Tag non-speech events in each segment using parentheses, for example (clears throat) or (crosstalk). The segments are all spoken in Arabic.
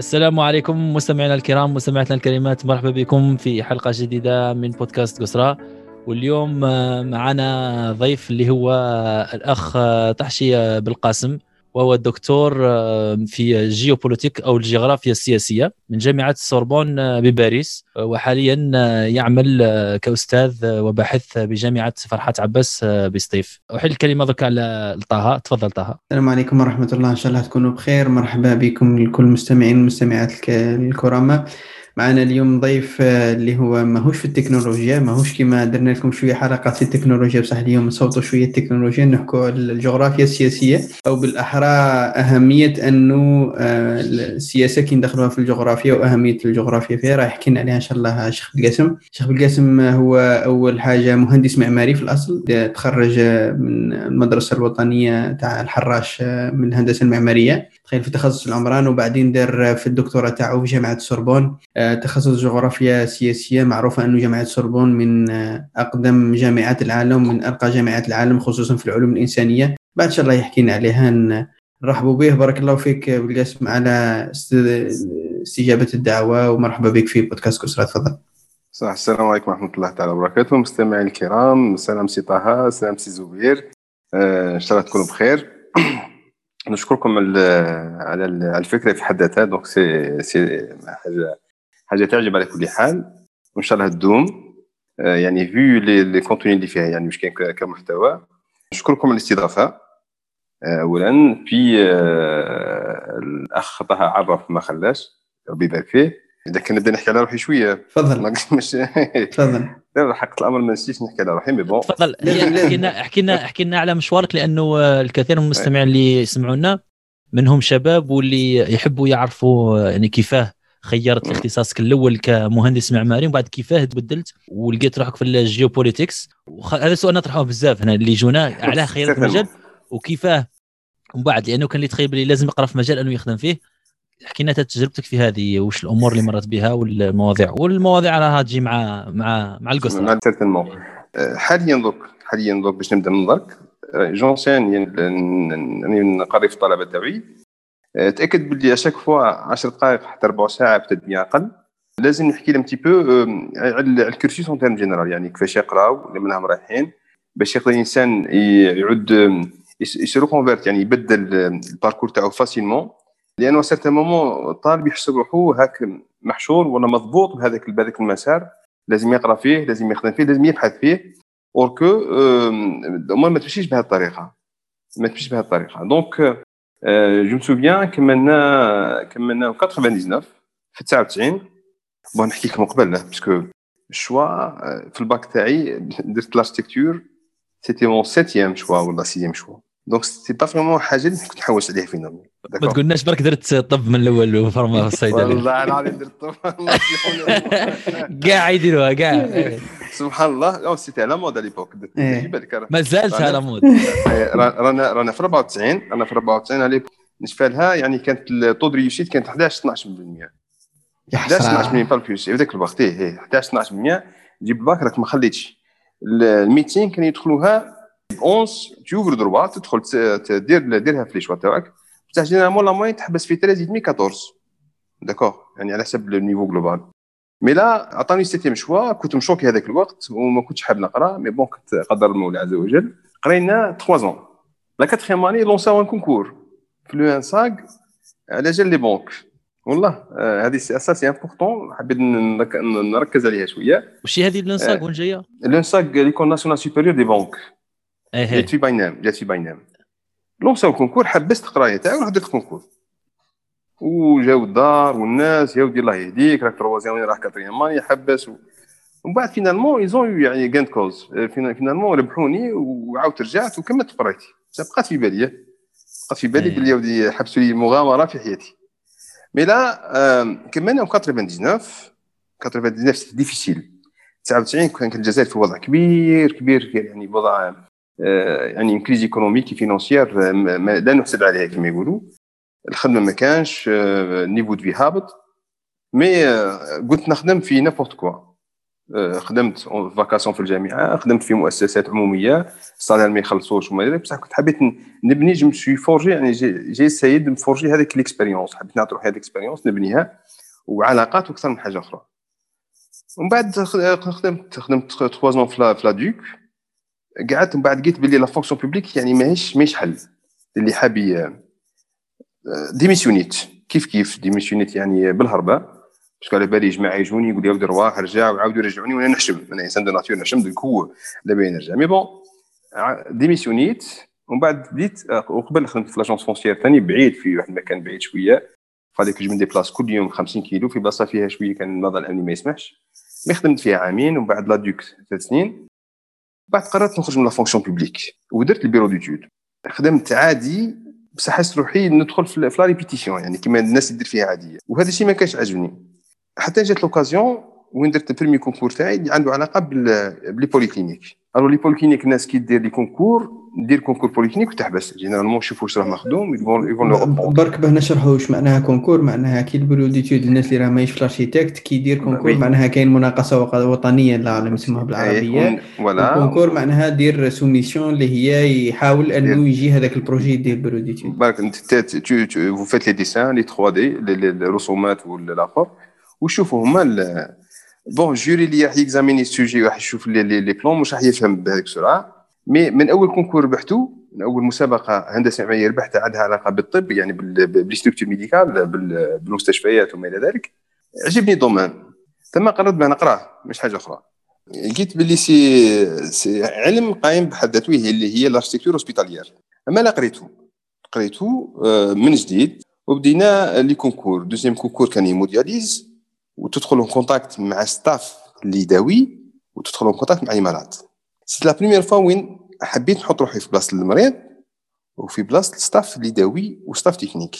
السلام عليكم مستمعينا الكرام مستمعاتنا الكريمات مرحبا بكم في حلقة جديدة من بودكاست قسرة واليوم آه، معنا ضيف اللي هو الأخ آه، تحشي بالقاسم. وهو الدكتور آه، في الجيوبوليتيك أو الجغرافيا السياسية من جامعة السوربون آه، بباريس. آه، وحاليا يعمل كأستاذ وباحث بجامعة فرحات عباس بسطيف. احل الكلمة ذكر على طه. تفضل طه. السلام عليكم ورحمة الله. إن شاء الله تكونوا بخير. مرحبا بكم لكل المستمعين والمستمعات الكرامه معنا اليوم ضيف آه، اللي هو ماهوش في التكنولوجيا ماهوش كما درنا لكم شوية حلقات في التكنولوجيا بصح اليوم نصوتوا شوية التكنولوجيا نحكوا الجغرافيا السياسية أو بالأحرى أهمية أنه آه، السياسة كي ندخلوها في الجغرافيا وأهمية الجغرافيا فيها راح يحكي لنا عليها إن شاء الله شيخ بالقاسم شيخ بالقاسم هو أول حاجة مهندس معماري في الأصل تخرج من المدرسة الوطنية تاع الحراش آه، من الهندسة المعمارية. تخيل في تخصص العمران وبعدين دار في الدكتوراه تاعو في جامعة سوربون. تخصص جغرافيا سياسية معروفة أن جامعة سوربون من أقدم جامعات العالم من أرقى جامعات العالم خصوصا في العلوم الإنسانية. بعد إن شاء الله يحكينا عليها. نرحبوا به بارك الله فيك بالقاسم على استجابة الدعوة ومرحبا بك في بودكاست كسرى تفضل. صح. السلام عليكم ورحمة الله تعالى وبركاته. مستمعي الكرام سلام سي طه سلام سي زبير. آه، إن شاء الله تكونوا بخير. (clears throat) نشكركم على الفكرة في حد ذاتها. donc c'est c'est حاجة حاجة تعجب على كل حال. وإن شاء الله تدوم. آه، يعني vu le contenu اللي فيها يعني واش كاين كمحتوى. نشكركم على الاستضافة آه، اولا. في آه، الاخ طه عرف ما خلاش. ربي يبارك فيه. إذا كان نبدا نحكي على روحي شوية. تفضل. (laughs) مش تفضل. (laughs) حق الأمر ما نسيتش نحكي على روحي mais bon تفضل. احكي لنا احكي لنا احكي لنا على مشوارك لأنه الكثير من المستمعين اللي يسمعونا منهم شباب واللي يحبوا يعرفوا يعني كيفاه. خيرت الاختصاصك الأول كمهندس معماري وبعد كيفاه تبدلت ولقيت روحك في ال géopolitique. وخ... هذا سؤال نطرحه بزاف هنا اللي جونا (laughs) علاه خيرت المجال وكيفاه ومن بعد لأنه كان اللي تخيل بلي لازم يقرأ في مجال أنه يخدم فيه. احكي لنا تجربتك في هذه وش الأمور اللي مرت بها والمواضيع؟ والمواضيع راها تجي مع مع مع القصة. مع أه، حاليا دوك حاليا دوك باش نبدأ من درك j'enseigne يعني نقري في الطلبة تاعي. تأكد باللي à chaque fois 10 دقائق حتى ربع ساعة بتدبير أقل. لازم نحكي لهم petit peu على ال cursus en termes généraux يعني كيفاش يقراو منهم رايحين. باش يقدر الإنسان يعود se reconvertir يعني يبدل ال parcours تاعو facilement لأنه certain moment الطالب يحسب روحو هاك محشور ولا مضبوط بهذاك بهذاك المسار. لازم يقرأ فيه لازم يخدم فيه لازم يبحث فيه. alors que ما تمشيش بهذه الطريقة. ما تمشيش بهذه الطريقة. donc je me souviens كملنا كملنا 99 في 99 bon نحكي لكم قبل parce que الشوا في الباك تاعي درت لاركتيكتور سيتي مون سيتيام شوا ولا سيام شوا دونك سي با فريمون حاجة اللي كنت نحوس عليها فينا ما تقولناش برك درت طب من الأول وفرما (laughs) في الصيدله والله العظيم درت طب. (laughs) كاع (laughs) يديروها كاع سبحان الله. لا سيتي على مود ليبوك ما زالت على مود. رانا رانا في 94 رانا في 94 على بالنسبة لها يعني كانت الطود ريوسيت كانت 11 12% 11 12% بالبيوس في ذاك الوقت إيه 11 12% تجيب الباك راك ما خليتش. ال médecine كانوا يدخلوها 11 t'ouvres droit تدخل دير ديرها في les choix تاعك بصح généralement la moyenne تحبس في 13 demi 14 d'accord يعني على حسب ال niveau global mais là عطاني septième choix كنت مشوكي هذاك الوقت وما كنتش حاب نقرا mais bon كنت قدر المولى عز وجل. قرينا 3 ans la quatrième année lanç او un concours في لو ان ساغ على جال les banques والله هذه c'est c'est important حبيت نركز عليها شوية. وش هذه لونساغ وين جاية؟ لونساغ l'école nationale supérieure des banques جات في باينام جات في باينام lanç او ال concours حبست القرايه تاعي ورحت درت ال concours وجاو الدار والناس يا ودي الله يهديك راك troisième راح quatrième ماني حبس ومن بعد finalement ils ont يعني gain de cause finalement ربحوني وعاودت رجعت وكملت قرايتي. بقات في بالي بقات في بالي بلي ودي حبسوا لي مغامرة في حياتي. mais là كملنا 99 99 c'est difficile 99 كانت الجزائر في وضع كبير كبير يعني وضع يعني crise économique financière لا نحسد عليها كما يقولوا. الخدمة ما كانش niveau دو هابط mais قلت نخدم في n'importe quoi خدمت vacation في الجامعة خدمت في مؤسسات عمومية ال salaire ما يخلصوش وما بصح كنت حبيت نبني je suis forgé يعني j'essaie de ن forger هذيك l'expérience حبيت نعطي روحي هذيك ال expérience نبنيها وعلاقات وأكثر من حاجة أخرى. ومن بعد خدمت خدمت 3 زون في la DUC قعدت من بعد قلت بلي la fonction publique يعني ماهيش ماهيش حل. اللي حاب démissionn يت. كيف كيف démissionn يت يعني بالهربة؟ parce que على بالي جماعة يجوني يقول لي رواح رجع وعاودوا يرجعوني وأنا نحشم. أنا إنسان de nature نحشم donc هو دابا نرجع. mais bon démissionn يت. ومن بعد بديت وقبل خدمت في l'agence foncière ثاني بعيد في واحد المكان بعيد شوية. فهذيك je me déplace كل يوم 50 كيلو في بلاصة فيها شوية كان النظام الامني ما يسمحش. mais خدمت فيها عامين ومن بعد la DUC ثلاث سنين. بعد قررت نخرج من la fonction publique ودرت ال bureau d'études. خدمت عادي بصح حسيت روحي ندخل في la répétition يعني كيما الناس تدير فيها عادية. وهذا الشيء ما كانش عاجبني. حتى جات l'occasion وين درت ال premier concours تاعي اللي عنده علاقة ب les polycliniques alors les polycliniques الناس كي دير les concours دير concours polyclinique وتحبس. généralement نشوفوا واش راه مخدوم يقول يقول برك باه نشرحوا واش معناها concours معناها كي ال bureau d'études الناس اللي راه ماهيش في ال architecte كي يدير concours معناها كاين مناقصة وطنية العالم يسموها بالعربية. ولا concours معناها دير soumission اللي هي يحاول أنه يجي هذاك ال projet يدير ال bureau d'études برك انت vous faites les dessins les 3D الرسومات والآخر. وشوفوا هما bon jury اللي راح ي examiner ال sujet راح يشوف les les plans مش راح يفهم بهذيك السرعة. mais من أول concours ربحته من أول مسابقة هندسة معماريه ربحتها عندها علاقة بالطب يعني بال structures médicales بالمستشفيات وما إلى ذلك. عجبني ال domaine. ثم قررت بأن نقراه مش حاجة أخرى. لقيت باللي سي, سي علم قايم بحد ذاته اللي هي ال architecture hospitalière أما لا قريته. قريته آه، من جديد وبدينا les concours deuxième concours كان hémodialyse وتدخل en contact مع staff اللي يداوي وتدخل en contact مع et c'est la première fois وين حبيت نحط روحي في بلاصة المريض وفي بلاصة ال staff اللي يداوي و staff technique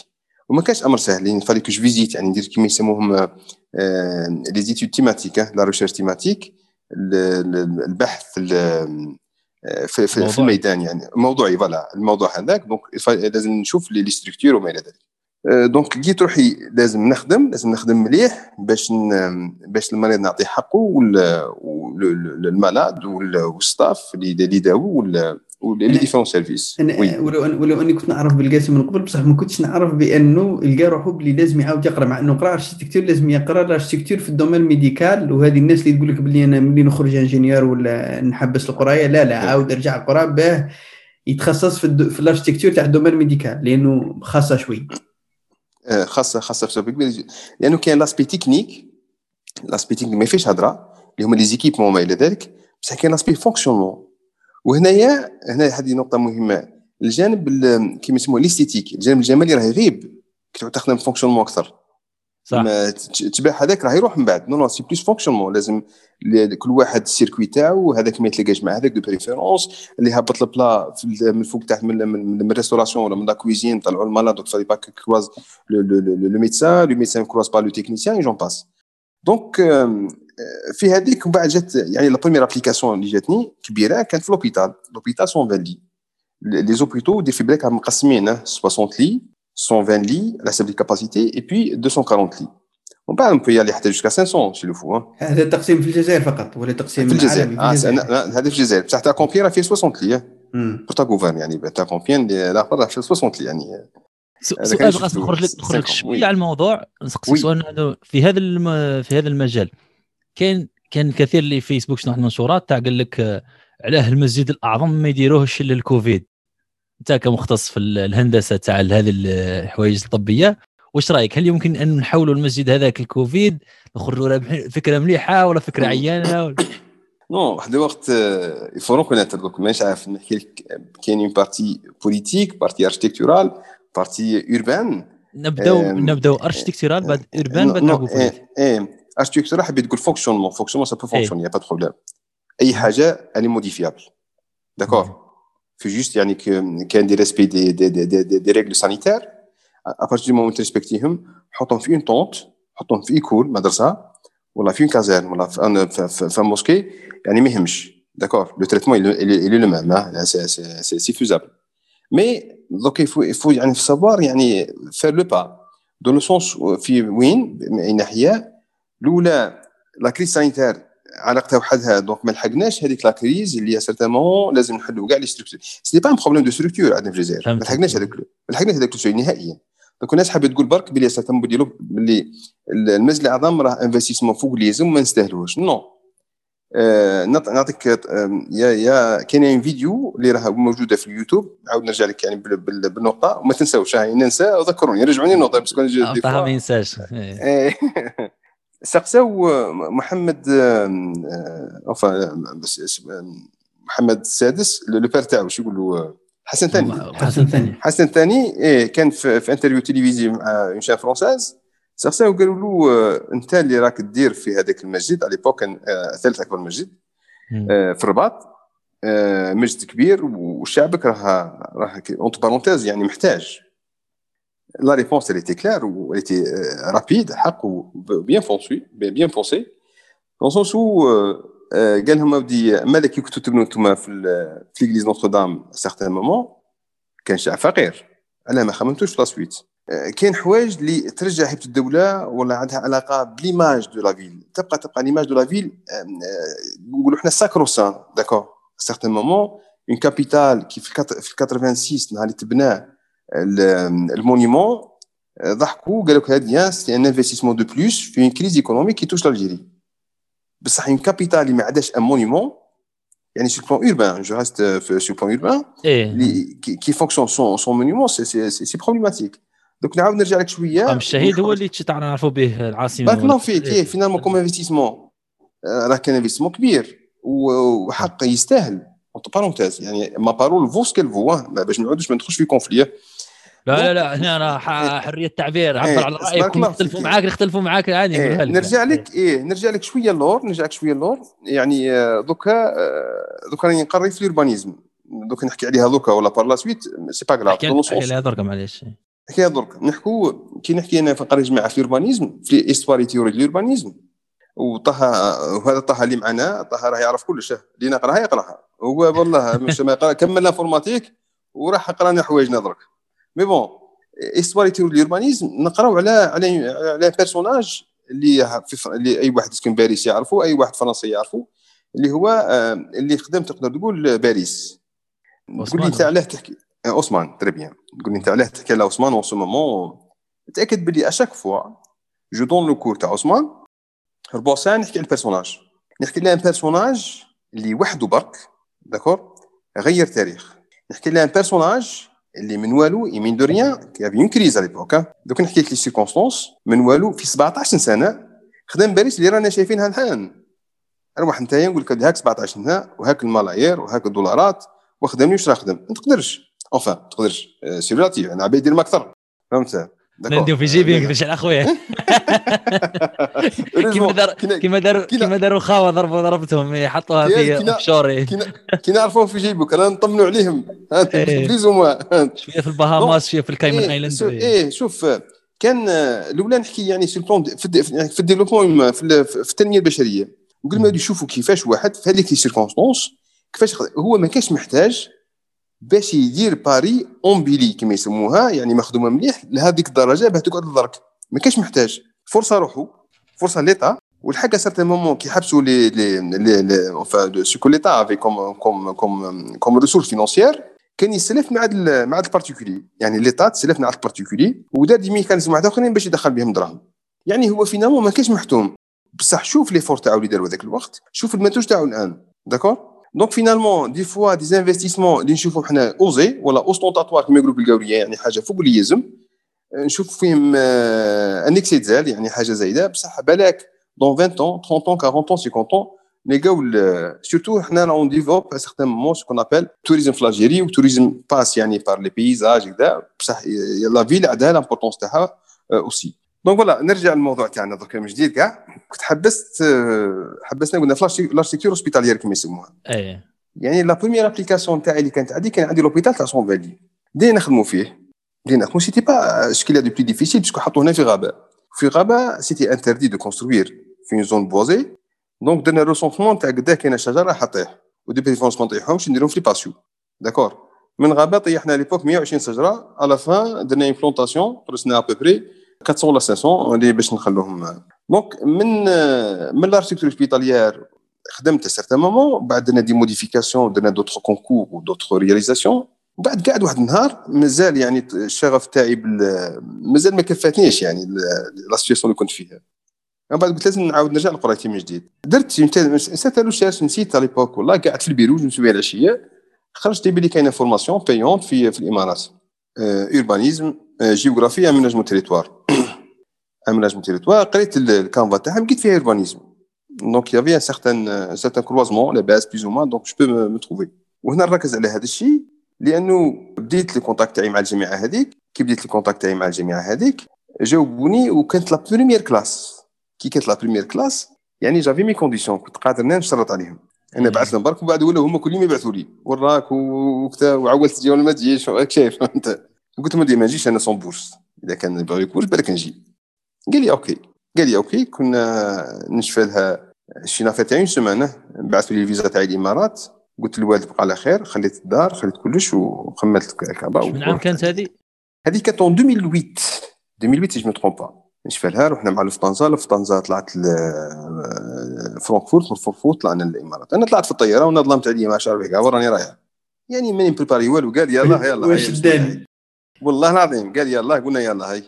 وما كانش أمر سهل لأن fallait que visite يعني ندير كيما يسموهم les études thématiques la recherche thématique البحث في, في, في الميدان يعني موضوعي voilà الموضوع هذاك. donc لازم نشوف les structures وما إلى ذلك. donc لقيت روحي لازم نخدم لازم نخدم مليح باش باش المريض نعطيه حقه وال malade وال staff اللي يداوي و les différents services ولو ولو أني كنت نعرف بالقاسم من قبل بصح ما كنتش نعرف بأنه لقى روحه بلي لازم يعاود يقرأ مع أنه قرا architecture لازم يقرأ ال architecture في ال domaine médical وهذه الناس اللي تقول لك بلي أنا ملي نخرج ingénieur ولا نحبس القراية لا لا عاود ارجع قرا باه يتخصص في, في ال architecture تاع ال domaine médical لأنه خاصة شوي. خاصة خاصة في كبير لأنه كاين l'aspect technique l'aspect technique ما فيش هضره اللي هما les équipements وما إلى ذلك بصح كاين l'aspect fonctionnement وهنايا هنا هذه نقطة مهمة. الجانب كيما يسموه l'esthétique الجانب الجمالي راه يغيب كي تخدم fonctionnement أكثر. صح. هذاك راه يروح من بعد. non non c'est plus fonctionnement لازم كل واحد ال circuit تاعو هذاك ما يتلاقاش مع هذاك de préférence اللي هبط ال plat من فوق تحت من من ال restauration ولا من la cuisine طلعوا ال malade donc fallait pas croise le médecin le médecin croise pas le technicien j'en passe donc في هذيك ومن بعد جات يعني la première application اللي جاتني كبيرة كانت في l'hôpital l'hôpital 120 lits les hôpitaux دي في بلاك مقسمين 60 لي 120 لي على حسب ال capacité et puis 240 lits ومن بعد نبو يالي حتى جوسكا 500 سي لو فو هذا التقسيم في الجزائر فقط ولا تقسيم في الجزائر. آه هذا في الجزائر. بصح تاع كومبيان فيه 60 لي بور تا غوفرن يعني تاع كومبيان الآخر فيه 60 لي يعني. سؤال بغيت نخرج لك نخرج شوية على الموضوع. نسقسي سؤال في هذا في هذا المجال. كاين كان الكثير اللي في فيسبوك شنو المنشورات تاع قال لك علاه المسجد الأعظم ما يديروهش للكوفيد انت كمختص في الهندسة تاع هذه الحوايج الطبية واش رأيك؟ هل يمكن أن نحولوا المسجد هذاك الكوفيد نخرجوا فكرة مليحة ولا فكرة عيانة؟ ولا... (coughs) non واحد الوقت il faut reconnaître donc مانيش عارف نحكي لك كاين une partie politique partie architecturale partie urbaine نبداو نبداو architecturale بعد urbaine بعد نلعبوا إيه إيه اركتيكتورال حبيت تقول fonctionnement fonctionnement ça peut fonctionner y a pas problème أي حاجة elle est modifiable d'accord faut juste يعني quand tu respectes des des des des, des, des règles sanitaires à partir du moment تريسبكتيهم حطهم في une tente حطهم في école مدرسه ولا في une caserne ولا في في, في mosquée يعني ما يهمش d'accord le traitement il est le même c'est c'est faisable mais donc il faut il faut يعني faut savoir يعني faire le pas dans le sens في وين من اي ناحيه الاولى la crise sanitaire علاقتها وحدها. donc ما لحقناش هذيك la crise اللي certainement لازم نحلوا كاع les structures c'est pas un problème de structure عندنا في الجزائر ما لحقناش هذاك ما لحقناش هذاك الشيء نهائيا. donc الناس حابة تقول برك بلي certainement ديالو بلي المسجد الأعظم راه investissement فوق اللي يلزم ما نستاهلوش non آه نعطيك آه y a y a كاين فيديو اللي راه موجودة في اليوتيوب. نعاود نرجع لك يعني بالنقطة. وما تنساوش ننسى وذكروني. رجعوني النقطة بس كون ما ينساش. سقساو محمد محمد السادس le père تاعو شو يقولوا؟ حسن ثاني. حسن ثاني. (laughs) حسن ثاني إيه كان في, في interview تلفزيوني مع une chaîne française سقساو قالوا له انت اللي راك دير في هذاك المسجد على l'époque كان ثالث أكبر مسجد في الرباط. مسجد كبير وشعبك راه راه entre parenthèses يعني محتاج. La réponse, elle était claire, ou elle était euh, rapide, ou bien foncée, bien foncée, dans le sens où قال لهم dit مالك كنتوا تبنوا أنتم في l'église Notre-Dame à certains moments كان شعب فقير علاه ما خممتوش في la suite كاين حوايج اللي ترجع هيبه الدولة ولا عندها علاقه ب l'image de la ville تبقى تبقى l'image de la ville نقولوا إحنا sacro-saint d'accord certain moment une capitale كي في 86 نهار اللي تبناه ال monument ضحكوا قالوا لك هذه c'est un investissement de plus في une crise économique qui touche l'Algérie بصح une capitale اللي ما عندهاش un monument يعني sur plan urbain je reste sur plan urbain اللي qui fonctionne sans sans monument c'est c'est c'est problématique donc نعاود نرجع لك شوية الشهيد هو اللي تعرفوا به العاصمه بارك الله فيك إيه finalement comme investissement راه كان investissement كبير وحق يستاهل entre parenthèses يعني ma parole vaut ce qu'elle vaut باش ما نعودش ما ندخلش في conflit لا لا لا هنا أنا حرية التعبير. عبر إيه، على رأيك نختلفوا معاك نختلفوا معاك عادي إيه نرجع لك إيه نرجع لك شوية اللور نرجع لك شوية اللور. يعني آه، دوكا آه، دوكا راني نقري في ال urbanisme دوكا نحكي عليها دوكا ولا par la suite c'est pas grave أحكي عليها درك معليش. نحكيها درك نحكوا كي نحكي أنا في نقري جماعة في ال urbanisme في histoire et théorie ال urbanisme وطه وهذا طه اللي معنا طه راه يعرف كلش اللي نقراها يقراها. هو والله مش ما يقرأ كمل informatique وراح قرانا حوايجنا درك mais bon histoire et وال urbanisme نقراو على على على personnage اللي في اللي أي واحد يسكن باريس يعرفه أي واحد فرنسي يعرفه اللي هو آه، اللي خدم تقدر تقول باريس. تقول لي أنت علاه تحكي Haussmann آه، très bien تقول لي أنت علاه تحكي على Haussmann en ce moment تأكد بلي à chaque fois je donne le cours تاع Haussmann. ربع ساعة نحكي على ال personnage نحكي على personnage اللي وحده برك d'accord غير تاريخ. نحكي على personnage اللي من والو même de rien qu'avait une crise على l'époque donc نحكي لك les circonstances من والو في 17 سنة خدم باريس اللي رانا شايفينها الآن. أروح انت نقول لك هاك 17 سنة وهاك الملايير وهاك الدولارات وخدمني واش راه خدم ما تقدرش. enfin تقدرش. c'est relatif أنا عباد يدير ما أكثر. فهمت؟ نديو في جيبي نكذبش على خويا. (laughs) كيما دار كيما داروا كيما داروا خاوة ضربوا ضربتهم يحطوها في offshore كي نعرفوهم في جيبك أنا نطمنوا عليهم. وما شوية في البهاماس شوية في الكايمن آيلاند إيه. شوف كان الأولى نحكي يعني في ال plan في ال développement في التنمية البشرية. قبل ما يشوفوا كيفاش واحد في هذيك les circonstances كيفاش هو ما كانش محتاج باش يدير Paris embellie كما يسموها يعني مخدومة مليح لهذيك الدرجة باه تقعد الدرك ما كانش محتاج. فرصة روحو فرصة l'État. والحاجة certain moment كي حبسوا les les les enfin ce que l'État avait comme comme comme comme ressources financières كان يستلف مع مع ال particuliers يعني l'État تسلف مع ال particuliers ودار des mécanismes واحد آخرين باش يدخل بهم دراهم. يعني هو finalement ما كانش محتوم. بصح شوف l'effort تاعو اللي داروا ذاك الوقت شوف المنتوج تاعو الآن. d'accord donc finalement des fois des investissements اللي نشوفهم حنا osés ولا ostentatoires كما يقولوا بالقاوريه يعني حاجة فوق اللي يلزم نشوف فيهم un excès تزال يعني حاجة زايده بصح بالك dans 20 ans 30 ans 40 ans 50 ans نلقاو surtout حنا on développe à certain moment ce qu'on appelle tourisme في Algérie و tourisme passe يعني par les paysages كذا بصح la ville عندها l'importance تاعها aussi donc voilà نرجع للموضوع تاعنا درك من جديد كاع. كنت حبست حبسنا قلنا في l'architecture hospitalière كما يسموها. إيه. يعني la première application تاعي اللي كانت عندي كان عندي l'hôpital تاع cent vingt lits بدينا نخدموا فيه. بدينا نخدموا سيتي با شكيلا دو بلي ديفيسيل باسكو حطوه هنا في غابة. في غابة c'était interdit de construire في une zone boisée donc درنا recensement تاع قداه كاينة شجرة تطيح و de préférence ما نطيحهمش نديرهم في les patios d'accord من غابة طيحنا l'époque 120 شجرة. à la fin درنا une plantation غرسنا à peu près 400 ولا 500 اللي باش نخلوهم. donc من من l'architecture hospitalière خدمت certain moment بعد درنا des modifications درنا d'autres concours و d'autres réalisations بعد قاعد واحد النهار مازال يعني الشغف تاعي مازال ما كفاتنيش يعني la situation اللي كنت فيها. من بعد قلت لازم نعاود نرجع لقرايتي من جديد. درت نسيت les recherches نسيت à l'époque والله قاعد في البيرو نسوي العشية. خرجت يبي لي كاينة formation payante في في الإمارات. urbanisme géographie aménagement territoire aménagement territoire قريت ال canevas تاعها لقيت فيها urbanisme donc y avait un certain certain croisement la base plus ou moins donc je peux me trouver وهنا نركز على هذا الشيء لأنه بديت ال contact تاعي مع الجامعة هذيك كي بديت ال contact تاعي مع الجامعة هذيك جاوبوني وكانت la première classe كي كانت la première classe يعني j'avais mes conditions كنت قادر نشرط عليهم أنا بعث لهم برك وبعد ولاو هما كل يوم يبعثوا لي وراك وكذا وعولت تجي ولا ما تجيش راك شايف انت قلت لهم ما نجيش أنا sans bourse اذا كان بغا يكون بالك نجي قال لي OK. قال لي OK كنا نشفى لها شي une affaire تاع semaine بعثوا لي الفيزا تاعي الإمارات. قلت للوالد بقى على خير خليت الدار خليت كلش وخملت الكعبة من عام كانت هذه؟ هذه كانت 2008 2008 جو مي با نشفى لها رحنا مع لوفتهانزا. لوفتهانزا طلعت فرانكفورت من فرانكفورت طلعنا للإمارات. أنا طلعت في الطيارة وأنا ظلمت عليا ما شعر بك راني رايح. يعني ماني préparé والو. قال يلا يلا (laughs) واش والله العظيم قال يلا قلنا يلا هاي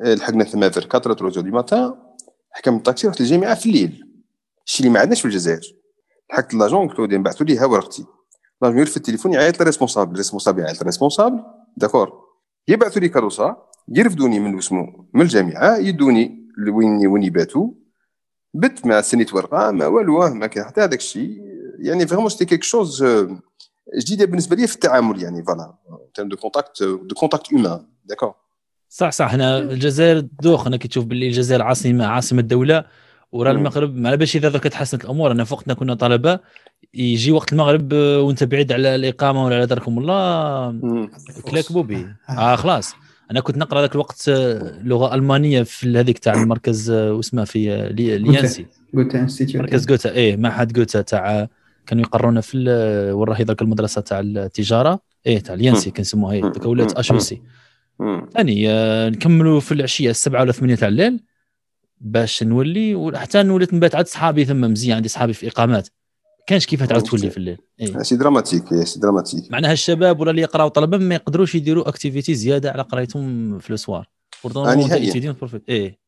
لحقنا ثما vers 4 trois heures du matin حكم الطاكسي رحت للجامعه في الليل. الشيء اللي ما عندناش في الجزائر. لحقت l'agent قلت له يبعثوا لي ها ورقتي l'agent يرفد التليفون يعيط لل responsable الريسبونسابل يعيط لل responsable d'accord يبعثوا لي كاروسا يرفدوني من اسمه من الجامعة يدوني لوين وين يباتوا بت ما سنيت ورقه ما والو ما كان حتى هذاك الشيء يعني vraiment c'était quelque chose جديده بالنسبة لي في التعامل يعني voilà de contact de contact humain d'accord صح صح. هنا الجزائر دوخ أنا كي تشوف باللي الجزائر عاصمة عاصمة الدولة ورا المغرب. على باش إذا تحسنت الأمور؟ أنا فوقتنا كنا طلبة يجي وقت المغرب وأنت بعيد على الإقامة ولا على داركم الله كلاك بوبي (laughs) آه خلاص. أنا كنت نقرأ ذاك الوقت آه، لغة ألمانية في هذيك تاع المركز آه، واسمه في آه، l'INC. Goethe Institut مركز جوتا إيه معهد جوتا تاع كانوا يقرونا في وين راهي ذاك المدرسة تاع التجارة. إيه تاع l'INC كنسموها هي ذاك ولات HEC ثاني نكملوا في العشية السبعة ولا ثمانية تاع الليل باش نولي وحتى نوليت نبات عند صحابي ثم مزيان عندي صحابي في إقامات. كانش كيف تعاود تولي في الليل؟ إيه. c'est dramatique إيه، c'est dramatique. معناها الشباب ولا اللي يقراو طلبة ما يقدروش يديروا activités زيادة على قرايتهم في les soirs. نهائيا. إيه.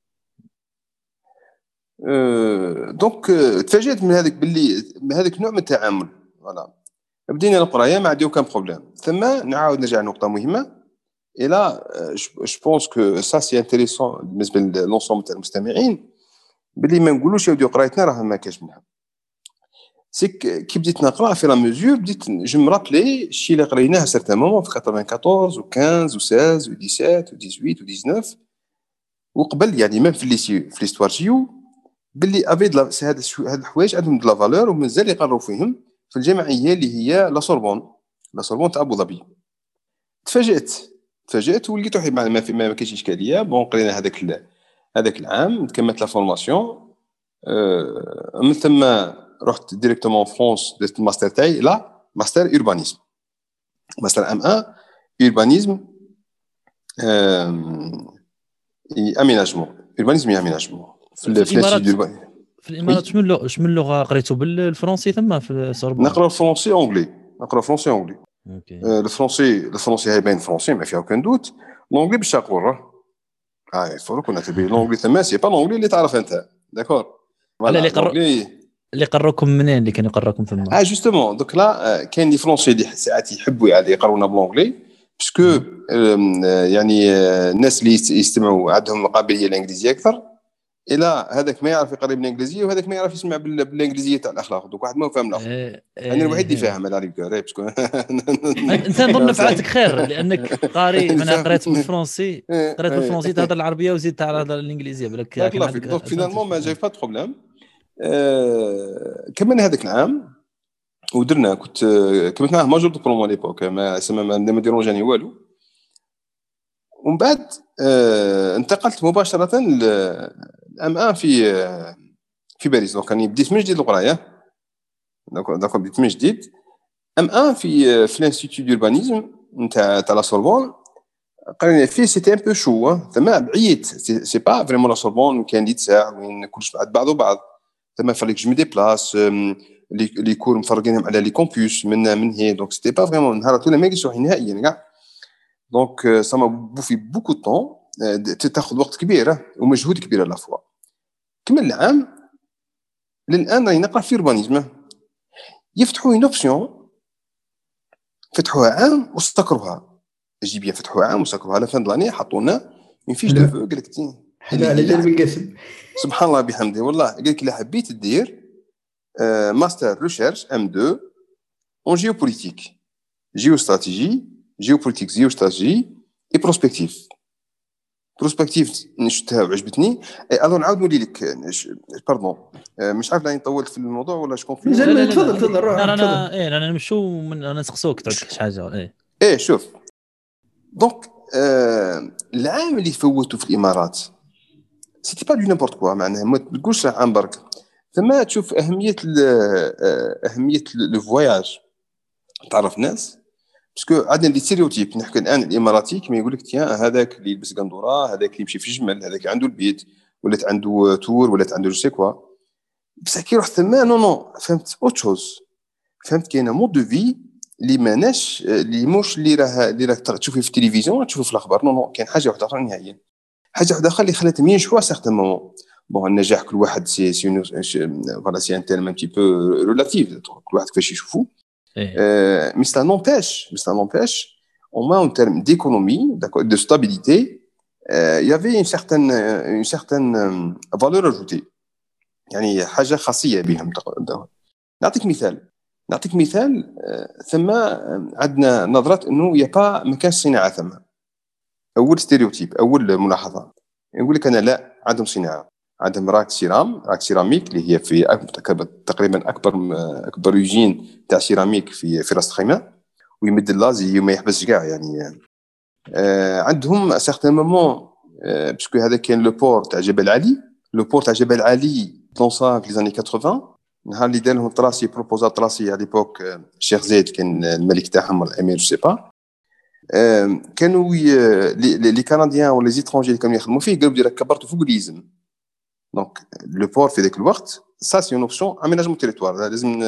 donc تفاجأت من هذاك باللي هذاك النوع من التعامل. voilà بدينا القرايه ما عندي aucun problème ثم نعاود نرجع لنقطة مهمة. et là je pense que ça c'est intéressant بالنسبة ل l'ensemble تاع المستمعين باللي ما نقولوش يا ودي قرايتنا راه ما كاش منها c'est كي بديت نقرأ في la mesure بديت je me rappelais الشيء اللي قريناه certain moment في 94 و 15 و 16 و 17 و 18 و 19 وقبل يعني même في lycée في l'histoire géo باللي y avait هاد هاد الحوايج عندهم de la valeur ومازال يقراو فيهم في الجمعية اللي هي la Sorbonne la Sorbonne تاع أبو ظبي. تفاجأت. تفاجأت ولقيت روحي ما في ما كاينش إشكالية. bon قرينا هذاك هذاك العام كملت la formation. أه من ثم رحت directement France درت الماستر تاعي le master urbanisme master M 1 urbanisme aménagement urbanisme aménagement في الامارات في الإمارات شنو شنو اللغة قريتو؟ بالفرنسي ثم في ال Sorbonne نقرأ الفرنسي anglais نقرأ الفرنسي anglais الفرنسي الفرنسي هاي باين فرنسي ما فيها aucun doute l'anglais باش تقول آه يفرق كنا تبي l'anglais ثم c'est pas l'anglais اللي تعرف انت d'accord لا اللي قرر اللي قرركم منين اللي كان يقرركم ثم آه justement دوك لا كاين les Français اللي ساعات يحبوا يعني يقرونا ب l'anglais parce que يعني الناس اللي يستمعوا عندهم قابليه للانجليزيه أكثر إلى هذاك ما يعرف يقرأ بالإنجليزية وهذاك ما يعرف يسمع بالإنجليزية تاع الأخلاق. دوك واحد ما فاهم الآخر إيه أنا الوحيد اللي فاهم على ريك parce que. أنت (laughs) نظن نفعتك خير لأنك قاري (laughs) أنا قريت بالفرنسي (laughs) قريت بالفرنسي تهضر العربية وزيد تهضر الإنجليزية بالك donc finalement ما j'ai pas problème كملنا هذاك العام ودرنا. كنت كملت معاه major de promo l'époque ما ما ديرونجاني والو. ومن بعد انتقلت مباشرة ل M1 في في باريس. donc راني بديت من جديد القرايه donc بديت من جديد M1 في في ال institut d'urbanisme نتاع تاع la Sorbonne. قرينا فيه c'était un peu chaud ثم بعيد. c'est pas vraiment la Sorbonne كان ديت ساعه وين كلش بعد بعض وبعض. ثم fallait que je me déplace les cours مفرقينهم على les campus من من هي. donc c'était pas vraiment نهار الاولى ما روحي نهائيا كاع donc ça m'a bouffé beaucoup de temps تاخذ وقت كبير ومجهود كبير à la fois كمل العام للآن راني نقرا في urbanisme. يفتحوا une option فتحوها عام واستكروها j'ai bien فتحوها عام واستكروها à la fin l'année حطوا لنا une fiche de vœux قال لك جانب القسم سبحان الله بحمده. والله قال لك إلا حبيت دير master recherche M2 en géopolitique géostratégie géopolitique géostratégie et prospective prospective شفتها وعجبتني اظن نعاود نولي لك pardon مش عارف راني طولت في الموضوع ولا شكون في لا لا تفضل تفضل روح لا تفضل. أنا إيه أنا نمشوا من أنا نسقسوك تعود شي حاجة إيه. إيه شوف. donc آه العام اللي فوتوا في الإمارات c'était pas du n'importe quoi معناها ما تقولش عام برك ثم تشوف أهمية ال- آه، أهمية le voyage تعرف ناس؟ parce que عندنا des stéréotypes نحكي الآن الإماراتي كما يقول لك tiens هذاك اللي يلبس قندورة هذاك اللي يمشي في الجمل هذاك عنده البيت ولات عنده tour ولات عنده je sais quoi. بصح كي رحت ثما non non فهمت؟ autre chose فهمت؟ كاين mode de vie اللي ماناش اللي موش اللي راه اللي راك تشوفيه في التلفزيون تشوفه في الأخبار. non non كاين حاجة واحدة أخرى نهائيا. حاجة واحدة أخرى اللي خلاتهم ينجحوا certain moment bon النجاح كل واحد c'est c'est voilà c'est un terme un petit peu relatif كل واحد كيفاش يشوفو. Euh, mais ça n'empêche, mais ça n'empêche, au moins en termes d'économie, de stabilité, euh, il y avait une certaine, euh, une certaine euh, valeur ajoutée. يعني حاجة خاصية بهم نعطيك مثال نعطيك مثال آه، ثم آه، عندنا نظرة انه y a pas ما كانش صناعة ثم اول stéréotype اول ملاحظة يقول لك أنا لا عندهم صناعة عندهم RAK Céram RAK Céramique اللي هي في تقريبا أكبر أكبر usine تاع céramique في في راس خيمه ويمد l'Asie وما يحبسش كاع يعني. آه عندهم certain moment آه parce que هذا كان le port تاع جبل علي. le port تاع جبل علي lança في les années 80 نهار اللي دار لهم tracé proposa tracé à l'époque آه، الشيخ زايد كان الملك تاعهم ولا الأمير sais pas كانوا les les- les Canadiens ولا les étrangers اللي كانوا يخدموا فيه قالوا ديرك كبرتوا فوق اللازم donc le port في ذاك الوقت ça c'est une option aménagement territoire لازم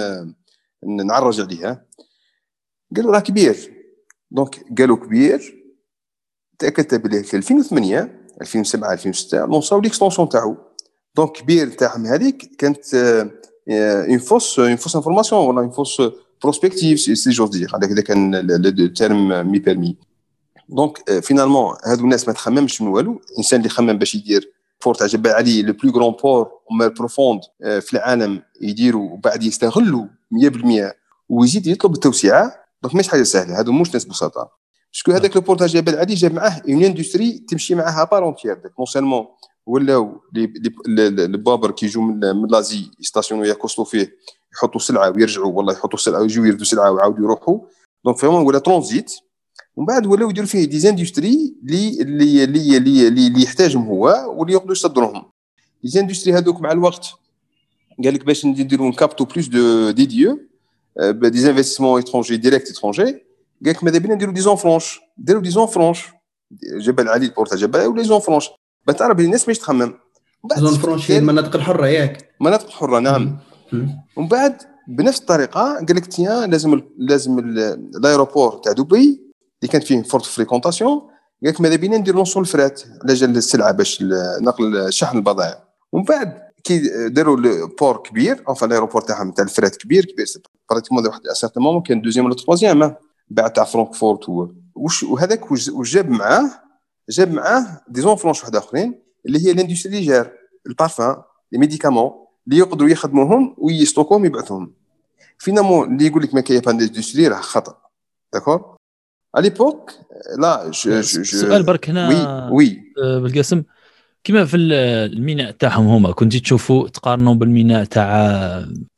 نعرج عليها قالوا راه كبير donc قالوا كبير تاكدت بلي في 2008 2007 2006 lancer و l'extension تاعو donc كبير تاعهم هذيك كانت une fausse une fausse information ولا une fausse prospective si j'ose dire هذاك كان ال terme m'est permis donc finalement هادو الناس ما تخممش من والو الانسان اللي خمم باش يدير port تاع جبل علي le plus grand port mer profonde في العالم يديروا وبعد يستغلوا 100% ويزيد يطلب التوسعة donc مش حاجة سهلة هادو مش ناس بساطة. parce que هذاك le port تاع جبل علي جاب معاه une industrie تمشي معاها part entière donc non seulement ولاو البابر كي يجوا من من l'Asie يستاسيونو ياكوستو فيه يحطوا سلعة ويرجعوا والله يحطوا سلعة ويجوا يردوا سلعة ويعاودوا يروحوا. donc vraiment ولا ترانزيت ومن بعد ولاو يديروا فيه des industries اللي اللي اللي اللي, اللي, اللي يحتاجهم هو واللي يقدروا يصدروهم. les industries هذوك مع الوقت قال لك باش نديروا ن capter و plus de des d'IDE des investissements étrangers directs étrangers قال لك ماذا بينا نديروا des zones franches ديروا des zones franches جبل علي ال port تاع جبل ولا zone franche بتعرف بلي الناس ماش تخمم. zone franche المناطق الحره ياك. مناطق حرة نعم. ومن بعد بنفس الطريقة قال لك tiens لازم لازم ال- ال aéroport تاع دبي اللي كانت فيه forte fréquentation قال لك ماذا بينا ندير نص ال fret على جال السلعة باش نقل شحن البضائع. ومن بعد كي داروا ال port كبير أو ال aéroport تاعهم تاع ال fret كبير كبير pratiquement واحد à certain moment كان deuxième ولا troisième بعد تاع فرانكفورت وهذاك وش وش جاب معاه جاب معاه des zones franches واحد آخرين اللي هي l'industrie جار ال parfum les médicaments اللي يقدروا يخدموهم وي stocker وهم يبعثوهم. finalement اللي يقول لك ما كاين با راه خطأ. d'accord à l'époque là je je je سؤال برك هنا oui oui آه، بالقسم كما في ال- الميناء تاعهم هما كنتي تشوفوا تقارنوا بالميناء تاع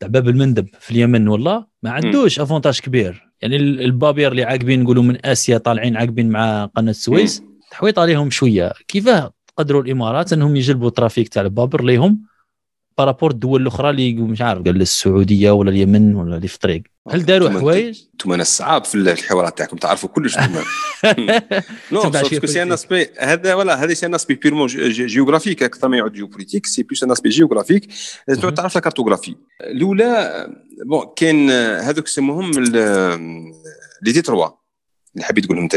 تاع باب المندب في اليمن والله ما عندوش avantage كبير. يعني ال- البابير اللي عاقبين نقولوا من آسيا طالعين عاقبين مع قناة السويس تحويط عليهم شوية. كيفاه قدروا الإمارات إنهم يجلبوا ال trafic تاع البابر ليهم؟ par rapport الدول الأخرى اللي مش عارف قال السعودية ولا اليمن ولا اللي في الطريق. هل داروا حوايج؟ أنتم ناس صعاب في الحوارات تاعكم تعرفوا كلش non parce que c'est un. aspect هذا ولا هذا c'est un aspect purement géographique أكثر ما يعود géopolitique c'est plus un aspect géographique تعود. تعرف la cartographie الأولى bon كاين هذوك يسموهم les détroits اللي حبيت تقولهم انت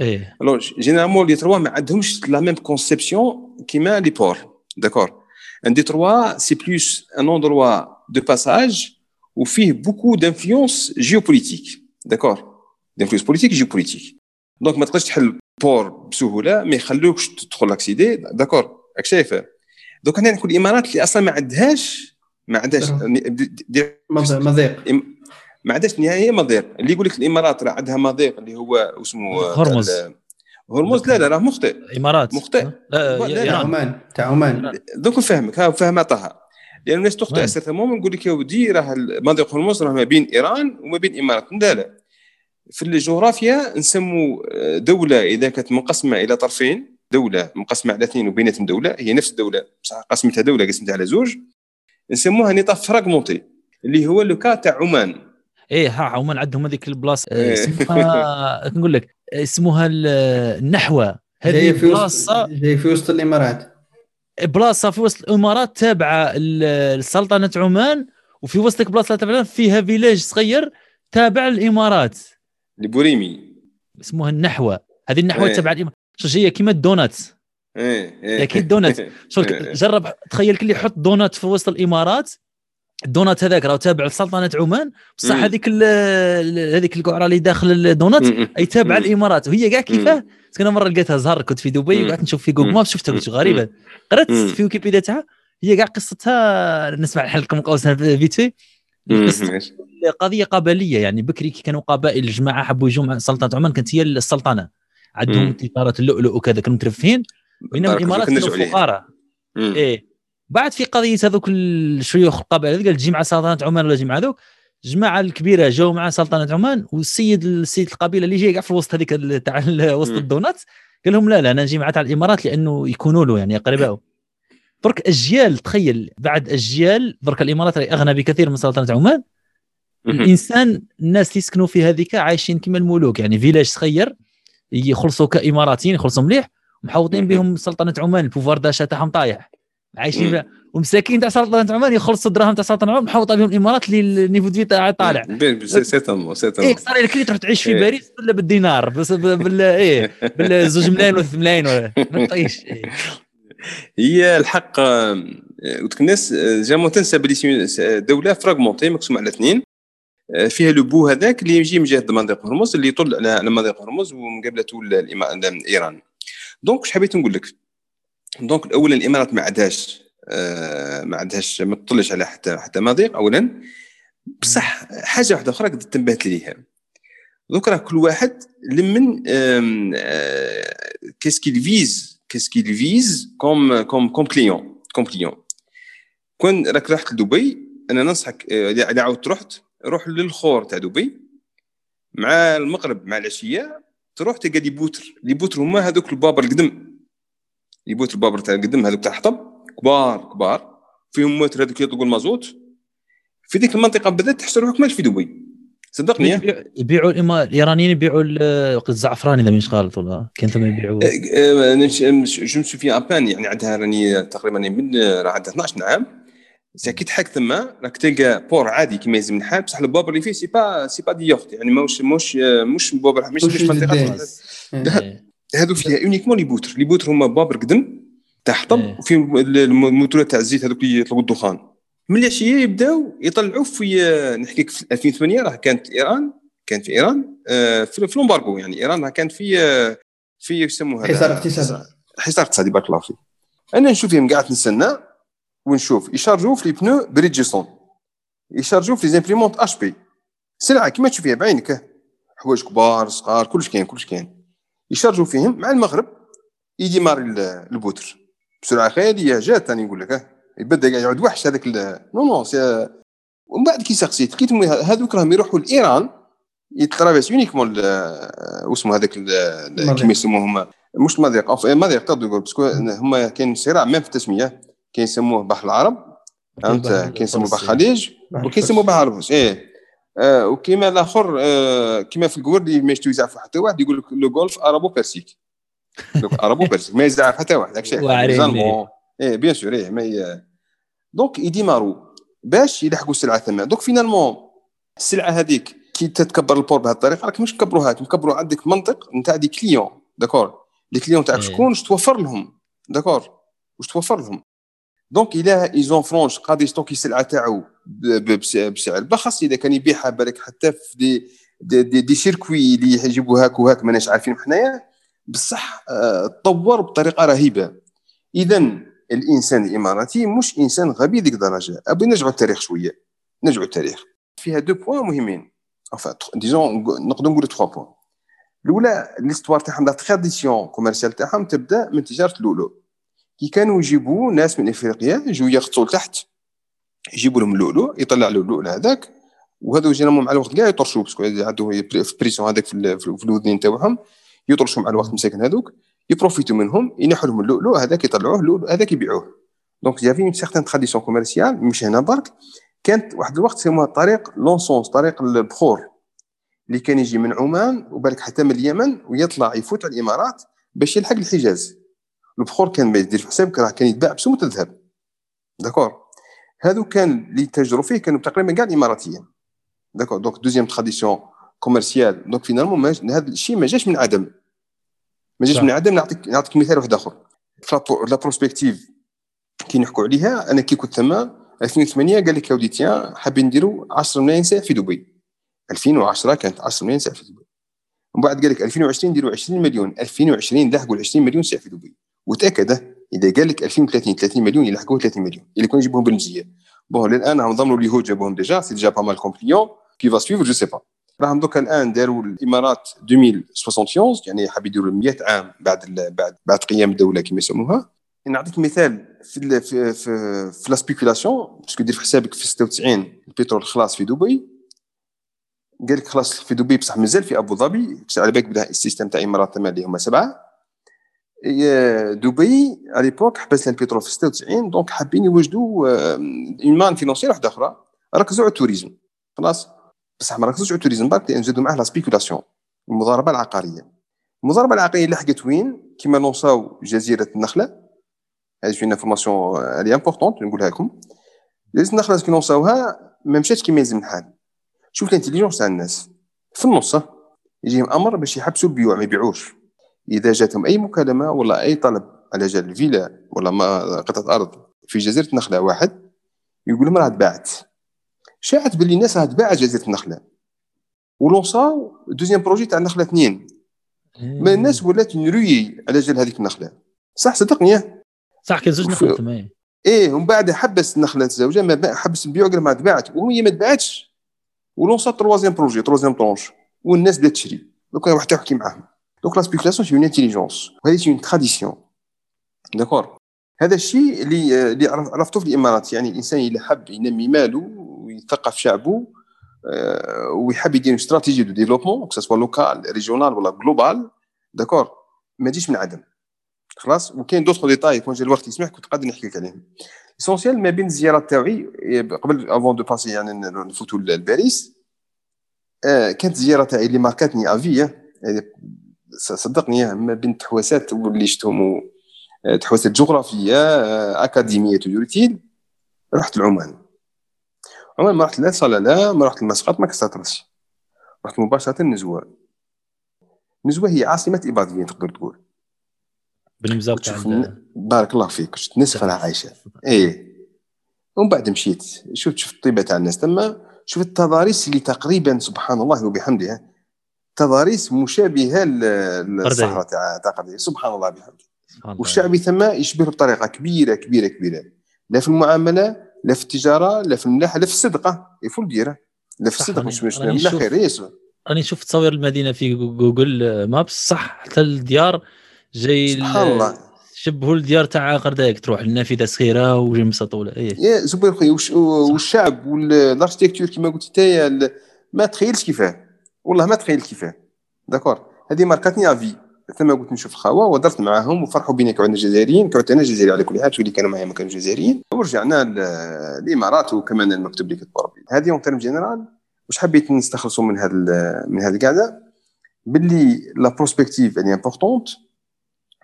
إيه. alors généralement les trois ما عندهمش la même conception كيما les ports d'accord un détroit c'est plus un endroit de passage وفيه beaucoup d'influence géopolitique d'accord d'influence politique géopolitique donc ما تقدرش تحل port بسهوله ما يخلوكش تدخل l'accéder d'accord راك شايف دوك هنا نقول الامارات اللي أصلا ما عندهاش ما عندهاش أه. دي- دي- مض- مضيق ما عندهاش نهائيا مضيق اللي يقول لك الامارات راه عندها مضيق اللي هو اسمه هرمز. هرمز؟ لا لا راه مخطئ. إمارات. مخطئ. لا لا، عمان تاع عمان دوك نفهمك ها فهم طه. لأن الناس تخطئ وين؟ سيرتمون نقول لك يا ودي راه مضيق هرمز راه ما بين إيران وما بين الامارات لا لا. في الجغرافيا نسموا دولة إذا كانت منقسمة إلى طرفين. دولة منقسمة على اثنين وبيناتهم دولة. هي نفس الدولة. بصح قسمتها دولة قسمتها على زوج. نسموها نطاق فراغمونتي اللي هو لو كا تاع عمان. إيه ها عمان عندهم هذيك البلاصة. إيه. (laughs) نقول لك اسمها ال- النحوة. هذه جاي في وسط بلاصه جاي في وسط الإمارات. بلاصة في وسط الإمارات تابعة لسلطنة عمان وفي وسطك بلاصة تابعة فيها فيلاج صغير تابع للإمارات. لبوريمي. اسمها النحوة. هذه النحوة إيه. تبع الامارات هي كيما الدونات. إيه إيه. أكيد دونات. (laughs) إيه. جرب تخيل كل يحط دونات في وسط الإمارات الدونات هذاك راه تابع لسلطنة عمان بصح. هذيك هذيك القعرة اللي داخل الدونات. أي تابعة. الإمارات وهي كاع كيفاه أنا مرة لقيتها زهر كنت في دبي. وقعدت نشوف في Google. Maps شفتها قلت. غريبة قرأت مم. في ويكيبيديا تاعها هي كاع قصتها نسمع لكم قصتها vite fait. قضية قبلية يعني بكري كي كانوا قبائل الجماعة حبوا يجوا مع سلطنة عمان كانت هي السلطنة عندهم. تجارة اللؤلؤ وكذا كانوا مترفين بينما الإمارات كانوا. فقراء. إيه بعد في قضية هذوك الشيوخ القبائل قال تجي مع سلطنة عمان ولا تجي مع هذوك الجماعه الكبيرة جاوا مع سلطنة عمان والسيد السيد القبيلة اللي جاي كاع في الوسط هذيك تاع وسط. الدونات قال لهم لا لا أنا نجي مع تاع الإمارات لأنه يكونوا له يعني اقرباء درك أجيال تخيل بعد أجيال درك الإمارات راهي أغنى بكثير من سلطنة عمان. الإنسان الناس اللي يسكنوا في هذيك عايشين كما الملوك يعني فيلاج صغير يخلصوا كإماراتيين يخلصوا مليح محوطين. بهم سلطنة عمان ال pouvoir d'achat تاعهم طايح عايشين ومساكين تاع سلطنة عمان يخلصوا الدراهم تاع سلطنة عمان محوطة بهم الإمارات اللي ال niveau de vie تاعها طالع. بين سيتم إيه سيتم صار لك تروح تعيش في إيه. باريس ولا بالدينار بس بال إيه (laughs) بالزوج ملايين ولا ملايين ولا ما تعيش. هي الحق آه، الناس جامون تنسى بلي دولة fragmentée مقسومة على اثنين. آه، فيها le bout هذاك اللي يجي من جهة مضيق هرمز اللي يطل على مضيق هرمز ومقابلته ايران donc اش حبيت نقول لك؟ donc اولا الإمارات ما عندهاش آه، ما عندهاش ما تطلش على حتى حتى مضيق. اولا بصح حاجة واحدة أخرى قد تنبهت ليها. دوك راه كل واحد لمن qu'est-ce qu'il vise qu'est-ce qu'il vise comme comme comme client comme client كون راك رحت لدبي أنا ننصحك آه، إذا عاودت رحت روح للخور تاع دبي مع المغرب مع العشية تروح تلقى les boutres. les boutres هما هذوك البابر القدم. les boutres البابر تاع القدم هذوك تاع الحطب كبار كبار. فيهم موتر هذوك يطلقوا المازوت. في ديك المنطقة بالذات تحس روحك ماش في دبي. صدقني. يبيعوا- الإما- الإيرانيين يبيعوا ال- الزعفران اذا مش غلط ولا كان ثم يبيعوا je me souviens أبان يعني عندها راني تقريبا من راه عندها 12 عام كي تحك ثم راك تلقى port عادي كيما يلزم الحال. بصح البابر اللي فيه c'est pas c'est pas des yachts يعني ماهوش مش مش بابر مش مش منطقة. (laughs) هذو فيها uniquement les boutres. les boutres هما بابر قدم تاع إيه. حطب وفيهم الموتورات تاع الزيت هذوك اللي يطلقوا الدخان. من العشيه يبداو يطلعوا في نحكي لك في 2008 راه كانت إيران كانت في إيران آه، في في l'embargo يعني. إيران راه كانت في آه، في يسموها حصار اقتصادي. حصار اقتصادي بارك الله فيك. أنا نشوف فيهم قاعد نستنى ونشوف. يشارجوا في les pneus Bridgestone يشارجوا في لي زامبريمونت اش بي سلعة كيما تشوف فيها بعينك. حوايج كبار صغار كلش كاين كلش كاين. يشارجوا فيهم مع المغرب يجي ماري ال- البوتر. بسرعة خياليه جات راني نقول لك أه. يبدأ قاعد يعود وحش هذاك نو نو سي ومن بعد كي سقسيت لقيت هذوك راهم يروحوا لإيران يترافيس يونيكمون واسمه هذاك. كيما يسموهم مش المضيق أوف- المضيق تقدر تقول باسكو هما كاين صراع ميم في التسمية كاين يسموه بحر العرب فهمت؟ كاين يسموه بحر الخليج وكاين يسموه بحر الفرس إيه. آه وكيما الآخر آه كيما في ال cours اللي ما يزعف حتى واحد يقول لك le golfe arabo persique. arabo persique ما يزعف حتى واحد داك الشيء إيه bien sûr إيه mais donc يديمارو باش يلحقوا السلعة ثما donc finalement السلعة هذيك كي تتكبر ال port بهذه الطريقة راك مش كبروها تكبروا عندك منطق نتاع des clients d'accord؟ les clients تاعك شكون واش توفر لهم. d'accord؟ واش توفر لهم؟ donc إلا une zone franche قادر يستوكي السلعه تاعو بسعر. بخس إذا كان يبيعها بالك حتى في دي دي, دي, دي سيركوي اللي يجيبوا هاك وهاك ماناش عارفين حنايا بصح تطور بطريقة رهيبة. إذا الإنسان الإماراتي مش إنسان غبي ديك الدرجة. أبي نرجعوا التاريخ شوية. نرجعوا التاريخ. فيها deux points مهمين. Enfin disons نقدر نقول 3 points. الأولى l'histoire تاعهم la tradition commerciale تاعهم تبدأ من تجارة اللؤلؤ كي كانوا يجيبوا ناس من إفريقيا يجوا يغطوا لتحت يجيبوا لهم اللؤلؤ يطلع اللؤلؤ هذاك وهذا généralement مع الوقت كاع يطرشوا parce que عندهم في pression هذاك في الودنين تاعهم يطرشوا مع الوقت مساكن هذوك يبروفيتو منهم ينحوا لهم اللؤلؤ هذاك يطلعوه اللؤلؤ هذاك يبيعوه. donc y avait une certaine tradition commerciale مش هنا برك كانت واحد الوقت يسموها طريق l'encens طريق البخور اللي كان يجي من عمان وبالك حتى من اليمن ويطلع يفوت على الإمارات باش يلحق الحجاز. البخور كان ما يدير في حسابك راه كان يتباع بسمة الذهب d'accord هذو كان اللي تاجروا فيه كانوا تقريبا كاع الإماراتيين. d'accord donc deuxième tradition commerciale donc finalement هذا الشيء ما جاش من عدم. ما جاش من عدم. نعطيك نعطيك مثال واحد آخر. la prospective كي نحكوا عليها. أنا كي كنت ثما 2008 قال لك يا ودي tiens حابين نديروا 10 ملايين سائح في دبي. 2010 كانت 10 ملايين سائح في دبي. ومن بعد قال لك 2020 نديروا 20 مليون. 2020 لحقوا 20 مليون سائح في دبي. وتأكد إذا قال لك 2030 30 مليون يلحقوا 30 مليون. اللي كون يجيبهم بالمزيه bon للآن راهم ضمنوا اليهود جابوهم déjà. c'est déjà pas mal comme client qui va suivre je sais pas راهم دوكا الآن داروا الإمارات 2071 يعني حاب يديروا 100 عام بعد بعد بعد قيام الدولة كما يسموها. نعطيك مثال في في في, في la spéculation parce que دير في حسابك في 96 البترول خلاص في دبي. قال لك خلاص في دبي بصح مازال في أبو ظبي. على بالك بدا ال système تاع الإمارات اللي هما سبعة. دبي على l'époque حبس لها البترول في 96 donc حابين يوجدوا une manne financière واحدة أخرى ركزوا على ال tourisme. خلاص؟ بصح ما ركزوش على ال tourisme برك لأن زادوا معاه la spéculation المضاربة العقارية. المضاربة العقارية لحقت وين؟ كيما لونساو جزيرة النخلة. هذه شوية information اللي importante نقولها لكم. جزيرة النخلة كي لونساوها ما مشاتش كيما يلزم الحال. شوف ال intelligence تاع الناس. في النص يجيهم أمر باش يحبسوا البيوع ما يبيعوش. إذا جاتهم أي مكالمة ولا أي طلب على جال فيلا ولا ما قطعة أرض في جزيرة النخلة واحد يقول لهم راه تباعت. شاعت باللي الناس راه تباعت جزيرة النخلة. ولونساو deuxième projet تاع النخلة اثنين. ما الناس ولات نروي على جال هذيك النخلة. صح صدقني صح كان زوج نخلات تما إيه. ومن بعد حبس النخلة الزوجة ما حبس قال ما تباعت. وهي ما تباعتش. ولونسا troisième projet troisième tranche والناس بدات تشري. دوك واحد تحكي معاهم. donc la spéculation c'est intelligence وهذه c'est tradition d'accord هذا الشيء اللي اللي عرفته في الإمارات. يعني الإنسان إذا حب ينمي ماله ويثقف شعبه ويحب يدير stratégie de développement soit local régional ولا global d'accord ما تجيش من عدم. خلاص؟ وكاين دوطخ ديتاي كون جا الوقت يسمح كنت قادر نحكي لك عليهم essentiel ما بين الزيارات تاعي قبل avant de passer يعني نفوتوا لباريس كانت الزياره تاعي اللي ماركاتني à vie صدقني ما بين التحواسات اللي شفتهم تحواسات جغرافية أكاديمية territoriale رحت لعمان. عمان ما رحت لا صلالة ما رحت لمسقط ما كسرت رحت مباشرة لنزوه نزوه هي عاصمة اباديه تقدر تقول. بالمزاق بارك الله فيك شفت ناس راه عايشة. إيه. ومن بعد مشيت. شفت شفت الطيبة تاع الناس. تما شفت التضاريس اللي تقريبا سبحان الله وبحمده تضاريس مشابهة للصحراء تاع تاع سبحان الله بحمده. والشعبي ثم يشبه بطريقة كبيره كبيره كبيرة. لا في المعاملة لا في التجارة لا في الملاحة لا في الصدقة. يفول ديره لا في الصدقة مش مش لا خير راني شفت تصوير المدينة في جوجل مابس. صح حتى الديار جاي سبحان الله. شبهوا الديار تاع قردايك تروح لنافذة صغيرة وجي مسطوله إيه؟ يا زبير خويا والشعب والاركتيكتور كما قلت انت ما تخيلش كيفاه. والله ما تخيل كيفاه. d'accord؟ هذه ماركاتني à vie. ثم قلت نشوف الخاوه ودرت معاهم وفرحوا بينا كعندنا جزائريين. كنت أنا جزائري على كل حال اللي كانوا معايا ما كانوا جزائريين. ورجعنا للامارات وكمان المكتب اللي كتبوا ربي هذه en terme général واش حبيت نستخلصوا من هذا من هذه القعده باللي la prospective اللي importante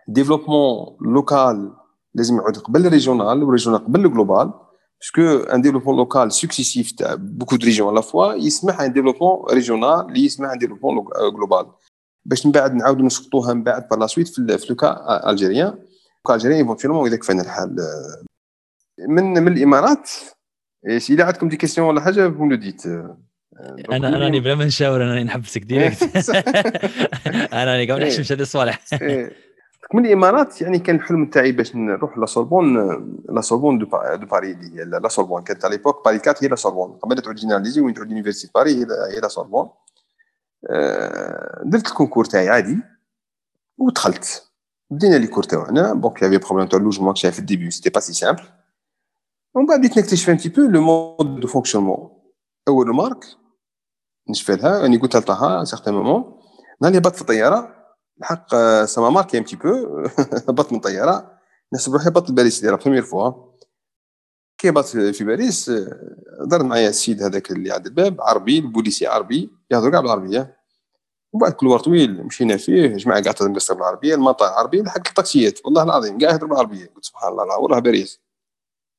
développement local لازم يعود قبل الريجونال والريجونال قبل الجلوبال باسكو ان ديفلوبمون لوكال سكسيسيف تاع beaucoup de régions à la fois يسمح un développement régional اللي يسمح un développement global باش من بعد نعاودوا نسقطوها من بعد par la suite في le cas algérien le cas algérien éventuellement اذا كفانا الحال من من الإمارات اذا عندكم des questions ولا حاجة vous le dites أنا أنا راني بلا ما نشاور أنا نحبسك direct أنا راني (laughs) (laughs) (laughs) قاعد نحشم هذه الصوالح من الإمارات يعني كان الحلم تاعي باش نروح la Sorbonne la Sorbonne de Paris اللي هي la Sorbonne. كانت على l'époque Paris 4 هي la Sorbonne. قبل تعود généralisée وين تعود université Paris هي la Sorbonne. درت ال concours تاعي عادي ودخلت. بدينا les cours تاعنا donc il y avait problème تاع ال logement كشاف في ال début c'était pas si simple ومن بعد بديت نكتشف un petit peu le mode de fonctionnement أول marque نشفى لها. راني قلت لها certain moment نهار هبط في الطيارة. الحق ça m'a marqué un petit peu هبط من الطياره نحسب روحي هبط لباريس la première fois كي هبط في باريس دار معايا السيد هذاك اللي عند الباب عربي البوليسي عربي يهضروا كاع بالعربية. وبعد كل طويل مشينا فيه جماعة قاعدة تهضر بالعربية المطار عربي لحق الطاكسيات والله العظيم قاعد يهضروا بالعربية. قلت سبحان الله والله باريس.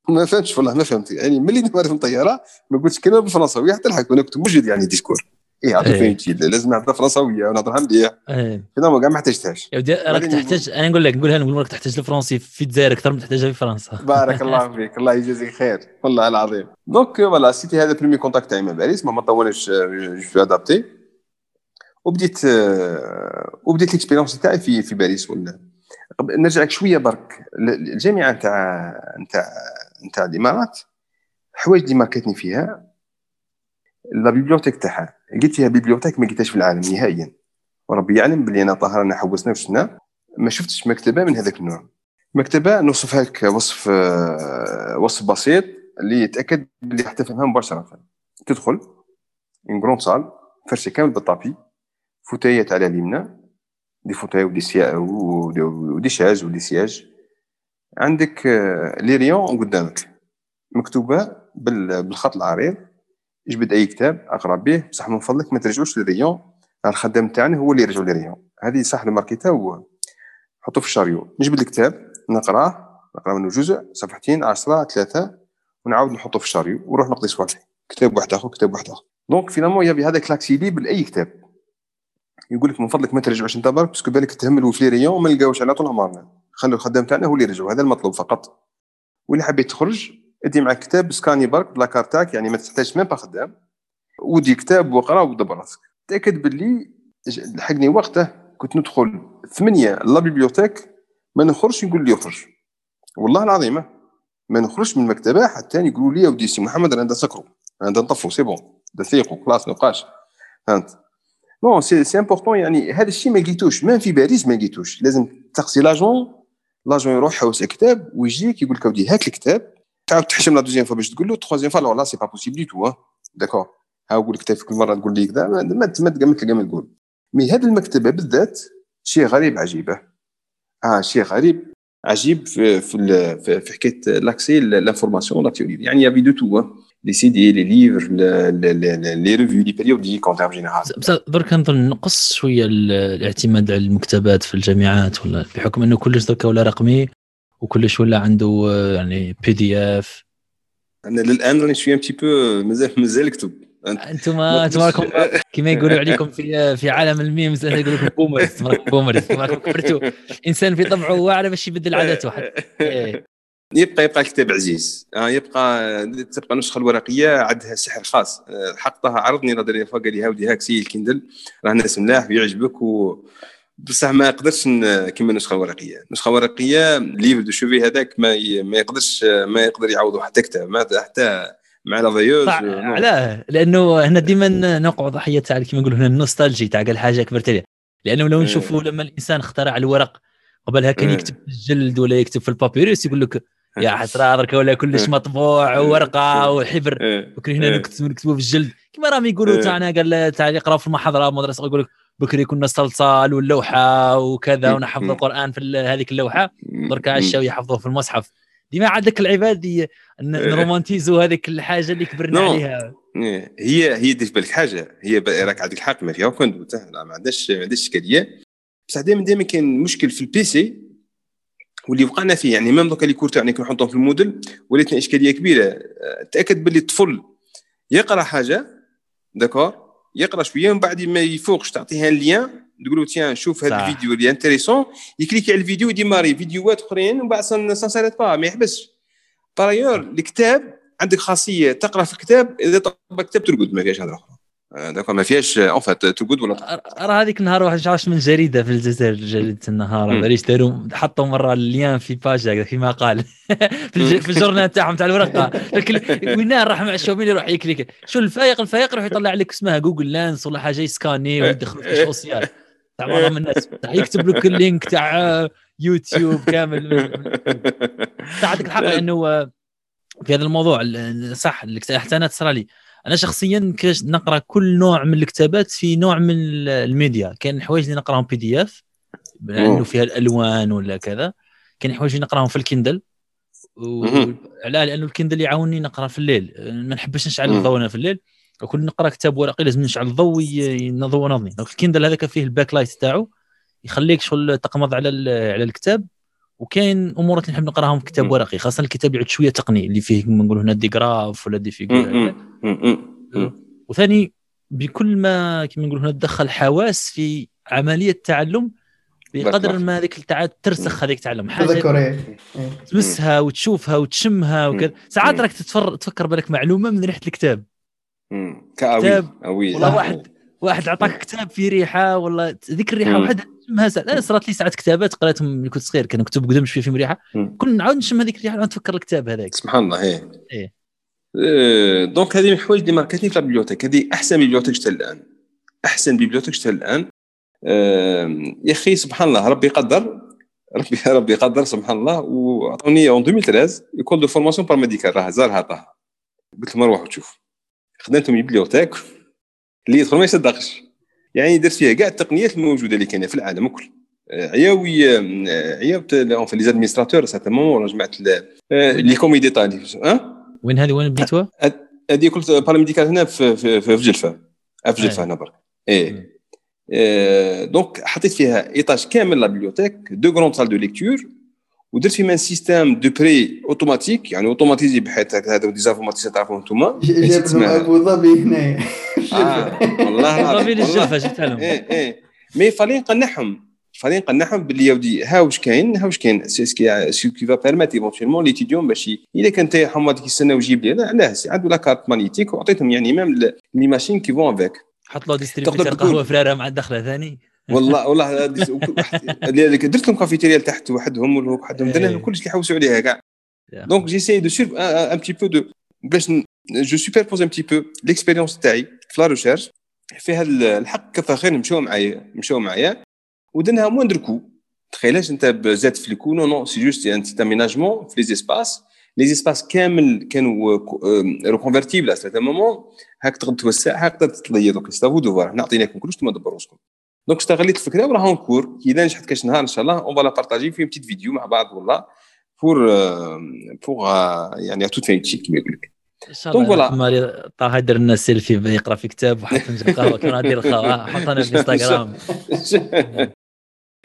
ما فهمتش والله ما فهمت. يعني ملي نهار في الطياره ما قلتش كلمة بالفرنساويه حتى الحق أنا كنت موجد يعني discours إيه عرفت فين لازم نهضر فرنساوية ونهضرها مليح إيه. كاع ما احتاجتهاش يا ودي راك تحتاج أنا نقول لك نقولها نقول لك تحتاج الفرنسي في الجزائر أكثر من تحتاجها في فرنسا. بارك الله (laughs) فيك. الله يجازيك خير. والله العظيم. donc voilà c'était هذا premier contact تاعي مع باريس. ما طولش j'ai adapté وبديت وبديت l'expérience تاعي في في باريس. ولا نرجع لك شوية برك. الجامعة نتاع نتاع نتاع الإمارات الحوايج اللي ماركتني فيها. la bibliothèque تاعها قلت فيها bibliothèque ما لقيتهاش في العالم نهائيا. وربي يعلم بلي أنا طاهر انا حوسنا وشنا ما شفتش مكتبة من هذاك النوع. مكتبة نوصفها لك وصف وصف بسيط اللي يتأكد بلي راح تفهمها مباشرة. تدخل une grande salle فرشة كامل بال tapis. فوتايات على اليمنى. des fauteuils و des sièges و des chaises و des sièges. عندك les rayons قدامك. مكتوبة بالخط العريض. جبد أي كتاب أقرأ به. بصح من فضلك ما ترجعوش لل rayon. الخدام تاعنا هو اللي يرجعوا لل rayon. هذه صح الماركيتا هو. حطوه في ال chariot. نجبد الكتاب نقرأه. نقرأ منه جزء صفحتين عشرة ثلاثة. ونعاود نحطه في ال chariot ونروح نقضي صوالحي كتاب واحد آخر كتاب واحد آخر. donc finalement يبي هذا l'accès libre لاي كتاب يقول لك من فضلك ما ترجعوش انت برك parce que بالك تهملوا في rayon وما نلقاوش على طول عمرنا خلوا الخدام تاعنا هو اللي يرجعوا هذا المطلوب فقط. واللي حبيت تخرج ادي معك كتاب سكاني برك بلا كارتاك يعني ما تحتاجش même pas خدام ودي كتاب واقرا ودبر راسك تأكد باللي لحقني وقته كنت ندخل ثمانية la bibliothèque ما نخرجش يقول لي اخرج والله العظيم ما نخرجش من المكتبه حتى يقولوا لي ودي سي محمد أنا سكروا أنا نطفوا c'est bon. ثيقوا خلاص ما بقاش. فهمت؟ non c'est c'est important يعني هذا الشيء ما لقيتوش. ما في باريس ما لقيتوش. لازم تقصي l'agent l'agent يروح يحوس كتاب ويجيك يقول لك اودي هاك الكتاب. تعاود تحشم la deuxième fois باش تقول له troisième fois là c'est pas possible du tout d'accord ها نقول لك كل مرة تقول لي كذا ما ما تلقى ما تقول mais هذه المكتبة بالذات شيء غريب عجيبه آه شيء غريب عجيب في في, في حكاية l'accès l'information la théorie يعني y avait de tout les CD les livres les revues les périodiques en terme général درك نظن نقص شوية الاعتماد على المكتبات في الجامعات ولا بحكم إنه كلش درك ولا رقمي. وكلش ولا عنده يعني بي دي اف أنا للآن راني شوية ام تي بو مازال مازال اكتب أنتم أنتم راكم كما يقولوا عليكم في في عالم الميمز يقول لكم بومرز بومرز راكم كبرتوا إنسان في طبعه واعر باش يبدل عاداته حتى يبقى يبقى الكتاب عزيز. آه يبقى تبقى النسخه الورقية عندها سحر خاص. حقها عرضني لا دري قال لي هاودي هاك سي الكندل. راه ناس ملاح ويعجبك و بصح ما يقدرش كيما النسخة الورقية. النسخة الورقية livre de chevet هذاك ما ما يقدرش ما يقدر يعوضه حتى كتاب. حتى مع la liseuse علاه. لأنه هنا ديما نوقع ضحيه تاع كيما نقولوا هنا ال nostalgie تاع قال حاجة كبرت عليها. لأنه لو نشوفوا لما الإنسان اخترع الورق قبلها كان يكتب في الجلد ولا يكتب في ال papyrus يقول لك يا حسرة درك ولا كلش مطبوع وورقه وحبر. وكري هنا نكتبوا في الجلد. كما راهم يقولوا تاعنا قال تاع اللي يقراو في المحاضرة المدرسة يقول لك بكري كنا صلصال واللوحة وكذا ونحفظ القرآن في هذيك اللوحة. درك عشاو يحفظوه في المصحف. ديما عاد ذاك العباد إيه. نرومانتيزو هذيك الحاجة اللي كبرنا. عليها. إيه، هي هي دير بالك حاجة. هي راك عندك الحق ما فيها كنت ما عندهاش ما عندهاش إشكالية. بصح دائما دائما كاين مشكل في ال PC واللي وقعنا فيه. يعني même donc les cours تاعنا كي نحطهم في ال Moodle ولاتنا إشكالية كبيرة. أه، تأكد باللي الطفل يقرأ حاجة d'accord؟ يقرأ شوية ومن بعد ما يفوقش تعطيها ال lien تقول له tiens شوف هذا. الفيديو اللي intéressant يكليكي على الفيديو يديماري فيديوهات أخرين ومن بعد ça s'arrête pas ما يحبسش par ailleurs الكتاب عندك خاصية تقرأ في الكتاب إذا طبق كتاب ترقد ما فيهاش هضره أخرى d'accord ما فيهاش en fait ترقد ولا راه هذيك النهار واحد شعرش من جريدة في الجزائر جريدة النهار ليش داروا حطوا مرة ال lien في page هكذا في مقال (laughs) في, الج... في الجورنال تاعهم تاع الورقة. (laughs) وين راح مع الشومين يروح يكليك شو الفايق؟ الفايق يروح يطلع لك اسمها جوجل لانس ولا حاجة يسكاني ويدخل في السوسيال تاع (laughs) معظم الناس. يكتب لك اللينك تاع يوتيوب كامل. تاع عندك الحق لأنه في هذا الموضوع ال- صح أنا تصرى لي. أنا شخصيا كاش نقرأ كل نوع من الكتابات في نوع من ال- الميديا. كاين حوايج اللي نقراهم بي دي اف لأنه. فيها الألوان ولا كذا. كاين حوايج اللي نقراهم في ال Kindle. علاه لأنه ال Kindle يعاوني نقرأ في الليل. ما نحبش نشعل. الضوء أنا في الليل. وكل نقرأ كتاب ورقي لازم نشعل الضوء ينضوي نظني donc ال Kindle هذاك فيه ال backlight تاعو يخليك شغل تقمض على على الكتاب. وكاين أمور اللي نحب نقراهم في كتاب. ورقي خاصة الكتاب يعود شوية تقني اللي فيه كما نقولوا هنا des graphes ولا des figures. وثاني بكل ما كما نقولوا هنا تدخل حواس في عملية التعلم بقدر ما هذيك تعاد ترسخ هذيك التعلم. حاجة. تمسها وتشوفها وتشمها وكذا. ساعات. راك تتفر... تفكر بالك معلومة من ريحة الكتاب. كاوي كتاب. والله واحد واحد عطاك كتاب فيه ريحة والله ذيك الريحة. وحدها تشمها ساعات أنا صارت لي ساعات كتابات قريتهم ملي كنت صغير كانوا كتب قدام شوية فيهم ريحة. كل نعاود نشم هذيك الريحة نتفكر الكتاب هذاك. سبحان الله إيه. إيه. آه، donc هذه من الحوايج اللي ماركتني في ال bibliothèque. هذه أحسن bibliothèque شفتها الآن. أحسن bibliothèque شفتها الآن. آه، يا أخي سبحان الله ربي قدر ربي (laughs) ربي قدر سبحان الله. وأعطوني en 2013 école de formation paramédicale راه زارها طه. قلت لهم روحوا تشوف خدمتهم bibliothèque اللي يدخل ما يصدقش. يعني درت فيها كاع التقنيات الموجودة اللي كاينة في العالم الكل. آه، عياوي آه، عياوت لي زادمينستراتور ساعه مومون جمعت آه، لي كومي ديتاي ها؟ وين هذه؟ وين بديتوها؟ هذه قلت باراميديكال هنا في في في جلفة. في جلفة هنا برك. إيه. آه، دونك حطيت فيها ايطاج كامل لا بيبليوتيك دو غروند سال دو ليكتور ودرت فيها ان سيستيم دو بري اوتوماتيك يعني اوتوماتيزي بحيث هذا ديزانفورماتيزي تعرفوا أنتم (laughs) ج- جاب لهم أبو ظبي هنا. آه (laughs) والله ضبي والله. للجلفه جبتها لهم. إيه إيه. mais fallait نقنعهم fallait نقنعهم باللي يا ودي ها واش كاين؟ ها واش كاين؟ c'est ce qui ce qui va permettre éventuellement l'étudiant باش إذا كان انت حماد يستنى ويجيب لي لا علاه si عنده la carte magnétique وعطيتهم يعني même les machines qui vont avec حط له distributeur قهوة فراره مع الدخلة ثاني. والله والله اللي درت لهم كافيتيريا لتحت وحدهم وحدهم درنا لهم إيه. كلش اللي يحوسوا عليها كاع. donc j'essaie de faire un petit peu de باش je superpose un petit peu l'expérience تاعي في la recherche فيها ال- الحق كفى خير مشاو معايا مشاو معايا. ودنها موندر كو تخيلاش أنت زاد في الكو. نو نو سي جوست ان تيت اميناجمون في لي زيسباس لي زيسباس كامل كانوا ريكونفرتيبل ا مومون هاك تقدر توسع هاك تقدر تطلي. دونك ستافو دوفوار حنا عطيناكم كلش أنتم دبروا راسكم دونك استغليت الفكرة وراها كور إذا نجحت كاش نهار إن شاء الله اون فالا بارطاجي في بتيت فيديو مع بعض والله بور بور يعني توت فين تشيك كيما يقول لك إن شاء donc الله. voilà. مالي طه يدير لنا سيلفي يقرأ في كتاب وحط فنجان قهوه كما ندير القهوة. (laughs) حطنا في انستغرام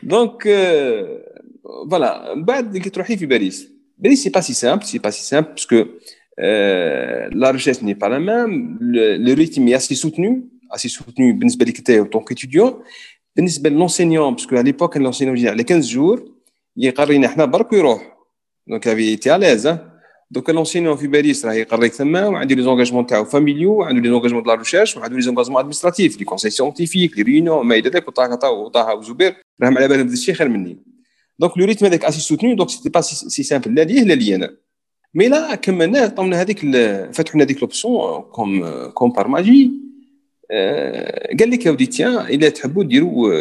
donc voilà. بعد كي تروحي في باريس. باريس c'est pas si simple c'est pas si simple parce que la recherche n'est pas la même le rythme assez soutenu assez soutenu بالنسبة لك أنت donc étudiant بالنسبة ل l'enseignant parce que à l'époque l'enseignant يجي على 15 jours يقرينا إحنا برك ويروح donc افي t'es à l'aise donc l'enseignant في باريس راه يقريك ثما وعنده les engagements تاعو familiaux وعنده les engagements de la recherche وعنده les engagements administratifs les conseils scientifiques les réunions ما إلى ذلك وطه وطه وزبير راهم على بالهم بهذا الشيء خير مني donc le rythme هذاك assez soutenu donc c'était pas si simple لا ليه لا لي أنا mais لا كملنا طمنا هذيك ال- فتحنا هذيك l'option comme comme par magie آه، قال لك يا ودي tiens إلا تحبوا ديروا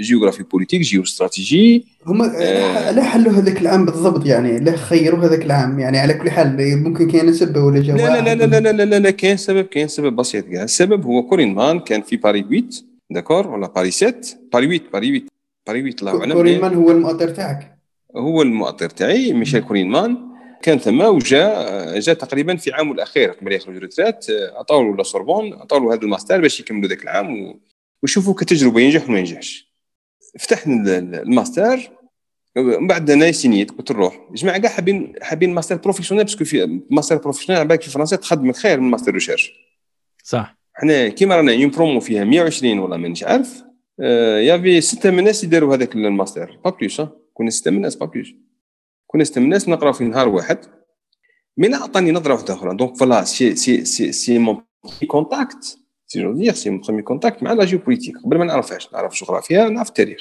géographie politique géostratégie هم آه. ليه حلوا هذاك العام بالضبط يعني ليه خيروا هذاك العام يعني على كل حال ممكن كان سبه ولا جواب؟ لا لا لا لا لا لا لا, لا كاين سبب كاين سبب بسيط كاع. السبب هو Korinman كان في باري 8 d'accord؟ ولا باري 7 باري 8 باري 8 باري 8 الله أعلم. Korinman هو المؤطر تاعك. هو المؤطر تاعي Michel Korinman كان ثما وجا جا تقريبا في عامه الأخير قبل يخرج retraite عطاو له la Sorbonne عطاو هذا الماستر باش يكملوا ذاك العام ويشوفوا كتجربة ينجح ولا ما ينجحش. فتحنا الماستر. من بعد أنا سينيت قلت نروح جماعة كاع حابين حابين master professionnel parce que في master professionnel على بالك في فرنسا تخدم خير من master recherche. صح. حنا كيما رانا une promo فيها 120 ولا مانيش عارف. y avait ستة من الناس يداروا هذاك الماستر. pas plus كنا ستة من الناس pas plus كنا الناس نقراو في نهار واحد mais لا عطاني نظرة واحدة أخرى. donc voilà c'est c'est c'est c'est mon contact c'est je dirais c'est mon premier contact مع la géopolitique قبل ما نعرفهاش نعرف جغرافيا نعرف التاريخ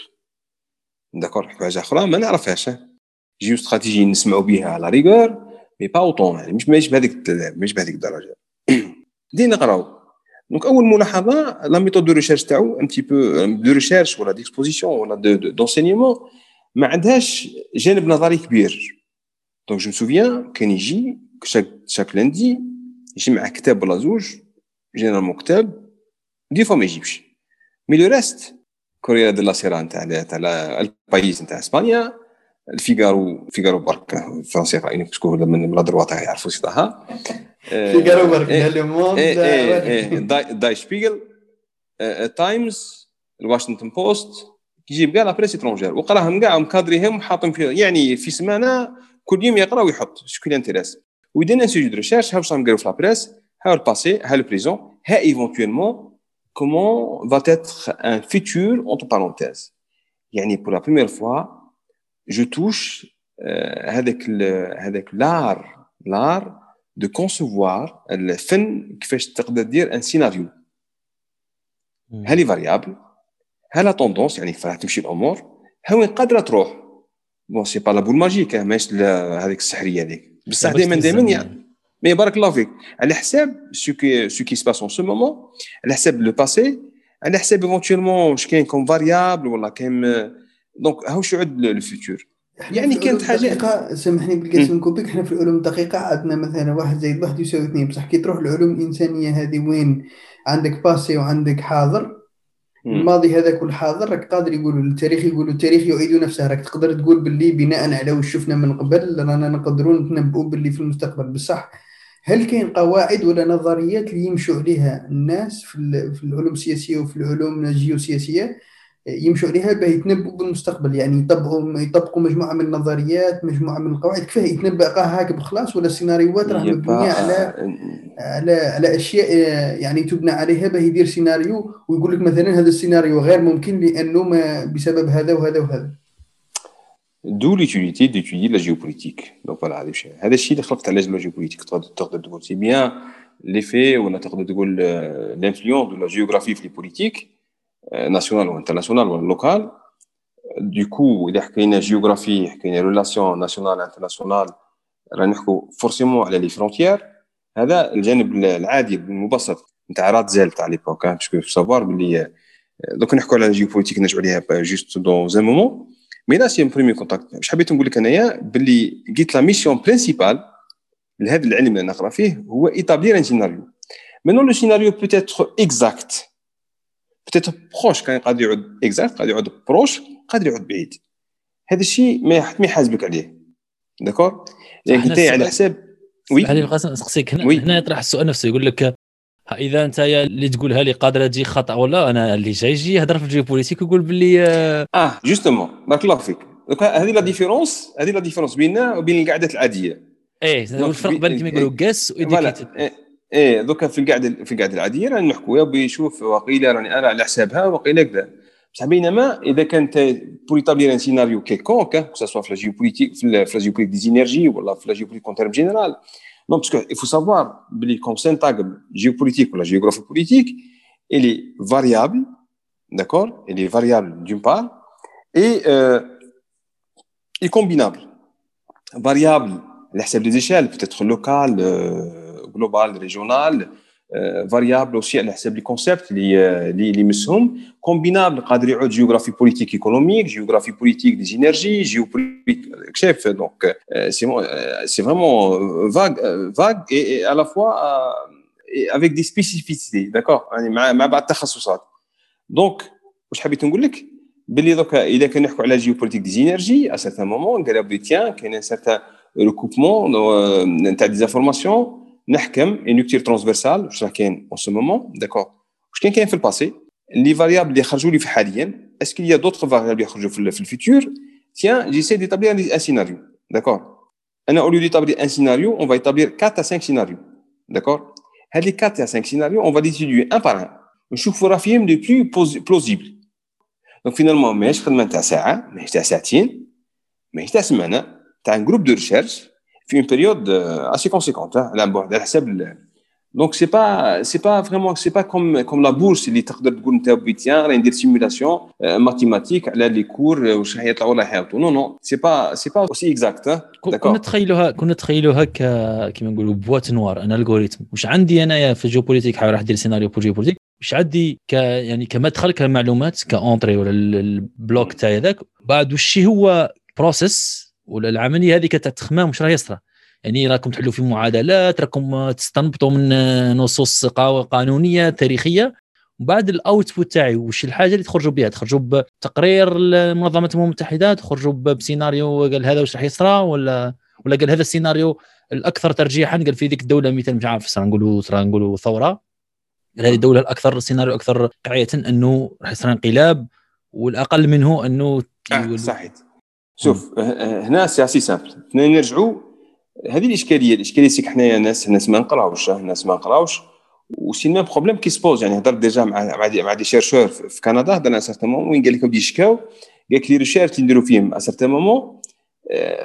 d'accord حاجة أخرى ما نعرفهاش. géostratégie نسمعوا بها à la rigueur mais pas autant يعني مش ماشي بهذيك مش بهذيك الدرجة. (clears throat) بدينا نقراو. donc أول ملاحظة la méthode de recherche تاعو en type de recherche ولا d'exposition ولا d'enseignement ما عندهاش جانب نظري كبير. donc je souviens كان يجي chaque chaque lundi يجي مع كتاب ولا زوج généralement كتاب des fois ما يجيبش mais le reste Corriere della Sera نتاع تاع El País نتاع اسبانيا الفيغارو فيغارو برك فرنسي رايني parce que من la droite تاعي يعرفوا سيداها فيغارو برك Le Monde Der Spiegel تايمز الواشنطن بوست يجيب كاع la presse étrangère وقراهم كاع مكادريهم وحاطين في يعني في سمانة كل يوم يقرأ ويحط. شكون intéresse؟ ويدير un sujet de recherche ها واش راهم قالوا في la presse ها le passé ها le présent ها éventuellement comment va être un futur entre parenthèses. يعني pour la première fois, je touche euh, avec le avec l'art l'art de concevoir الفن كيفاش تقدر دير un scénario ها les variables ها les tendances يعني كيف راح تمشي الأمور ها وين قادرة تروح. bon c'est pas la boule magique ماهيش هذيك السحرية هذيك. بصح دائما دائما يعني mais بارك الله فيك. على حساب ce qui ce qui se passe en ce moment على حساب le passé على حساب éventuellement واش كاين comme variables ولا كاين donc هاو شو عد le futur يعني كانت حاجة سامحني بالقسم كوبيك إحنا في العلوم الدقيقة عندنا مثلا واحد زائد واحد يساوي اثنين. بصح كي تروح العلوم الإنسانية هذه وين؟ عندك passé وعندك حاضر. الماضي هذاك والحاضر راك قادر يقولوا التاريخ يقولوا التاريخ يعيد نفسه راك تقدر تقول باللي بناء على واش شفنا من قبل رانا نقدرون نتنبؤوا باللي في المستقبل. بصح هل كاين قواعد ولا نظريات اللي يمشوا عليها الناس في, في العلوم السياسية وفي العلوم الجيوسياسية؟ يمشوا عليها باه يتنبؤوا بالمستقبل. يعني يطبقوا يطبقوا مجموعة من النظريات مجموعة من القواعد. كيفاه يتنبأ؟ هاك بخلاص ولا السيناريوهات راه مبنية على على على أشياء يعني تبنى عليها باه يدير سيناريو ويقول لك مثلا هذا السيناريو غير ممكن لأنه ما بسبب هذا وهذا وهذا. de l'utilité d'étudier la géopolitique donc voilà هذا الشيء اللي خلقت علاش la géopolitique تقدر تقول c'est bien l'effet ولا تقدر تقول l'influence de la géographie في les politiques nationales و internationales ولا locales du coup اذا حكينا géographie حكينا relations nationales internationales راه نحكوا forcément على les frontières هذا الجانب العادي المبسط نتاع Ratzel تاع l'époque parce que savoir باللي دوك نحكوا على géopolitique نرجعوا عليها juste dans un moment mais là c'est premier contact واش حبيت نقول لك انايا باللي قلت la mission principale لهذا العلم اللي نقرا فيه هو établir un scénario maintenant le scénario peut-être exact peut-être proche كان قادر يعود exact قادر يعود proche قادر يعود بعيد هذا الشيء ما ما يحاسبك عليه d'accord يعني انت على حساب oui علي القاسم نسقسيك. هنا, هنا يطرح السؤال نفسه يقول لك إذا أنت اللي تقولها لي قادرة تجي خطأ ولا أنا اللي جاي يجي يهضر في ال géopolitique ويقول باللي آه justement بارك الله فيك. هذه la différence هذه la différence بيننا وبين القعدات العادية. إيه والفرق بين كما يقولوا guess و educated إيه دوكا في القعده في القعده العادية راني نحكوا بيشوف وقيله راني أنا على حسابها وقيله كذا. بصح بينما إذا كانت بور ايتابلير ان سيناريو كيكونك سوا في لا جيوبوليتيك في لا جيوبوليتيك دي زينيرجي ولا في لا جيوبوليتيك اون تيرم جينيرال Non, parce qu'il faut savoir que comme syntagme géopolitique ou la géographie politique, elle est variable, d'accord? Elle est variable d'une part, et, euh, et combinable. Variable, la des échelles, peut-être locale, euh, globale, régionale, variable aussi على حساب les concepts اللي اللي يمسهم combinable قادر يعود géographie politique économique géographie politique d'énergie géopolitique شايف donc c'est c'est vraiment vague vague et à la fois avec des spécificités d'accord يعني مع مع بعض التخصصات donc واش حبيت نقول لك باللي دوكا اذا كان نحكوا على géopolitique des énergies à certain moment قال بلي tiens كاين un certain recoupement نتاع des informations نحكم un critère transversal واش راه كاين en ce moment d'accord واش كان كاين في ال passé les variables اللي خرجوا لي في حاليا est-ce qu'il y a d'autres variables يخرجوا في ال futur tiens j'essaie d'établir un scénario d'accord أنا au lieu d'établir un scénario on va établir 4 à 5 scénarios d'accord هاد les 4 à 5 scénarios on va d'étudier un par un نشوفوا راه فيهم le plus plausible donc finalement ماهيش خدمه تاع ساعه ماهيش تاع ساعتين ماهيش تاع سمانه تاع un groupe de recherche في une période assez conséquente على بعد على حساب donc c'est pas c'est pas vraiment c'est pas comme comme la bourse اللي تقدر تقول انت ben tiens راه ندير simulation mathématique على les cours واش راح يطلعوا ولا يهبطوا non non c'est pas c'est pas aussi exact كنا تخيلوها كنا تخيلوها كيما نقولوا boîte noire un algorithme واش عندي انايا في géopolitique حاول راح ندير scénario pour géopolitique واش عندي ك يعني كمدخل كمعلومات comme entrée ولا ال bloc تاعي هذاك بعد وش هو process ولا العملية هذيك تاع التخمام واش راه يصرى يعني راكم تحلوا في معادلات راكم تستنبطوا من نصوص قانونية تاريخية. وبعد ال output تاعي وش الحاجة اللي تخرجوا بها؟ تخرجوا بتقرير منظمه الامم المتحده تخرجوا بسيناريو قال هذا واش راح يصرى ولا ولا قال هذا السيناريو الأكثر ترجيحا؟ قال في ذيك الدولة مثال مش عارف نقولوا نقولوا ثورة. هذه الدولة الأكثر سيناريو أكثر واقعية أنه راح يصير انقلاب والأقل منه أنه آه صحيح. شوف هنا c'est c'est simple. نرجعوا هذه الإشكالية الإشكالية c'est que حنايا ناس ناس ما نقراوش ناس ما نقراوش و c'est même problème qui se pose يعني هضرت déjà مع مع des, مع des chercheurs في كندا هضرنا certain moment وين قال لك يشكاو قال لك les recherches اللي نديرو فيهم. à certain moment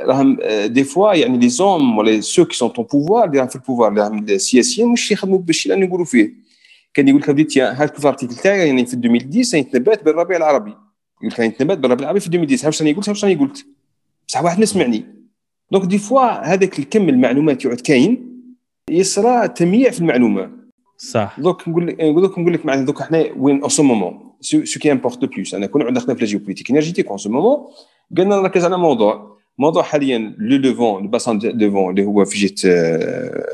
راهم des fois يعني les hommes ولا ceux qui sont au pouvoir اللي راهم في ال pouvoir اللي راهم السياسيين مش يخدموا بالشيء اللي نقولوا فيه. كان يقول لك بديت هذاك ال article تاعي يعني في 2010 يتنبات بالربيع العربي. يقول لك يتنبات بالربيع العربي في 2010 واش راني قلت واش راني قلت بصح واحد ما سمعني. donc des fois هذاك الكم المعلومات يقعد كاين يصرى تمييع في المعلومة. صح. دوك نقول لك نقول لك نقول لك معناتها دوك حنا وين en ce moment ce qui importe plus أنا كنا عندنا خدمه في la géopolitique énergétique en ce moment قلنا نركز على موضوع. موضوع حاليا le Levant ال bassin Levant اللي هو في جهة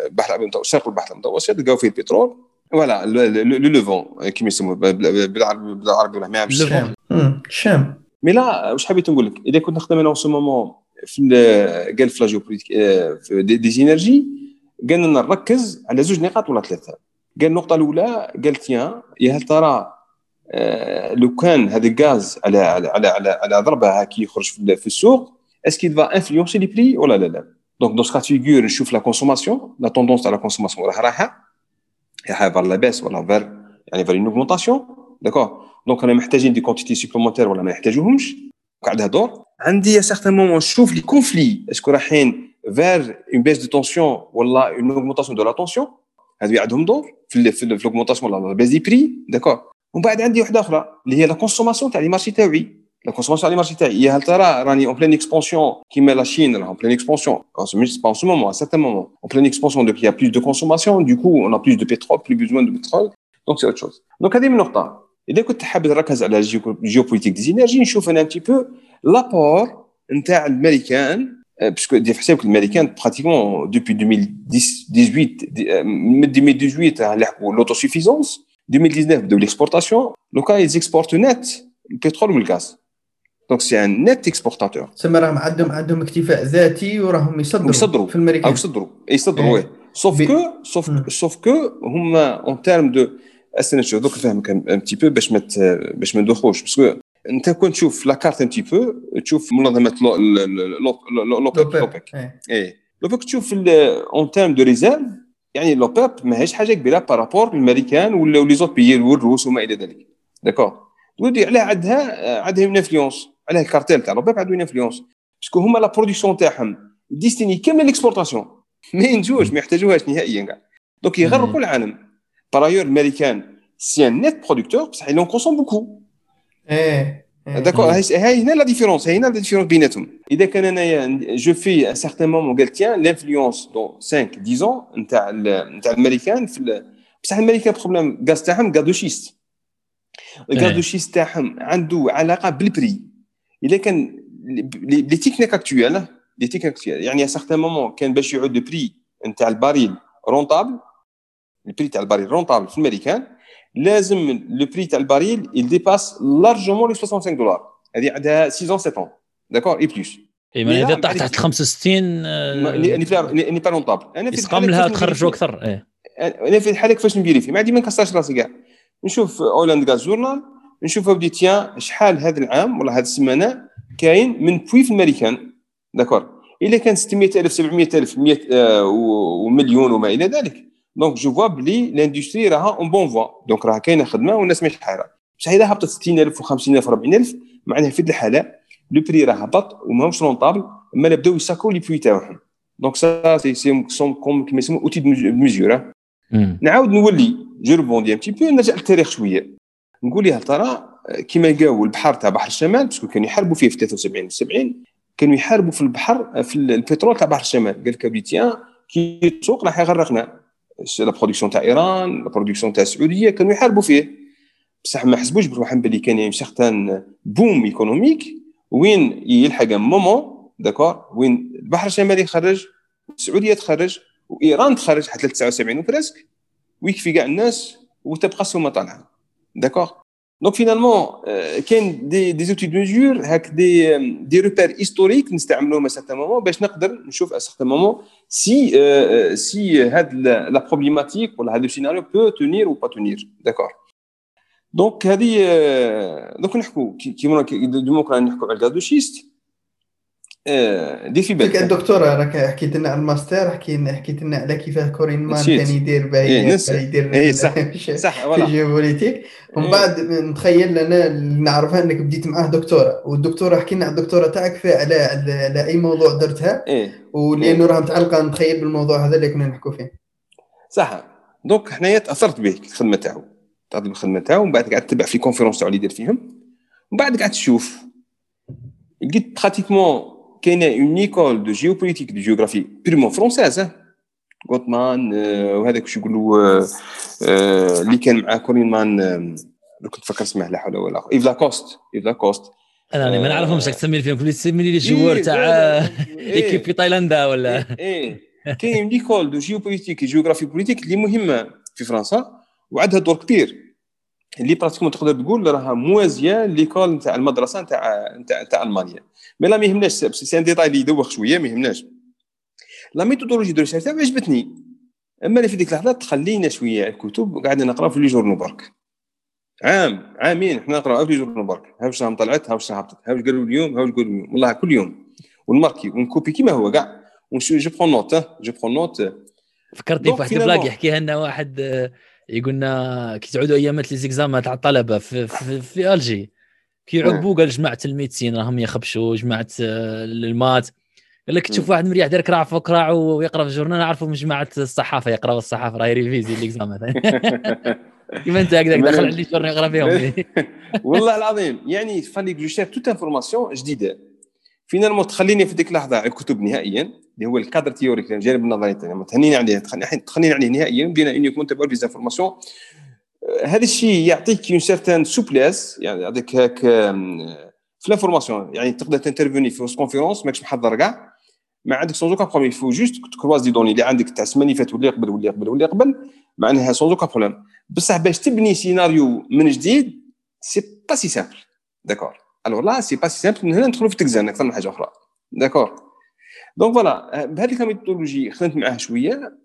البحر الأبيض المتوسط البحر المتوسط لقاو فيه البترول. voilà le Levant كيما يسموه بالعربي بالعربي ولا ما الشام الشام mais là واش حبيت نقول لك؟ إذا كنت نخدم أنا ce moment في قال في la géopolitique في des énergies قالنا نركز على زوج نقاط ولا ثلاثة. قال النقطة الأولى قال tiens يا هل ترى لو كان هذا الغاز على على على على, على ضربة هكي يخرج في السوق est-ce qu'il va influencer les prix ولا لا لا. donc dans ce cas figure نشوف la consommation la tendance تاع la consommation راه رايحه رايحه vers la baisse ولا vers يعني vers une augmentation d'accord donc أنا محتاجين des quantités supplémentaires ولا ما نحتاجوهمش قاعد دور عندي à certain moment نشوف les conflits est-ce que رايحين vers une baisse de tension ولا une augmentation de la tension هذو عندهم دور في في l'augmentation ولا baisse des prix d'accord ومن بعد عندي وحدة أخرى اللي هي la consommation تاع les marchés تاعي. la consommation تاع les marchés تاعي هل ترى راني en pleine expansion كيما la Chine راه en pleine expansion pas en ce moment, à certains moments. En pleine expansion, donc il y a plus de consommation, du coup, on a plus de pétrole, plus besoin de pétrole, donc c'est autre chose. Donc, هذه من نقطة. إذا كنت حاب نركز على ال géopolitique des énergies نشوف أنا un petit peu l'apport نتاع الامريكان parce que دير في حسابك الامريكان pratiquement depuis 2018 من 2018 لحقوا l'autosuffisance 2019 بداو l'exportation لوكا ils exportent net البترول والغاز donc c'est un net exportateur تسمى راهم عندهم عندهم اكتفاء ذاتي وراهم يصدروا يصدروا. في الامريكان أو يصدروا. يصدروا oui sauf que sauf sauf que هما en termes de استنى شوف دوك نفهمك un petit peu باش ما باش ما ندوخوش parce que أنت كنت تشوف la carte un petit peu تشوف منظمة l'OPEC et l'OPEC تشوف en termes de réserves يعني l'OPEP ماهيش حاجة كبيرة par rapport للأمريكان ولا les autres pays والروس وما إلى ذلك. d'accord تقول علاه عندها عندها une influence علاه الكارتيل تاع l'OPEP عنده une influence parce que هما la production تاعهم destinée كامل l'exportation (laughs) ما ينجوش ما يحتاجوهاش نهائيا كاع. donc يغرقوا العالم. Par ailleurs, l'américain, c'est un net producteur, parce qu'il en consomme beaucoup. D'accord, c'est la différence, c'est la différence بيناتهم. إذا كان أنا je fais un certain moment قال tiens l'influence dans 5 10 ans نتاع نتاع الامريكان في بصح الامريكان problème gaz تاعهم gaz de schiste ال gaz de schiste تاعهم عنده علاقه بال prix اذا كان les techniques actuelles les techniques actuelles يعني à certain moment كان باش يعود prix نتاع ال baril rentable ال prix تاع ال baril rentable في الامريكان لازم le prix تاع ال baril il dépasse largement les 65 دولار هذه عندها 6 ans 7 ans. d'accord et plus et même إذا طاح تحت 65 n'est pas rentable أنا في يسقم لها تخرجوا أكثر إيه. أنا في الحالة كيفاش ندير فيه ما عندي ما نكسرش راسي كاع. نشوف Oil and Gas Journal نشوف اودي tiens شحال هذا العام ولا هذه السمانة كاين من بوي في الماريكان d'accord إلا كان 600000 700000 100 ومليون وما إلى ذلك. donc je vois بلي l'industrie راها en bonne voie donc راه كاينة خدمه والناس ماشي حايره بصح اذا هبطت 60000 و50000 و40000 معناها في الحاله لو بري راه هبط وماهمش rentables اما بداو يساكو les puits تاعهم donc ça c'est c'est c'est comme كيما يسمو outil de mesure نعاود نولي je rebondis un petit peu نرجع للتاريخ شوية نقول يا ترى كيما لقاو البحر تاع بحر الشمال parce que كانوا يحاربوا فيه في 73 و 70 كانوا يحاربوا في البحر في البترول تاع بحر الشمال قال لك كي السوق راح يغرقنا la production تاع ايران la production تاع السعودية كانوا يحاربوا فيه. بصح ما حسبوش بروحهم بلي كان يعني certain boom économique وين يلحق moment d'accord وين البحر الشمالي خرج السعودية تخرج وإيران تخرج حتى 79 و parce que ويكفي كاع الناس وتبقى السومه طالعة. d'accord donc finalement كاين des des outils de mesure هاك des des repères historiques نستعملوهم à certains moments باش نقدر نشوف à certain moment c'est c'est هاد la problématique ولا هذا السيناريو peut tenir ou pas tenir d'accord donc هذه donc نحكوا كيما donc نحكوا على ال gaz de schiste دير في بالك. الدكتورة راك حكيت لنا على الماستر حكينا حكيت لنا على كيفاه كورين مان كان يدير باهي إيه يدير إيه صح. (laughs) صح في الجيوبوليتيك ومن بعد نتخيل أنا نعرفها أنك بديت معاه دكتورة. والدكتورة حكينا على الدكتورة تاعك على على أي موضوع درتها. إيه. ولأنه راه متعلقة نتخيل بالموضوع هذا اللي كنا نحكوا فيه. صح. donc حنايا تأثرت به الخدمة تاعو. تاثرت بالخدمة تاعو ومن بعد قعدت تتبع في conférences تاعو اللي يدير فيهم. ومن بعد قعدت تشوف. لقيت pratiquement كاينة une école de géopolitique de géographie purement française غوتمان وهذاك واش يقولوا اللي كان مع كورين مان لو كنت فكر اسمه لا حول ولا قوه ايف لاكوست ايف لاكوست أنا ما نعرفهمش راك تسمي فيهم كل تسمي les joueurs تاع équipe في تايلاندا ولا؟ إيه كاين l'école de géopolitique géographie politique اللي مهمة في فرنسا وعندها دور كبير. اللي pratiquement تقدر تقول راها موازية l'école نتاع المدرسة نتاع نتاع نتاع ألمانيا. mais là ما يهمناش c'est un détail اللي يدوخ شوية ما يهمناش la méthodologie de recherche عجبتني. أما في ديك اللحظه تخلينا شوية الكتب قعدنا نقرأ في les journaux برك. عام عامين حنا نقراو في les journaux برك. ها واش راهم طلعت ها واش هبطت ها واش قالوا اليوم ها واش قالوا اليوم. والله كل يوم. ون marquer ون copier كيما هو كاع ونشوف je prends note je prends note فكرتني في واحد البلاك يحكيها لنا واحد يقولنا كي تعودوا ايامات les examens تاع الطلبة في, في, في ألجي. كي عقبوا قال جماعة ال médecine راهم يخبشوا جماعة ال maths قال لك تشوف واحد مريح دير كراع فوق كراع ويقرا في ال journal نعرفوا من جماعة الصحافة يقراوا الصحافة راهي réviser l'examen (laughs) كيما أنت هكذاك دخل على les journal يقرأ فيهم؟ (laughs) والله العظيم يعني فاليك je cherche toute information جديده finalement تخليني في ديك اللحظه على الكتب نهائيا. اللي هو ال cadre théorique الجانب النظري تهنيني عليه تخليني عليه نهائيا بدينا uniquement تبعوا les informations هذا الشيء يعطيك une certaine souplesse يعني يعطيك هاك في l'information يعني تقدر تنترفوني في conférence ماكش محضر كاع ما عندك sans aucun problème faut juste تكروز des données اللي عندك تاع السمانة اللي فاتت واللي قبل واللي قبل واللي قبل معناها sans aucun problème بصح باش تبني سيناريو من جديد c'est pas si simple d'accord alors là c'est pas si simple من هنا ندخلوا في التكزان أكثر من حاجة أخرى. d'accord donc voilà بهذيك ال méthodologie خدمت معاه شوية.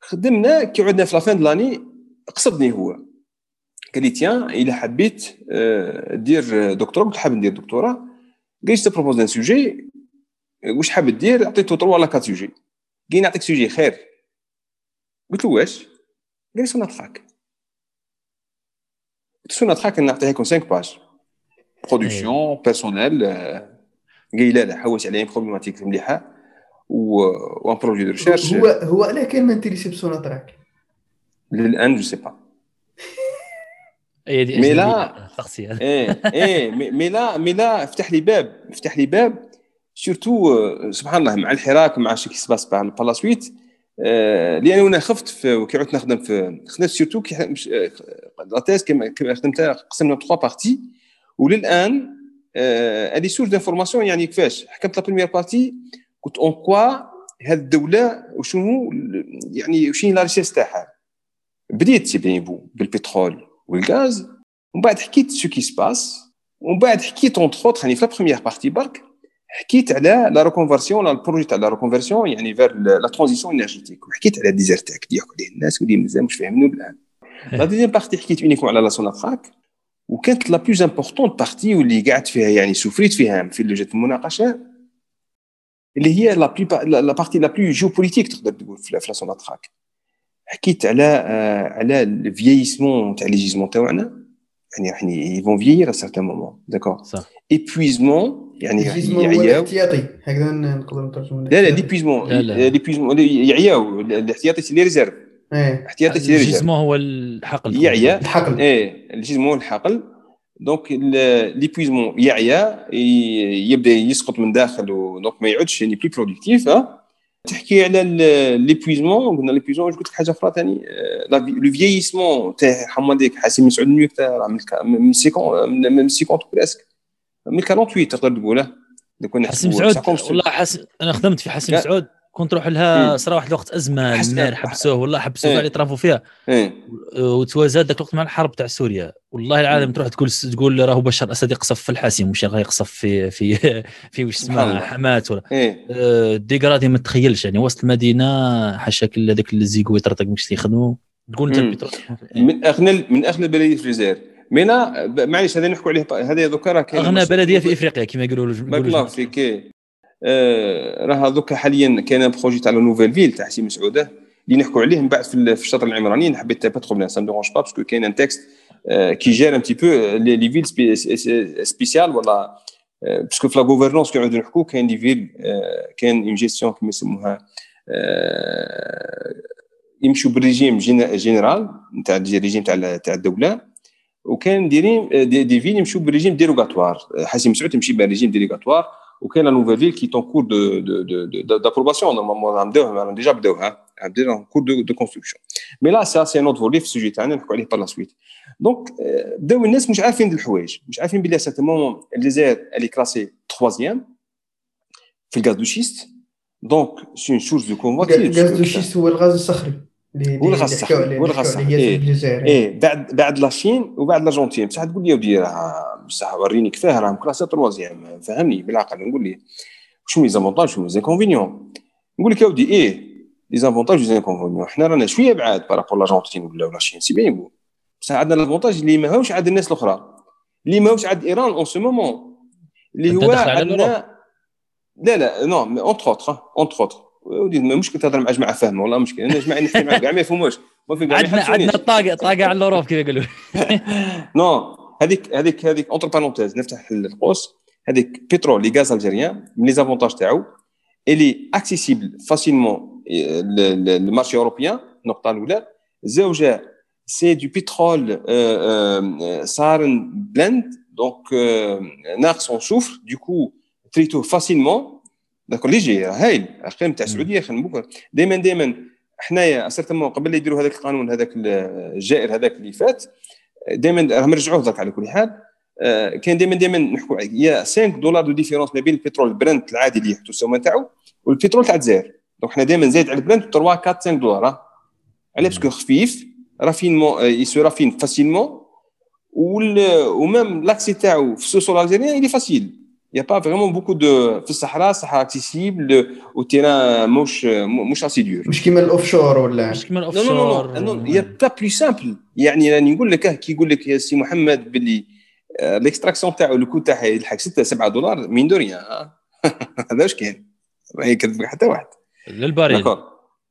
خدمنا كي عدنا في la fin de l'année قصدني هو. قال لي tiens إلا حبيت دير دكتوراه. قلت حاب ندير دكتوراه. قال لي propose un sujet واش حاب دير عطيته 3 ولا 4 سوجي قال نعطيك sujet خير. قلت له واش؟ قال لي سوناطراك قلت سوناطراك نعطيها لكم 5 pages production personnelle قال لا لا حوس عليه problématique مليحة. و un projet de recherche هو هو علاه كان ما intéressé بسوناطراك للآن je sais pas. (laughs) هي دي mais là إيه إيه mais là mais là فتح لي باب فتح لي باب. surtout سبحان الله مع الحراك مع شي كي سباس بار لا سويت لأن أنا خفت في كي عدت نخدم في خدمت surtout كي la thèse كما خدمتها قسمنا trois parties وللآن هذه source d'information يعني كيفاش؟ حكمت la première partie قلت en quoi هذه الدولة وشنو يعني وشين لا ريشيس تاعها؟ بديت c'est bien beau بالبترول والغاز ومن بعد حكيت ce qui se passe ومن بعد حكيت entre autres يعني في la première partie برك حكيت على la reconversion ال projet تاع la reconversion يعني vers la transition énergétique وحكيت على ديزرتاك اللي عليه الناس واللي مازال مش فاهمينه الان la deuxième partie حكيت uniquement على la سوناطراك وكانت la plus importante partie واللي قعدت فيها يعني souffrit فيها في لجنه المناقشه اللي هي la plus la partie la plus géopolitique تقدر تقول في la سوناطراك حكيت على على ال vieillissement تاع les gisements تاعنا يعني يعني ils vont vieillir à certain moment d'accord صح épuisement يعني يعياو احتياطي هكذا نقدروا نترجموا la la l'épuisement l'épuisement يعياو الاحتياطي c'est les réserves إيه. احتياطي c'est les réserves ال gisement هو الحقل. يعيا. الحقل. إيه ال gisement الحقل. donc l'épuisement يعيا. يبدأ يسقط من داخل donc ما يعودش يعني plus productif تحكي على l'épuisement قلنا l'épuisement قلت لك حاجة أخرى ثاني le vieillissement تاع يرحم والديك حاسي مسعود نيوك من cinquante من cinquante presque. من 48 تقدر تقوله. حاسي مسعود. والله حسين أنا خدمت في حاسي مسعود. كنت نروح لها صرا واحد الوقت ازمه المار حبسوه والله حبسوه قاعد يطرفوا فيها. وتوازاد ذاك الوقت مع الحرب تاع سوريا. والله العالم تروح تقول تقول راهو بشار الاسد يقصف في الحاسم مش يقصف في في (laughs) في وش اسمه حمات ولا. الديكراتي ما تخيلش يعني وسط المدينة حاشاك هذاك الزيكو يطرطق مش يخدموا تقول أنت البترول. من أغنى من أغنى بلديه في الجزائر. مينا معليش هذا نحكوا عليه هذا دوكا راه أغنى بلدية في إفريقيا كما يقولوا بارك الله فيك آه، راه دوكا حاليا كاين projet تاع nouvelle ville تاع حاسي مسعود اللي نحكوا عليه من بعد في الشطر العمراني حبيت pas problème ça dérange pas parce que كاين un texte qui gère un petit peu les villes spéciales ولا parce que في la gouvernance كي نعودو نحكوا كاين les villes كاين une gestion كما يسموها يمشوا بال régime général نتاع الريجيم تاع تاع الدولة وكان ديرين des, des villes يمشوا بال régime dérogatoire. حاسي مسعود يمشي بال régime dérogatoire. وكاين la nouvelle ville qui est en cours de d'approbation normalement عندهم déjà بداوها عندنا cours de de construction mais là ça c'est un autre volet في ال sujet تاعنا نحكوا عليه par la suite donc بداو الناس مش عارفين الحوايج مش عارفين بلي cet moment الجزائر اللي classée troisième في ال gaz de schiste donc c'est une source de combustible ال gaz de schiste هو الغاز الصخري هو الغاز الصخري إيه بعد بعد la Chine وبعد لارجنتين بصح تقول لي ودي راه بصح وريني كيفاه راهم classés troisième فهمني؟ بالعقل نقول لي. شنو les avantages شنو les inconvénients نقول لك يا ودي إيه les avantages les inconvénients حنا رانا شوية بعاد par rapport l'Argentine ولا ولا Chine. c'est bien يقول بصح عندنا l'avantage اللي ماهوش عند الناس الأخرى. اللي ماهوش عند إيران en ce moment اللي هو عندنا لا لا non entre autres entre autres ودي مشكل تهضر مع جماعة فاهمه والله مشكل أنا جماعة نحكي معاهم كاع ما يفهموش. ما في عندنا عندنا طاقه طاقة على ال Europe كيف يقولوا (laughs) non هذيك هذيك هذيك entre parenthèses. نفتح القوس. هذيك pétrole les gaz algériens من les avantages تاعو. il est accessible facilement لل marché européen النقطه الأولى. زوجة c'est du pétrole Sahara Blend donc ناقص en soufre donc traité facilement d'accord léger هايل. أخي تاع السعودية خدموا دائما دائما حنايا certainement قبل لا يديروا هذاك القانون هذاك الجائر هذاك اللي فات دائما راهم رجعوه درك على كل حال. كان دائما دائما نحكوا يا 5 دولار de différence ما بين البترول البرنت العادي اللي يحطوا السومة تاعو والبترول تاع الجزائر. donc حنا دائما زايد على البرنت 3 4 5 دولار علاه parce que خفيف raffinement il se raffine facilement و même l'accès تاعو في ال sous-sol algérien اللي facile il n'y a pas vraiment beaucoup de في الصحراء صحراء accessible وال terrain مش مش accidenté مش كيما ال off ولا؟ مش كيما ال offshore non non y a pas plus simple يعني راني نقول لك كي يقول لك يا سي محمد باللي ال extraction تاعو ال coût تاعها يلحق 6 7 دولار مين دوريا (laughs) هذا واش كاين؟ ما يكذب حتى واحد. لل baril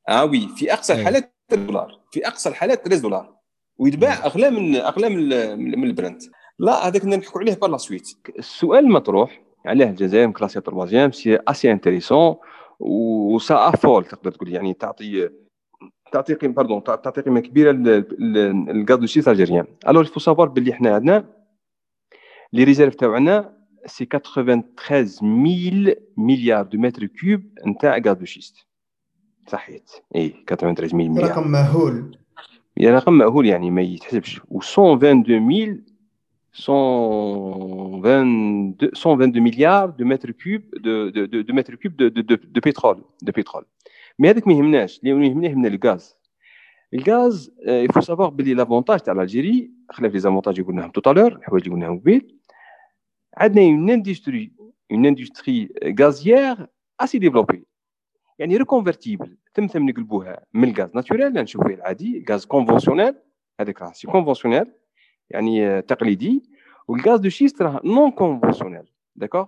آه oui في أقصى الحالات دولار. في أقصى الحالات 3 دولار. ويتباع أغلى من أغلى من, من البرنت لا هذاك نحكوا عليه par la suite السؤال المطروح عليه الجزائر classée troisième c'est assez intéressant و ça vaut le تقدر تقول يعني تعطي تعطي قيمة pardon تعطي قيمة كبيرة لل gaz de schiste algérien alors il faut savoir باللي حنا عندنا les réserves تاعنا c'est 93 مليار de mètres cubes نتاع gaz de schiste صحيت اي 93 مليار رقم مهول. يعني رقم مهول يعني ما يتحسبش. و 122 122, 122 milliards de mètres cubes de, de, de, de mètres cubes de, de, de, de pétrole de pétrole. Mais هذاك ما يهمناش اللي يهمنا يهمنا الغاز الغاز il faut savoir بلي l'avantage تاع l'Algérie خلاف les avantages اللي قلناهم tout à l'heure الحوايج اللي قلناهم قبيل عندنا une industrie une industrie gazière assez développée يعني reconvertible ثم ثم نقلبوها من ال gaz naturel نشوفوه العادي gaz conventionnel هذاك راه c'est conventionnel يعني تقليدي. وال gaz de schiste راه non conventionnel d'accord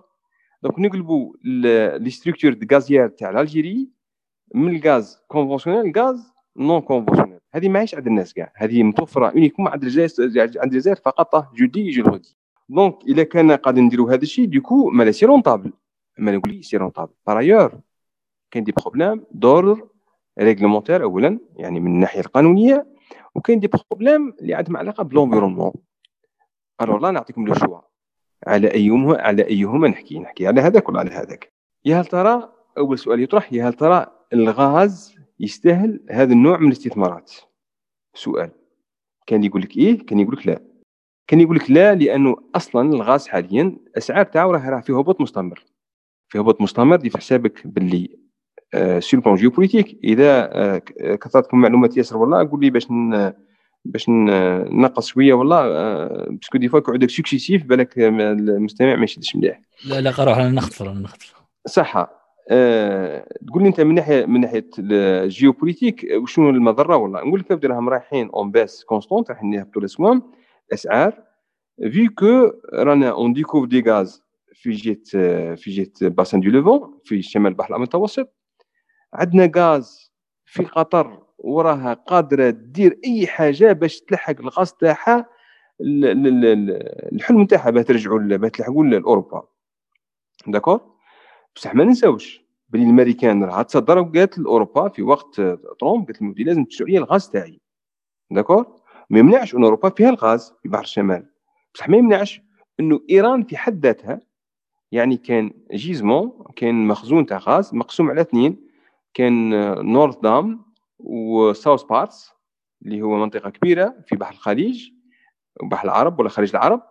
donc نقلبوا les structures gazières تاع l'Algérie من ال gaz conventionnel gaz non conventionnel هذه ماهيش عند الناس كاع. هذه متوفرة uniquement عند الجزائر عند الجزائر فقط. جودي الغدي donc إذا كان قاعد نديروا هذا الشيء دوكو ما c'est rentable ما نقول c'est rentable par ailleurs كاين des problèmes d'ordre réglementaire اولا يعني من الناحية القانونية. وكاين des problèmes اللي عندهم علاقة ب l'environnement alors لا نعطيكم le choix على ايهما على أيهما نحكي؟ نحكي على هذاك ولا على هذاك؟ يا هل ترى أول سؤال يطرح يا هل ترى الغاز يستاهل هذا النوع من الاستثمارات؟ سؤال. كان يقول لك إيه كان يقول لك لا. كان يقول لك لا لأنه أصلا الغاز حاليا الاسعار تاعو راه في هبوط مستمر. في هبوط مستمر دير في حسابك باللي sur plan géopolitique إذا آه كثرتكم معلومات ياسر والله قول لي باش باش نقص شوية والله parce que des fois كيعودك excessif بالك المستمع ما يشدش مليح. لا لا قروح أنا نخطر أنا نخطر صح. أه تقول لي أنت من ناحية من ناحية ال géopolitique وشنو المضرة؟ والله نقول لك راهم رايحين en baisse constante رايحين يهبطوا الاسوام أسعار. vu que رانا on découvre du gaz في جهه في جهه bassin du Levant في شمال البحر المتوسط. عندنا غاز في قطر وراها قادرة دير أي حاجة باش تلحق الغاز تاعها الحلم تاعها باه ترجعوا باه تلحقوا لأوروبا. d'accord؟ بصح ما ننساوش بلي الأمريكان راه تصدر وقالت لأوروبا في وقت ترومب قالت لهم لازم تشروا لي الغاز تاعي. d'accord؟ ما يمنعش أن أوروبا فيها الغاز في بحر الشمال. بصح ما يمنعش أنه إيران في حد ذاتها يعني كان gisement كان مخزون تاع غاز مقسوم على اثنين كان North Dome و South Pars اللي هو منطقة كبيرة في بحر الخليج وبحر العرب ولا خليج العرب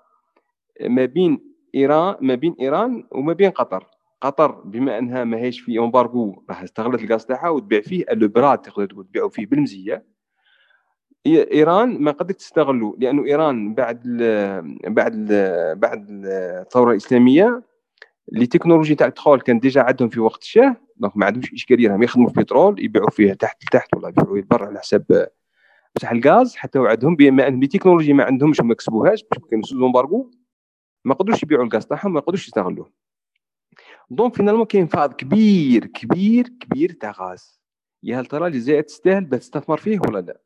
ما بين ايران ما بين إيران وما بين قطر. قطر بما أنها ما هيش في embargo راح استغلت الغاز تاعها وتبيع فيه البراد تقدر تبيعوا فيه بالمزية. إيران ما قدرت تستغله لأنه إيران بعد ال بعد ال بعد الثورة الإسلامية les technologies تاع البترول كان déjà عندهم في وقت الشاه donc ما عندهمش إشكالية راهم يخدموا في بترول يبيعوا فيه تحت لتحت ولا يبيعوا برا على حساب بصح الغاز حتى عندهم بما إن les technologies ما عندهمش وما كسبوهاش كانوا sous embargo ما قدروش يبيعوا الغاز تاعهم ما قدروش يستغلوه. donc finalement كاين فائض كبير كبير كبير تاع غاز. يا هل ترى الجزائر تستاهل باش تستثمر فيه ولا لا؟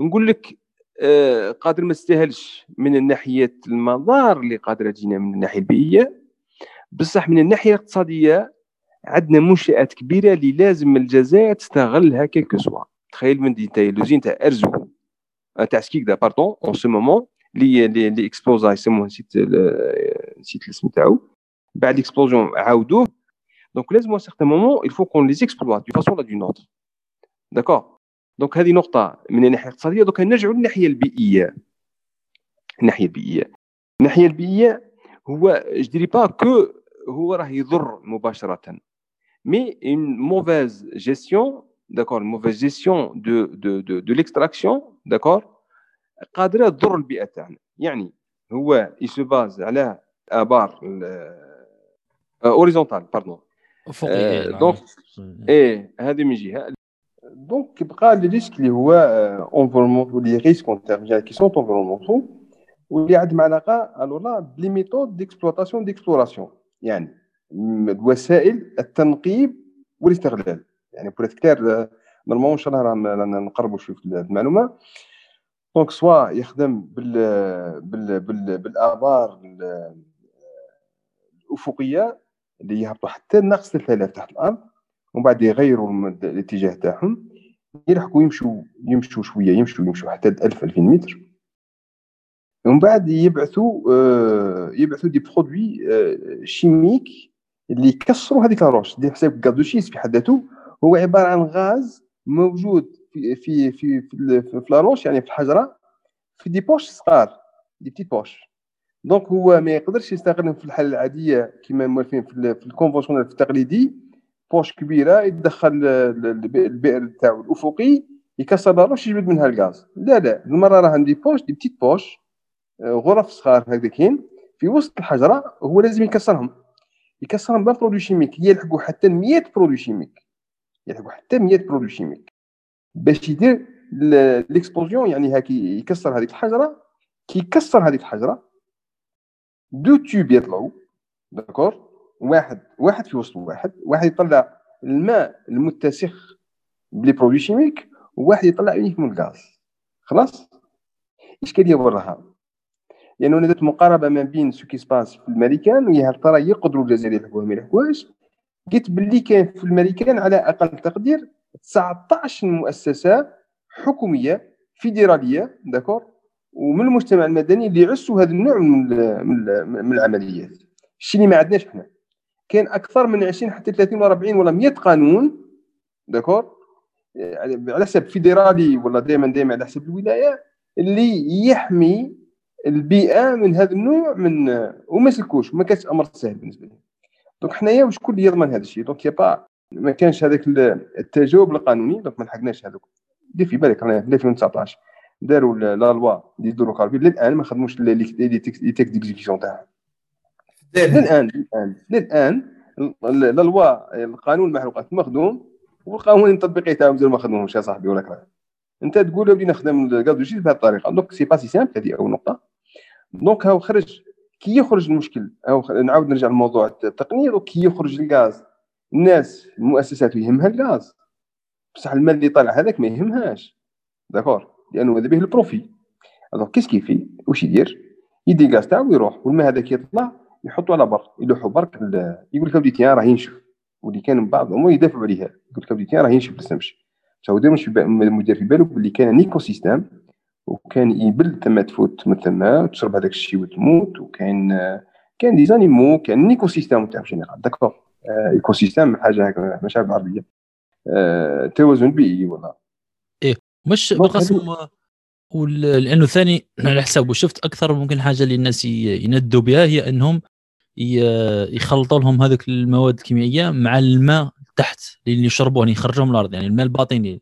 نقول لك آه قادر ما تستاهلش من الناحيه المضار اللي قادرة تجينا من الناحية البيئية بصح من الناحية الاقتصادية عندنا منشآت كبيرة اللي لازم الجزائر تستغلها quel que soit. تخيل من تاي l'usine تاع أرزو. تاع سكيكدا pardon en ce moment لي لي explosa يسموه نسيت نسيت الاسم تاعو. بعد l'explosion عاودوه. donc لازم moment il faut qu'on les exploite d'une façon ou d'une autre. D'accord donc هذه نقطة من الناحية الاقتصادية. دوك نرجعوا للناحية البيئية. الناحية البيئية. الناحية البيئية هو je dirais pas que هو راه يضر مباشرة. mais une mauvaise gestion d'accord mauvaise gestion de de de de l'extraction d'accord قادرة تضر البيئة. تاعنا يعني هو il se base على أبار horizontales pardon donc إيه هذه من جهة. donc كيبقى les risques اللي هو environnementaux les risques en qui sont environnementaux واللي عندهم علاقه alors ب les méthodes d'exploitation d'exploration يعني وسائل التنقيب والاستغلال. يعني pour كتير normalement إن شاء الله رانا نقربوا شوية في المعلومة. donc soit يخدم بال بال بال بالآبار الأفقية اللي يهبطوا حتى ناقص 3000 تحت الأرض ومن بعد يغيروا الاتجاه تاعهم يلحقوا يمشوا يمشوا شوية يمشوا يمشوا حتى 1000 2000 متر. ومن بعد يبعثوا آه يبعثوا des produits آه chimiques اللي يكسروا هذيك la roche دي حساب gaz de schiste في حد ذاته هو عبارة عن غاز موجود في في في في, في, la roche يعني في الحجرة في des poches صغار des petites poches. donc هو ما يقدرش يستغلهم في الحالة العادية كما موالفين في, في ال conventionnel التقليدي. poche كبيرة يدخل البئر تاعو الأفقي يكسر la roche يجبد منها الغاز. لا لا المرة راه عندي poches des petites poches. غرف صغار هكذا كاين. في وسط الحجرة هو لازم يكسرهم. يكسرهم ب un chimique. يلحقوا حتى 100 produits chimiques. يلحقوا حتى 100 produits chimiques. باش يدير l'explosion يعني هاكي يكسر هذيك الحجرة. كي يكسر هذيك الحجرة deux tubes يطلعوا. d'accord؟ واحد واحد في وسط واحد. واحد يطلع الماء المتسخ ب les produits chimiques وواحد يطلع uniquement الغاز. خلاص؟ إشكالية وراها لأنه يعني درت مقاربة ما بين ce qui se passe في الامريكان ويا هل ترى يقدروا الجزائر يحكوها ما يحكوهاش قلت باللي كان في الامريكان على أقل تقدير 19 مؤسسة حكومية فيدرالية d'accord؟ ومن المجتمع المدني اللي يعسوا هذا النوع من من العمليات. الشيء اللي ما عندناش إحنا كان أكثر من 20 حتى 30 ولا 40 ولا 100 قانون d'accord؟ على حسب فيدرالي ولا دائما دائما على حسب الولاية اللي يحمي البيئة من هذا النوع من وما سلكوش ما كانش أمر سهل بالنسبة لهم donc حنايا واش كل يضمن هذا الشيء؟ donc y a pas ما كانش هذاك التجاوب القانوني donc ما لحقناش هذوك. دير في بالك رانا في 2019 داروا la loi des hydrocarbures للآن ما خدموش les textes d'exécution تاعها للآن للآن للآن la loi القانون المحروقات مخدوم والقانون التطبيقي تاعهم مازال ما خدموهمش يا صاحبي ولا كره انت تقول ولي نخدم الغاز بهذه الطريقة. donc c'est pas si simple هذه أول نقطة. donc هاو خرج كي يخرج المشكل هاو نعاود نرجع لموضوع التقنيه كي يخرج الغاز الناس المؤسسات يهمها الغاز. بصح الماء اللي طالع هذاك ما يهمهاش. d'accord؟ لأنه هذا به ال profit. donc qu'est-ce qu'il fait؟ واش يدير؟ يدي الغاز تاعو ويروح والماء هذاك يطلع يحطو على بر يلوحو برك يقول لك ودي تيان راه ينشف واللي كان بعض الأمور يدافعوا عليها. يقول لك ودي تيان راه ينشف لسه مشي هو المدير في بالو باللي كان un écosystème وكان يبل تما تفوت من تما تشرب هذاك الشيء وتموت وكاين كان des animaux كان écosystème تاع général d'accord écosystème حاجة هكا عارف بالعربيه آه، توازن بيئي ولا إيه. مش بالقسم لأنه ثاني على حساب وشفت أكثر ممكن حاجة اللي الناس يندوا بها هي أنهم يخلطوا لهم هذوك المواد الكيميائية مع الماء تحت اللي يشربوه يعني يخرجوه من الأرض يعني الماء الباطني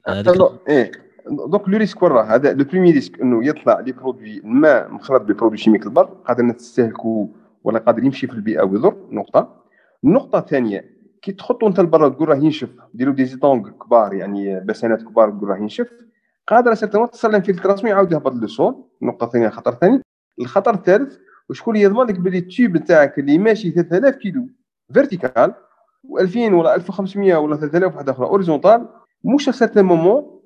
إيه. donc le risque وين هذا le premier risque إنه يطلع les produits الماء مخلط ب produits chimiques البر قادر تستهلكو ولا قادر يمشي في البيئة ويضر نقطة. النقطة الثانية كي تحطو انت لبرا تقول راه ينشف ديروا des étangs كبار يعني bassin ات كبار تقول راه ينشف قادر certainement تصل l'infiltration يعاود يهبط لل sol النقطه الثانية خطر ثاني الخطر الثالث وشكون يضمن لك بلي ال tube تاعك اللي ماشي 3000 كيلو verticale و2000 ولا 1500 ولا 3000 واحدة أخرى horizontale موش certain moment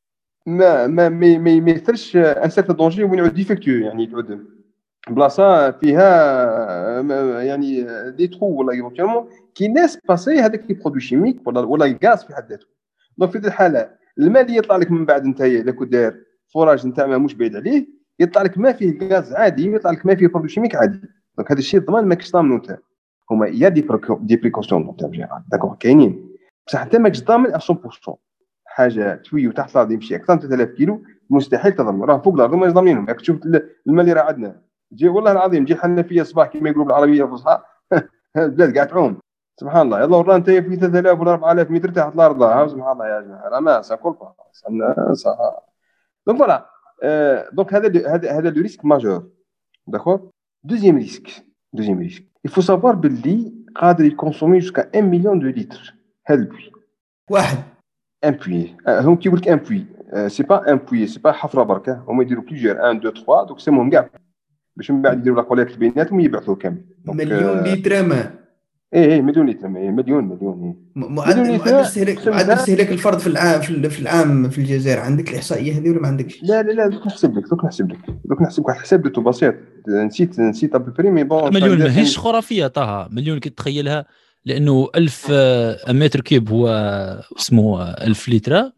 ما ما ما ما يمثلش un certain danger وين يعود défectueux يعني تعود بلاصة فيها يعني des trous ولا éventuellement qui laisse passer هذاك les produits chimiques ولا ولا الغاز في حد ذاته. donc في هذه الحالة الماء اللي يطلع لك من بعد أنت اذا كنت داير forage نتاع ما مش بعيد عليه يطلع لك ما فيه غاز عادي ويطلع لك ما فيه produits chimiques عادي. donc هذا الشيء ضمان ماكش ضامنه انت هما y a des précautions générales d'accord كاينين. بصح أنت ماكش ضامن 100% حاجة توي وتحت الأرض يمشي أكثر من 3000 كيلو مستحيل تضمن راه فوق الأرض ماش ضامنينهم راك تشوف الماء اللي راه عندنا. جي والله العظيم جي الحنفيه الصباح كما يقولوا بالعربية الفصحى. (laughs) البلاد قاعد تعوم. سبحان الله. يلا ورا أنت في 3000 ولا 4000 متر تحت الأرض. سبحان الله يا جماعة. راه mais ça donc voilà. donc هذا هذا هذا le risque majeur. d'accord؟ deuxième risque. deuxième risque. Faut savoir باللي قادر ي consommer jusqu'à 1 million de litres هذا البوي. واحد. un puits هم كيقول لك un puits c'est pas un puits c'est pas حفره برك هما يديروا plusieurs 1 2 3 دوك سموهم كاع باش من بعد يديروا la collecte بيناتهم يبعثوا كامل مليون لتر ماء إيه إيه مليون لتر مليون مليون معدل استهلاك معدل استهلاك الفرد في العام في العام في الجزائر عندك الاحصائيه هذه ولا ما عندكش؟ لا لا لا دوك نحسب لك دوك نحسب لك دوك نحسب واحد الحساب درتو بسيط نسيت نسيت à peu près mais bon مليون ماهيش خرافيه طه. مليون كي تخيلها. لأنه 1000 mètre cube هو اسمه 1000 لتر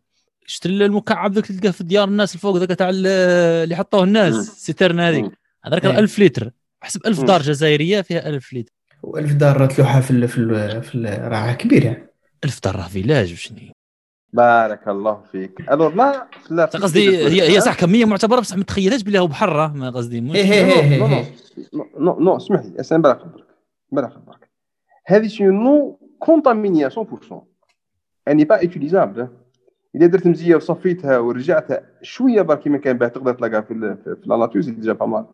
شفت المكعب ذاك تلقاه في ديار الناس الفوق ذاك تاع اللي حطوه الناس citerne هذيك هذاك 1000 لتر احسب 1000 دار جزائريه فيها 1000 لتر و1000 دار تلوحها في ال في ال في راه كبير يعني 1000 دار راه فيلاج وشني بارك الله فيك alors لا لا قصدي هي هي صح كميه معتبره بصح ما تخيلهاش بلي هو بحر ما قصدي مش non non اسمح لي اسمع بلا خبرك بلا خبرك هذه c'est une eau contaminée 100% elle n'est pas utilisable اذا درت مزيه وصفيتها ورجعتها شوية برك كيما كان باه تقدر تلقاها في في la nature c'est déjà pas mal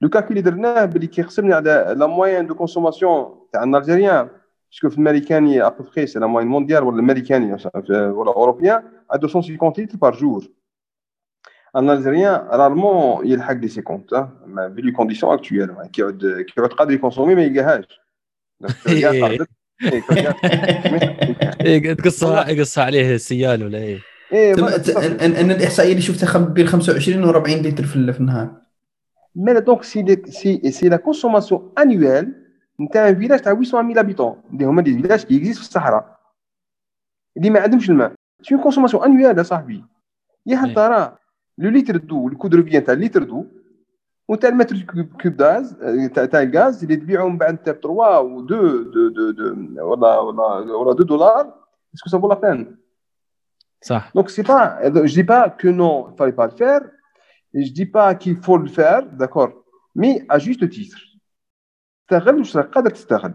le calcul اللي درناه بلي كيخسرني على la moyenne de consommation تاع ال algérien parce que في الامريكاني à peu près c'est la moyenne mondiale ولا الامريكاني ولا européen عنده 150 لتر par jour un algérien rarement يلحق لي 50 في les conditions actuelles كيعود كيعود قادر ي consommer ما يلقاهاش إيه (laughs) تقصها يقصها عليه السيال ولا إيه؟ إيه أنا الإحصائية اللي شفتها بين 25 و 40 لتر في النهار. mais donc c'est c'est c'est la consommation annuelle نتاع un village تاع 800 habitants اللي هما des villages qui existent في الصحراء اللي ما عندهمش الماء c'est consommation annuelle يا صاحبي يا هل ترى le litre d'eau ال coût de revient تاع litre d'eau وتاع ال mètre cube de gaz تاع تاع الغاز اللي تبيعه من بعد انت ب 3 و 2 دو دو دو ولا ولا ولا 2 دولار. est-ce que ça vaut la peine صح donc c'est pas je dis pas qu'il ne fallait pas le faire je dis pas qu'il faut le faire d'accord. Mais à juste titre. تستغل واش راك قادر تستغل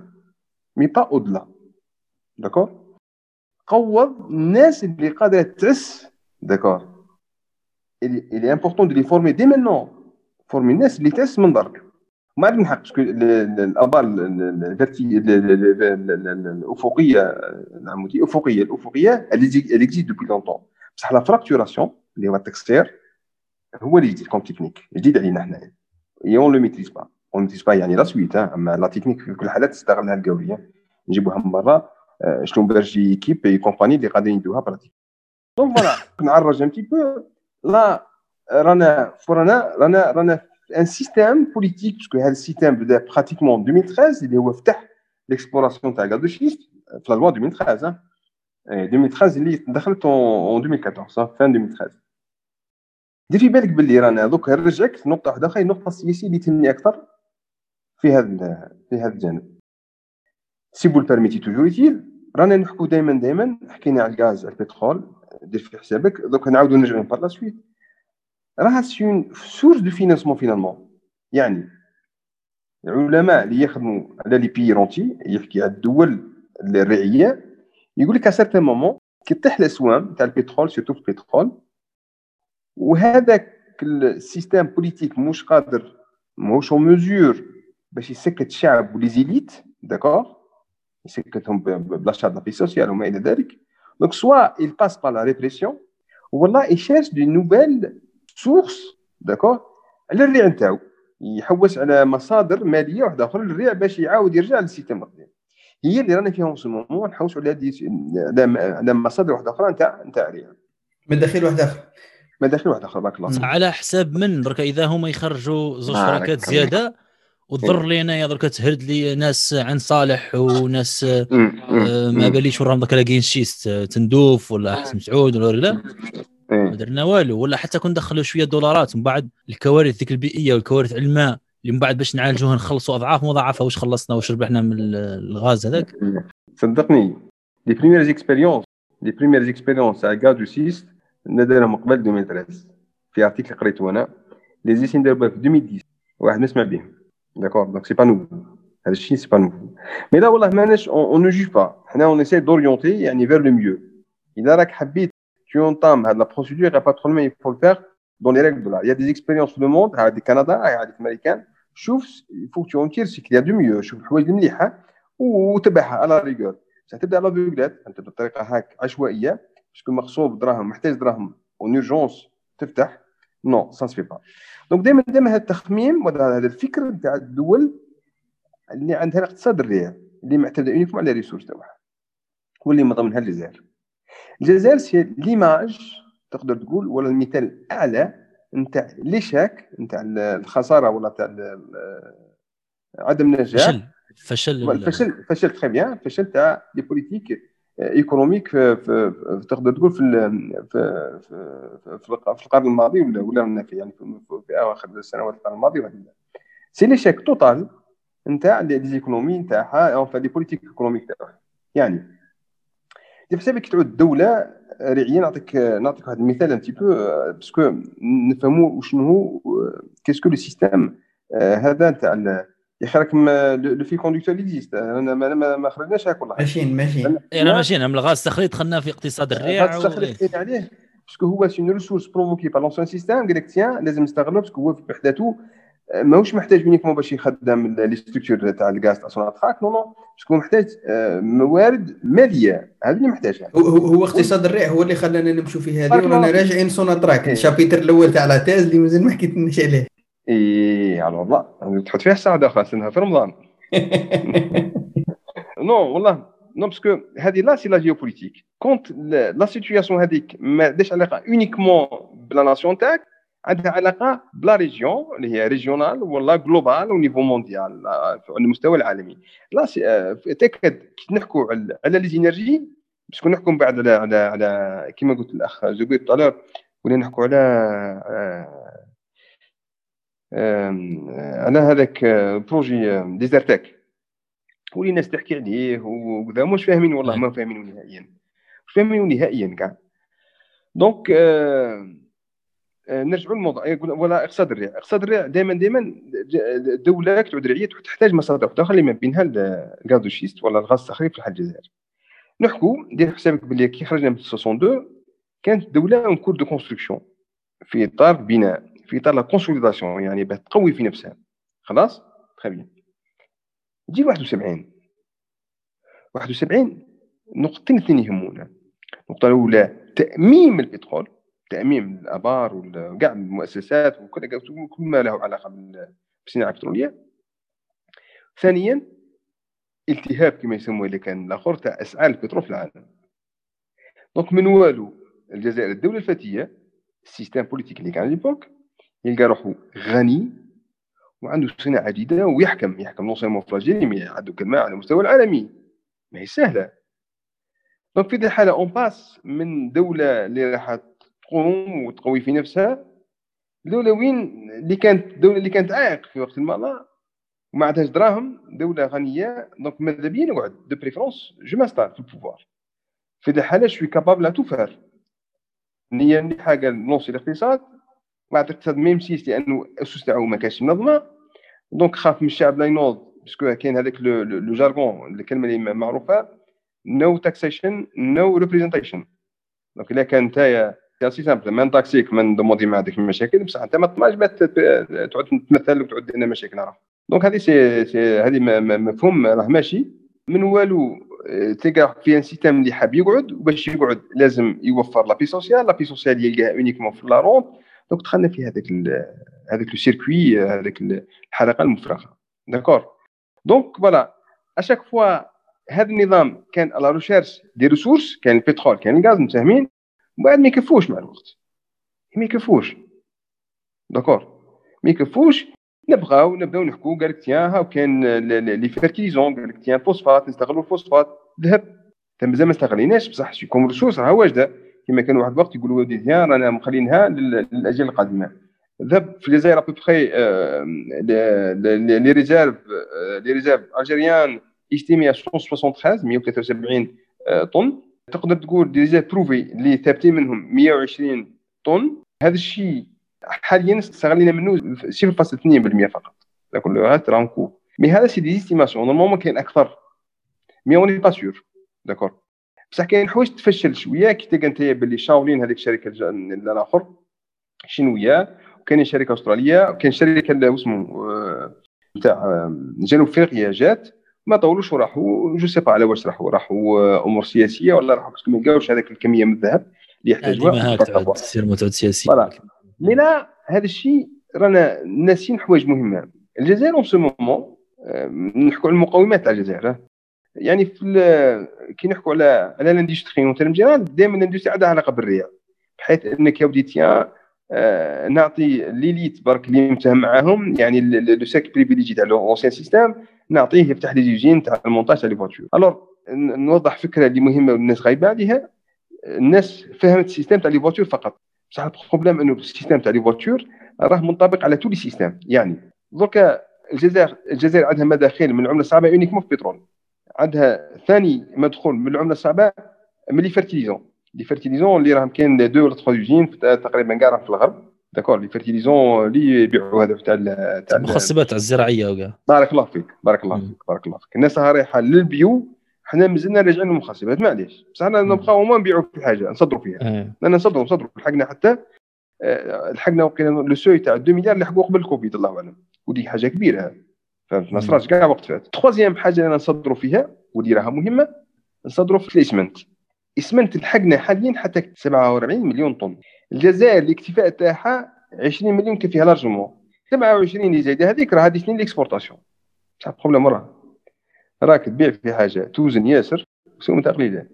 mais pas au-delà d'accord قوض الناس اللي قادره تعس d'accord il est important de les former dès maintenant. former الناس اللي تعس من درك ما عندنا حق parce que الابار الافقيه نعم الافقيه الافقيه اللي depuis longtemps بصح la fracturation اللي هو التكسير هو اللي يجي comme technique جديد علينا حنايا et on le maîtrise pas on maîtrise pas يعني la suite اما la technique في كل الحالات تستغلها القويه نجيبوها من برا شلومبرجي équipe et compagnie اللي قادرين يدوها pratique donc voilà نعرج un peu là رانا رانا رانا رانا un système politique parce que هذا ال système بدا pratiquement 2013 اللي هو فتح l'exploration تاع gaz schiste في la loi 2013 2013 اللي دخلت en 2014 fin 2013 دير في بالك باللي رانا دوك نرجعك نقطه واحدة أخرى النقطه السياسيه اللي تهمني أكثر في هذا في هذا الجانب si vous le permettez toujours utile رانا نحكوا دائما دائما حكينا على الغاز على البترول دير في حسابك دوك نعاودوا نرجعوا par la suite راها c'est une source de financement finalement يعني العلماء اللي يخدموا على les pays rentiers يحكي على الدول الرعية يقول لك certain moment كي طيح الاسوام تاع البترول surtout في البترول. وهذاك ال système politique مش قادر ماهوش en mesure باش يسكت الشعب و les élites d'accord يسكتهم ب l'achat de la paix sociale وما إلى ذلك. donc soit il passe par la répression والله il cherche de nouvelles sources d'accord؟ على الريع نتاعو يحوس على مصادر مالية واحدة أخرى للريع باش يعاود يرجع لل système القديم هي اللي رانا فيها في ال moment نحوسوا على على مصادر واحدة أخرى نتاع نتاع الريع مداخيل واحدة أخرى مداخيل واحدة أخرى بارك الله على حساب من؟ درك إذا هما يخرجوا زوج شركات زيادة وتضر لي أنايا درك تهرد لي ناس عن صالح وناس آه ما باليش وراهم درك لاقيين شيست تندوف ولا حسن مسعود ولا لا. ما درنا والو ولا حتى كون دخلوا شوية دولارات من بعد الكوارث ذيك البيئية والكوارث على الماء اللي من بعد باش نعالجوها نخلصوا أضعاف مضاعفة واش خلصنا واش ربحنا من الغاز هذاك؟ صدقني les premières expériences les premières expériences تاع gaz de schiste نديرهم قبل 2013 في article قريته أنا les essais داروا في 2010 واحد نسمع بهم d'accord donc c'est pas nouveau هذا الشيء c'est pas nouveau mais là والله ماناش on ne juge pas حنا on essaie d'orienter يعني vers le mieux اذا راك حبيت tu entames la procédure, il n'y a pas de problème, il faut le faire dans les règles de l'art. Il y a des expériences dans le monde, il y a des Canada, il y a des Américains. شوف il faut que tu en tires ce qu'il y a de mieux. شوف الحوايج المليحه وتبعها على rigueur تبدا على فيغلات انت بطريقه هاك عشوائيه parce que مغصوب دراهم محتاج دراهم en urgence تفتح non ça se fait pas donc دائما دائما هذا التخميم وهذا الفكر نتاع الدول اللي عندها الاقتصاد الريع اللي معتمده uniquement على ال ressources تاعها واللي من ضمنها الجزائر الجزائر c'est l'image تقدر تقول ولا المثال الأعلى نتاع l'échec نتاع الخسارة ولا تاع عدم النجاح فشل فشل فشل فشل très bien فشل تاع les politiques économiques في, في, في تقدر تقول في في في, في القرن الماضي ولا ولا في يعني في, في أواخر السنوات القرن الماضي c'est l'échec total نتاع les économies نتاعها أو les politiques économiques تاعها. يعني في حسابك كي تعود الدولة رعية. نعطيك نعطيك واحد المثال un petit peu parce que نفهموا شنو هو qu'est-ce que le système هذا تاع يا أخي راك le fil conducteur existe أنا ما, ما خرجناش هاك والله. ماشيين ماشيين. أنا ماشيين. من الغاز التخليط خلنا في اقتصاد الريع الغاز التخليط عليه. parce que هو c'est ressource provoquée par l'ancien système قال لك tiens لازم نستغلو parce que هو بحداته ماهوش محتاج uniquement باش يخدم les structures تاع الغاز تاع Sonatrach. non non parce que محتاج موارد مالية. هذه اللي محتاجها. هو, هو اقتصاد الريع هو اللي خلانا نمشوا في هذه ورانا راجعين Sonatrach. ال chapitre الأول تاع la thèse اللي مازال ما حكيتلناش عليه. اي على والله تحط فيها الساعة أخرى سنها في رمضان. (laughs) non والله. non parce que هذه là c'est la géopolitique quand la situation هذيك ما عندهاش علاقه uniquement ب la nation تاعك عندها علاقة ب la région اللي هي régionale ولا globale au niveau mondial على المستوى العالمي. لا تاكد كي نحكوا على les énergies باش نحكوا من بعد على على على كيما قلت الأخ زبير طالور ولا نحكوا على على هذاك projet Desertec ولي الناس تحكي عليه وكذا مش فاهمين والله ما فاهمينه نهائيا. مش فاهمينه نهائيا كاع. donc نرجعوا للموضوع. يقول ولا اقتصاد الريع اقتصاد الريع دائما دائما الدولة تعود رعيه تحتاج مصادر أخرى. ما بينها ال gaz de schiste ولا الغاز الصخري في الجزائر نحكوا دير حسابك باللي كي خرجنا من 62 كانت الدولة en cours de construction في إطار بناء في إطار la consolidation يعني باه تقوي في نفسها خلاص؟ très bien تجي 71 71 نقطتين اثنين يهمونا. النقطة الأولى تأميم البترول. تاميم الأبار وكاع المؤسسات وكل كل ما له علاقة بالصناعة البترولية. ثانيا التهاب كما يسموه اللي كان الآخر تاع أسعار البترول في العالم. donc من والو الجزائر الدولة الفتيه ال système politique اللي كان l'époque يلقى روحو غني وعنده صناعة جديدة ويحكم يحكم non seulement في mais عنده كلمة على المستوى العالمي. ما هي سهلة. donc في هذه الحالة on passe من دولة اللي راح تقوم وتقوي في نفسها دوله وين اللي كانت الدولة اللي كانت عائق في وقت الماضي وما عندهاش دراهم دولة غنية دونك ماذا بيا؟ نقعد دو بريفرونس جو ماستار في البوفوار في هذه الحالة شوي كابابل تو فار نية حاجة نوصي الاقتصاد مع الاقتصاد ميم سيس لأنه الاسس تاعو ما كانش منظمة. دونك خاف من الشعب لا ينوض باسكو كاين هذاك لو جارغون الكلمة اللي معروفة no taxation no representation donc إلا كان نتايا c'est simple ما نطاكسيك ما ندوموندي ما عندك المشاكل بصح أنت ما تطمعش تعود تمثل وتعود لنا مشاكل راه donc هذه سي سي هذه مفهوم راه ماشي. من والو تلقى في un système اللي حاب يقعد وباش يقعد لازم يوفر la paix sociale. la paix sociale يلقاها uniquement في la rente. donc دخلنا في هذاك هذاك le circuit هذاك الحلقة المفرغة. d'accord donc voilà à chaque fois هذا النظام كان على recherche des ressources كان البترول كان الغاز متفاهمين؟ ومن بعد ما يكفوش مع الوقت. ما يكفوش. d'accord. ما يكفوش. نبغاو نبداو نحكوا قال لك تيان هاو كان les fertilisants قال لك تيان فوسفات نستغلوا الفوسفات ذهب. مازال ما استغليناش بصح comme ressource راه واجده كما كان واحد الوقت يقولوا تيان رانا مخلينها للأجيال القادمة. ذهب. في الجزائر à peu près les réserves les réserves algériennes estimées 173 173 طن تقدر تقول des réserves prouvées اللي ثابتين منهم 120 طن. هذا الشيء حاليا استغلينا منه 0.2% فقط. كل لو رانكو mais هذا c'est des estimations. normalement كاين أكثر. mais on n'est pas sûr d'accord بصح كاين حوايج تفشل شوية. كي تلقى أنت باللي شاولين هذيك الشركة الآخر شينوية وكاين شركة أسترالية وكاين شركة اسمه نتاع آه، جنوب أفريقيا جات. ما طولوش وراحوا je sais pas على واش راحوا راحوا آه، أمور سياسية ولا راحوا parce que ما لقاوش هذاك الكمية من الذهب اللي يحتاجوها تعود تصير متعود سياسي. mais là هذا الشيء رانا ناسين حوايج مهمة. الجزائر en ce moment نحكوا على المقومات تاع الجزائر يعني في كي نحكوا على على l'industrie en terme général دائما ال industrie عندها علاقة بالريع بحيث إنك يا ودي تيان آه نعطي l'élite برك اللي متهم معاهم يعني le cercle privilégié تاع l'ancien système نعطيه يفتح les usines تاع المونتاج تاع les voitures الوغ نوضح فكرة اللي مهمة والناس غايبه عليها الناس فهمت ال système تاع les voitures فقط. بصح ال problème إنه ال système تاع les voitures راه منطبق على tous les systèmes يعني دركا الجزائر الجزائر عندها مداخيل من العمله الصعبه uniquement في البترول. عندها ثاني مدخول من العمله الصعبه من les fertilisants les fertilisants اللي راهم كاين deux ولا trois usines تقريبا كاع في الغرب. d'accord les fertilisants اللي يبيعوا هذا تاع تاع المخصبات الزراعية وكاع بارك الله فيك بارك الله فيك بارك الله فيك. الناس رايحة لل bio حنا مازلنا راجعين للمخصبات معليش. بصح حنا نبقاو ما نبيعوا في حاجة نصدروا فيها. لأن نصدروا نصدروا لحقنا حتى آه، لحقنا وقيلا le seuil تاع 2 مليار اللي حقوا قبل الكوفيد الله أعلم. ودي حاجة كبيرة. فهمت؟ ما صراتش كاع وقت فات. troisième حاجة اللي نصدروا فيها ودي راها مهمة نصدروا في الإسمنت. إسمنت لحقنا حاليا حتى 47 مليون طن. الجزائر الاكتفاء تاعها 20 مليون كيفيها largement 27 اللي زايده هذيك راه هذه سنين ال exportation بصح problème مرة. راك تبيع في حاجة توزن ياسر سوم تقليله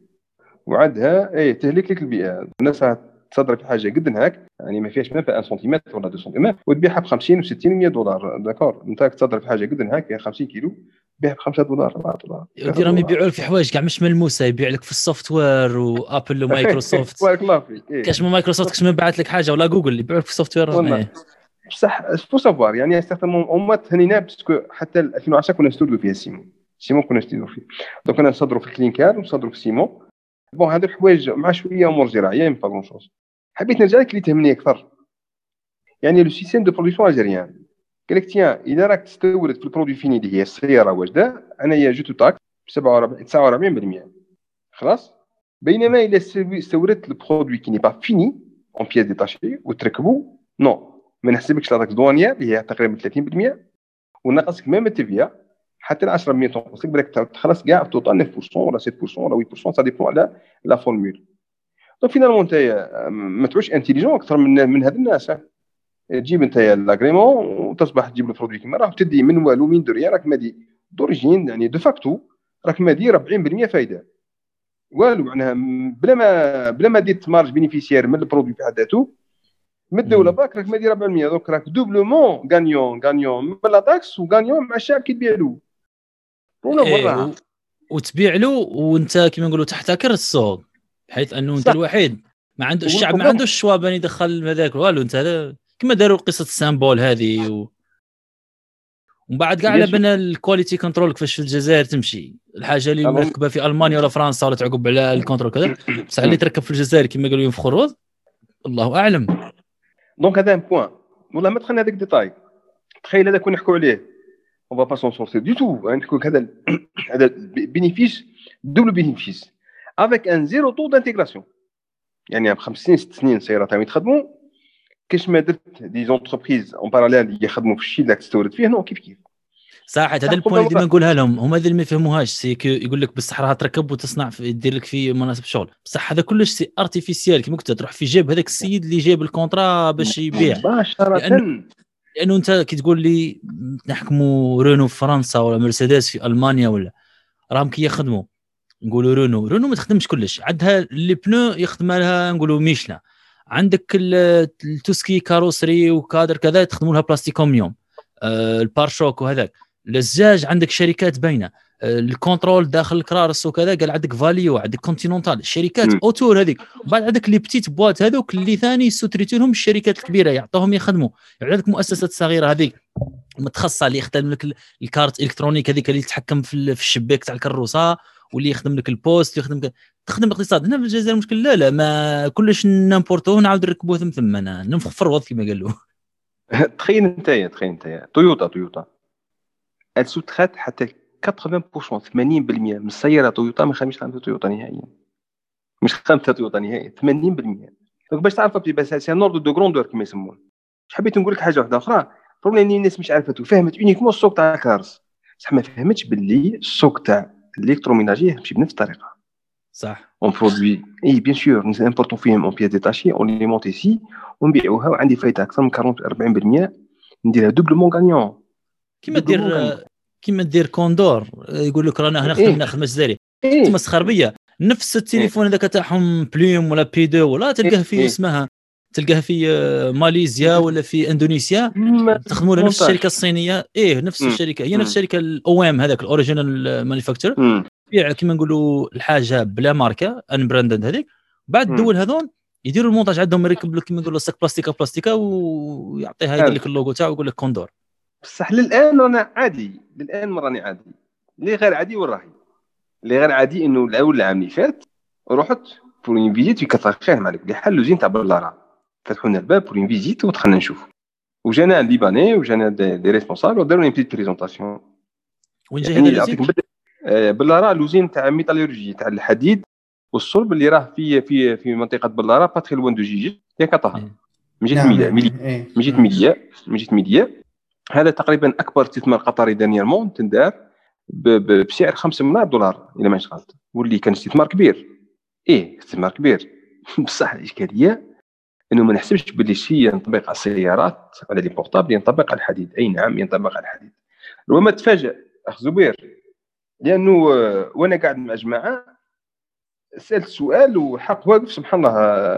وعندها اي تهلك لك البيئة. الناس تصدر في حاجة قد هاك يعني ما فيهاش ما 1 سنتيمتر ولا 2 سنتيمتر وتبيعها ب 50 و60 و100 دولار. d'accord أنت تصدر في حاجة قد هاك 50 كيلو. بيعها ب 5 دولار. 4 دولار راهم يبيعوا لك في حوايج كاع مش ملموسة يبيع لك في ال software Apple ومايكروسوفت بارك الله فيك. كاش من مايكروسوفت كاش من بعث لك حاجة ولا جوجل يبيعوا لك في ال software بصح faut savoir يعني استخدموا هما تهنينا parce que حتى 2010 كنا نستوردوا فيها ciment. ciment كنا نستوردوا فيه. donc أنا نصدروا في الكلينكار ونصدروا في ciment. bon هذو الحوايج مع شوية أمور زراعية ma pas chose حبيت نرجع لك اللي تهمني أكثر. يعني le système de production algérien قال لك تيان إذا راك تستورد في ال produit fini اللي هي السياره واجده أنايا je te taxe ب 47 49% خلاص؟ بينما اذا استوردت ال produit qui n'est pas fini en pièces détachées وتركبو نو. ما نحسبكش la taxe douanière اللي هي تقريبا 30% ونقصك même ال TVA حتى ال 10% تنقص لك بالك تخلص كاع total 9% ولا 7% ولا 8% ça dépend على la formule donc finalement انت ما تعوش intelligent أكثر من من هاد الناس تجيب انت l'agrément وتصبح تجيب ال produit كيما راه تدي من والو من دريا راك مادي d'origine يعني de facto راك مادي 40% فايدة. والو معناها بلا ما بلا ما دير ت marge bénéficiaire من ال produit في حد ذاته من الدولة باك راك مادي 4% donc راك doublement gagnant gagnant من la taxe و gagnant مع الشعب كي تبيع له. إيه وتبيع له وانت كيما نقولوا تحتكر السوق بحيث أنه أنت الوحيد ما عنده الشعب ما عندوش ال choix باش يدخل هذاك. والو أنت كما داروا قصة ال symbole هذه و... ومن بعد كاع على بنا ال quality control كيفاش في الجزائر تمشي. الحاجة اللي مركبة في ألمانيا ولا فرنسا ولا تعقب على ال contrôle كذا. بصح اللي تركب في الجزائر كما قالوا ينفخوا الروز الله أعلم. donc هذا un point والله ما دخلنا هذاك ال détail تخيل هذا كون نحكوا عليه. on va pas s'en sortir du tout نحكوا هذا (clears throat) هذا bénéfice double bénéfice avec un zéro taux d'intégration يعني خمس سنين ست سنين سيارات يتخدموا كاش ما درت des entreprises. en parallèle يخدموا في الشيء اللي تستورد فيه نو كيف كيف؟ صح هذا ال point اللي ديما نقولها لهم. هما اللي ما يفهموهاش. سي يقول لك بصح راه تركب وتصنع يدير لك في مناسب شغل. بصح هذا كلش c'est artificiel كيما قلت تروح في جيب هذاك السيد اللي جايب ال contrat باش يبيع. مباشرة. لأنه, لأنه أنت كي تقول لي نحكموا رونو في فرنسا ولا مرسيدس في ألمانيا ولا راهم كي يخدموا نقولوا رونو. رونو ما تخدمش كلش. عندها لي بنو يخدم لها نقولوا ميشلا عندك التوسكي كاروسري وكادر كذا تخدموا لها بلاستيكوميوم آه البارشوك وهذاك. الزجاج عندك شركات باينة آه، الكونترول داخل الكرارس وكذا قال عندك فاليو عندك كونتينونتال الشركات أوتور هذيك. وبعد عندك لي بتيت بوات هذوك اللي ثاني سوتريتو لهم الشركات الكبيرة يعطوهم يخدموا. يعني عندك مؤسسات صغيرة هذيك متخصصة اللي يخدم لك ال carte électronique هذيك اللي تتحكم في الشباك تاع الكروسة واللي يخدم لك ال poste يخدم لك تخدم الاقتصاد هنا في الجزائر المشكل لا لا ما كلش نامبورتو نعاود نركبوه ثم ثم. أنا ننفخ في ال roues كما قالوا. (laughs) تخيل أنت تخيل أنت تويوتا تويوتا. Elle sous-traite حتى 80% 80% من السيارة تويوتا ما خامش خادمة تويوتا نهائيا. مش خادمة تويوتا نهائيا 80% donc باش تعرف بس c'est l'ordre de grandeur كما يسمون حبيت نقول لك حاجة واحدة أخرى؟ problème الناس مش عارفة فهمت uniquement السوق تاع ال en: cars بصح ما فهمتش باللي السوق تاع ال électroménager يمشي بنفس الطريقة. صح. on produit et bien sûr نمبورتو فيهم en pièces détachées on les monte ici ونبيعوها وعندي فايده أكثر من 40 40% نديرها doublement gagnant كيما دير كيما دير كوندور يقول لك رانا هنا خدمنا خدمه جزائريه إيه؟ تمسخر بيا نفس التليفون هذاك تاعهم Plume ولا P 2 ولا تلقاه في اسمها تلقاه في ماليزيا ولا في اندونيسيا تخدموا نفس الشركة الصينيه إيه نفس الشركة هي نفس الشركة ال OEM هذاك ال original manufacturer تبيع كيما نقولوا الحاجة بلا ماركة unbranded هذيك. بعد الدول هذون يديروا المونتاج عندهم يركب لك كيما نقولوا sac بلاستيكا بلاستيكا ويعطيها يدير لك اللوغو تاعو ويقول لك كوندور. بصح للآن أنا عادي. للآن راني عادي. اللي غير عادي وين راهي. اللي غير عادي إنه الأول العام اللي فات رحت pour une visite في كثر خير مالك اللي حلوا l'usine تاع بلاره فتحوا لنا الباب pour visite ودخلنا نشوف. وجانا ليباني وجانا des responsables وداروا لي petite présentation وين جاي هذا ال usine؟ بلارا l'usine تاع métallurgie تاع الحديد والصلب اللي راه في في في منطقة بلارا pas très loin de جيجل يا كطه من جهة ميليا من جهة ميليا من جهة ميليا هذا تقريبا أكبر استثمار قطري دانييرمون تندار بسعر 5 مليار دولار إلى ما غلط واللي كان استثمار كبير. إيه استثمار كبير. (laughs) بصح الإشكالية إنه ما نحسبش باللي شيء ينطبق على السيارات على لي بورتابل ينطبق على الحديد. أي نعم ينطبق على الحديد. ربما تفاجئ أخ زبير لأنه وأنا قاعد مع جماعة سألت سؤال وحق واقف سبحان الله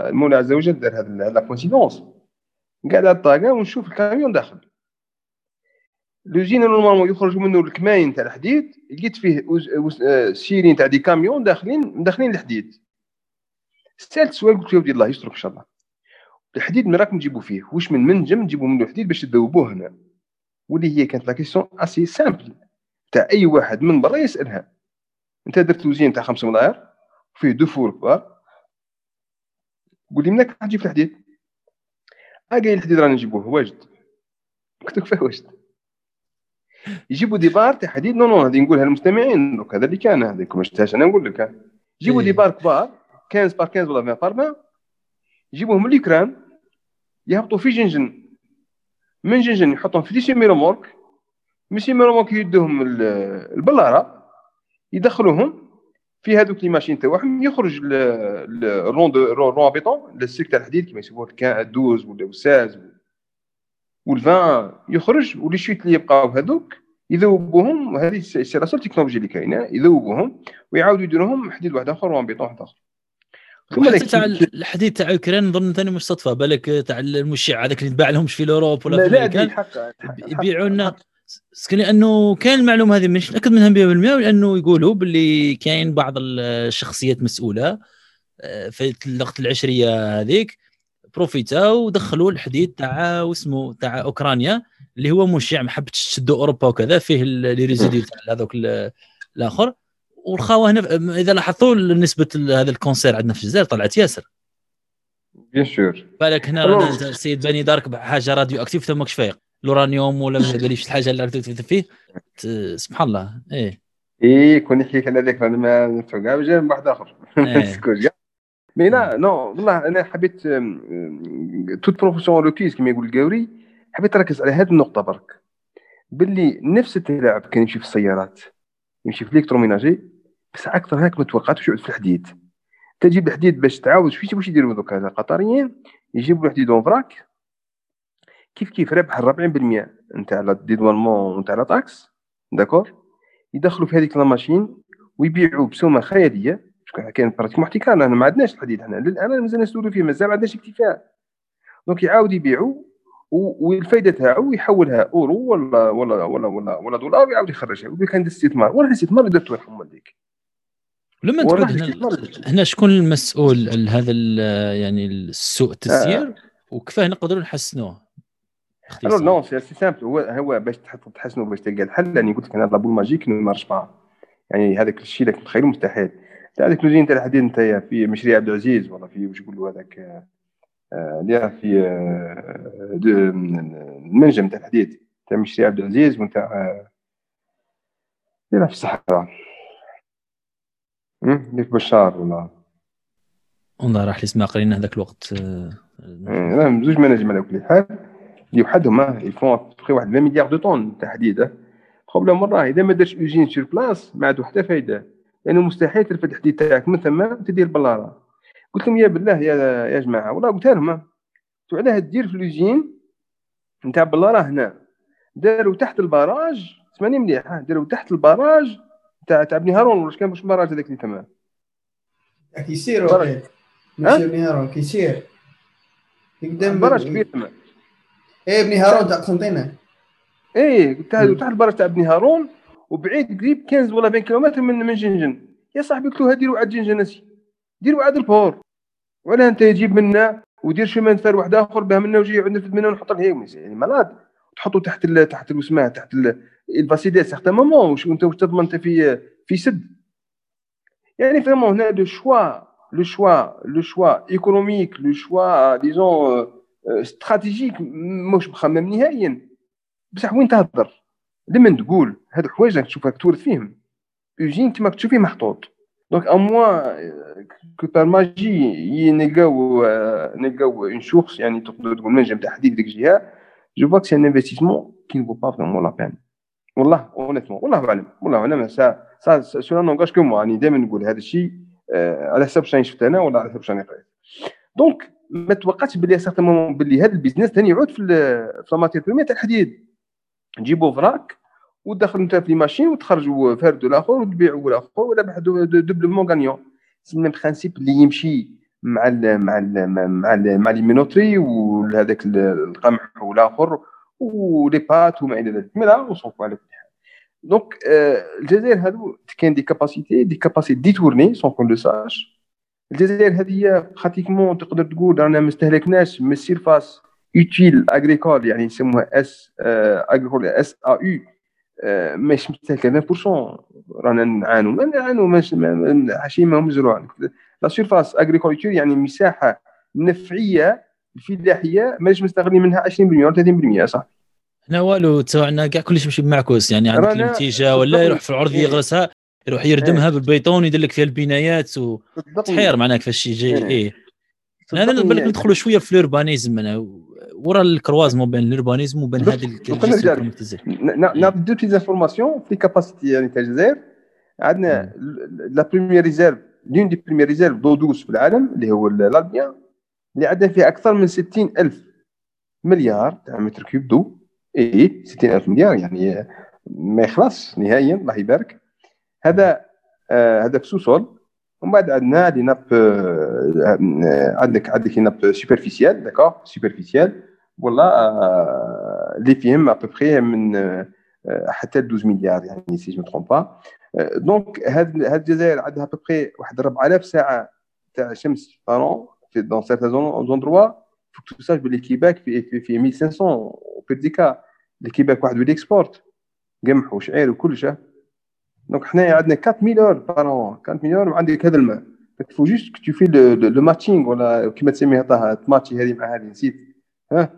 المولى عز وجل دار هذا la coïncidence. قاعد على الطاقة ونشوف الكاميون داخل. l'usine normalement يخرج منه الكماين تاع الحديد لقيت فيه série تاع des camions داخلين داخلين الحديد. سألت سؤال قلت له ودي الله يسترك إن شاء الله. الحديد من راكم تجيبوا فيه؟ واش من منجم نجيبوا منه الحديد باش تذوبوه هنا؟ واللي هي كانت la question assez simple تاع أي واحد من برا يسألها. أنت درت usine تاع 5 ملاير فيه des fours كبار. قول لي منك راح تجيب الحديد. ها قايل الحديد راني نجيبوه واجد. قلت له كيفاه واجد. يجيبوا des barres تاع حديد non non هذه نقولها للمستمعين دوك هذا اللي كان هذيك ما شفتهاش أنا نقول لك. يجيبوا des barres كبار 15 par 15 ولا 20 par 20 يجيبوهم من اليوكران يهبطوا في جنجن. من جنجن يحطهم في des semi-remorques les semi-remorques يدوهم البلارة. يدخلوهم في هذوك les machines تاعهم يخرج ال rond de rond béton السلك تاع الحديد كيما يسموه 12 ولا 16 وال20 يخرج و les chutes اللي يبقاو هذوك يذوبوهم. هذه c'est la seule technologie اللي كاينة يذوبوهم ويعاودوا يديروهم حديد واحد آخر rond béton واحد آخر. حتى تاع الحديد تاع اوكران نظن ثاني مش صدفه بالك تاع المشع هذاك اللي تباع لهمش في ل Europe ولا في الامريكان يبيعوا لنا لأنه كاين المعلومة هذه مش متاكد منها 100% لأنه يقولوا باللي كاين بعض الشخصيات مسؤولة آه، في الوقت العشرية هذيك بروفيتاو ودخلوا الحديد تاع واسمه تاع أوكرانيا اللي هو مشع ما حبتش تشدوا أوروبا وكذا فيه les résidus تاع هذوك الآخر. والخاوة هنا إذا لاحظتوا نسبة هذا ال cancer عندنا في الجزائر طلعت ياسر. bien sûr بالك هنا السيد بني دارك بحاجة radioactif تماكش فايق الورانيوم ولا ما باليش الحاجة اللي عرفت فيه سبحان الله. إيه. إيه كون يحكي على ذاك ما نفع كاع جا واحد آخر. إيه. (laughs) mais là non والله أنا حبيت toute précision requise كما يقول القاوري حبيت نركز على هذه النقطة برك. باللي نفس التلاعب كان يمشي في السيارات يمشي في ال électroménager بس أكثر هاك ما توقعتش يعود في الحديد. تجيب الحديد باش تعاود شوية واش يديروا دوكا القطريين يجيبوا الحديد en vrac كيف كيف ربح 40% نتاع ال dédouanement نتاع la taxe d'accord؟ يدخلوا في هذيك les machines ويبيعوا بسومة خيالية كان pratiquement احتكار إحنا ما عندناش الحديد حنا للان مازال نسولوا فيه مازال ما عندناش اكتفاء. donc يعاود يبيعوا والفائده تاعو يحولها أورو ولا ولا ولا ولا, ولا دولار ويعاود يخرجها ويقول كان استثمار ولا الاستثمار اللي درتو يرحم والديك لما هنا, هنا شكون المسؤول هذا يعني السوء التسيير آه. وكيفاه نقدروا نحسنوه؟ alors non c'est simple. هو هو باش تحسنوا باش تلقى الحل لاني قلت لك أنا la boule magique ça marche pas يعني هذاك الشيء اللي متخيله مستحيل. تاع هذيك l'usine تاع الحديد انت في مشري عبد العزيز ولا في واش يقولوا هذاك اللي في آه، المنجم تاع الحديد تاع مشري عبد العزيز ونتاع اللي في الصحراء. اللي في بشار ولا؟ والله راح لي اسمها قرينا هذاك الوقت آه، زوج مناجم على كل حال. اللي وحدهم يفون تقريبا واحد 20 مليار de tonnes تاع حديد problème راه إذا ما دارش usine sur place ما عنده حتى فايدة. لأنه مستحيل ترفد الحديد تاعك من ثم تدير بلاره قلت لهم يا بالله يا يا جماعة والله قلت لهم علاه تدير في l'usine نتاع بلاره هنا. داروا تحت ال barrage اسمعني مليح داروا تحت ال barrage تاع تاع بني هارون واش كان مش barrage هذاك اللي تما كيسير ماشي بني هارون كيسير. قدام barrage كبير تما إيه بني هارون تاع قسنطينة. إيه تحت ال barrage تاع بني هارون وبعيد قريب 15 ولا 20 كيلومتر من من جنجن. يا صاحبي قلت له ديروا عاد جنجنسي ديروا عاد ال port. ولا أنت تجيب منا ودير شمان ثار واحد آخر بها منا وجي نرفد منا ونحط له يعني مراد تحطوا تحت ال تحت الوسماه تحت الفاسيدات سيغتان مومون واش انت واش تضمن أنت في في سد؟ يعني فريمون هنا دو شوا le choix, le choix économique, le choix, disons, استراتيجيك مش مخمم نهائيا. بصح وين تهضر؟ لما تقول هاد الحوايج راك تشوفها تورد فيهم. اوجين كيما تشوف فيه محطوط. donc à moins que par magie نلقاو نلقاو une source يعني تقدر تقول منجم تحديد ديك الجهة je vois c'est un investissement qui ne vaut pas vraiment la peine والله honnêtement والله اعلم والله أعلم. ça ça ça n'engage que moi راني دائما نقول هذا الشيء على حسب شنو شفت أنا ولا على حسب شنو قريت. donc ما توقعتش بلي à certain moment بلي هذا البيزنس ثاني يعود في في la première تاع الحديد. نجيبو vrac ودخل انت في machine وتخرجوا فرد الآخر وتبيعوا الآخر ولا بحد doublement gagnant c'est même principe اللي يمشي مع ال مع ال مع ال مع les minoteries وهذاك القمح والآخر و les pâtes وما إلى ذلك. mais là على كل حال. donc الجزائر هادو كاين des capacités des capacités détournées sans qu'on le sache الجزائر هذه pratiquement تقدر تقول رانا ما استهلكناش من ال surface utile agricole يعني يسموها S agricole SAU مش مستهلكة 20% رانا نعانوا ما نعانوا مش حاشي ما هم مزروع la surface agriculture يعني مساحة نفعية الفلاحية ماناش مستغني منها 20% ولا 30% صح؟ إحنا والو تاعنا كاع كلش ماشي معكوس يعني عندك الإنتيجة ولا يروح في العرض. يغرسها. يروح يردمها إيه. بالبيطون يدير لك فيها البنايات وتحير معناها كيفاش يجي إيه, إيه. أنا بالك يعني. ندخلوا شوية في ال urbanisme أنا ورا ال croisement بين ال urbanisme وبين هذه نعطي deux petites informations في capacité يعني تاع الجزائر عندنا la première réserve l'une des premières réserves d'eau douce في العالم اللي هو ال albien اللي عندنا فيها أكثر من 60 ألف مليار تاع mètres cubes d'eau. et 60 ألف مليار يعني ما يخلص نهائيا الله يبارك. هذا آه هذا في sous-sol ومن بعد عندنا les nappes آه عندك عندك nappes superficielles d'accord superficielles ولا اللي فيهم ابوبخي من آه حتى 12 مليار يعني si je trompe pas donc هاد هاد الجزائر عندها ابوبخي واحد 4000 ساعة تاع شمس par an في dans certains endroits faut que tu saches بلي Québec في في, في 1500 في ديكا Québec واحد ولي exporte قمح وشعير وكل شيء donc حنايا عندنا 4000 heures par an 4000 heures وعندك هذا الماء. faut juste tu fais le matching ولا كيما تسميها طه tu matches هذه مع هذه نسيت. ها؟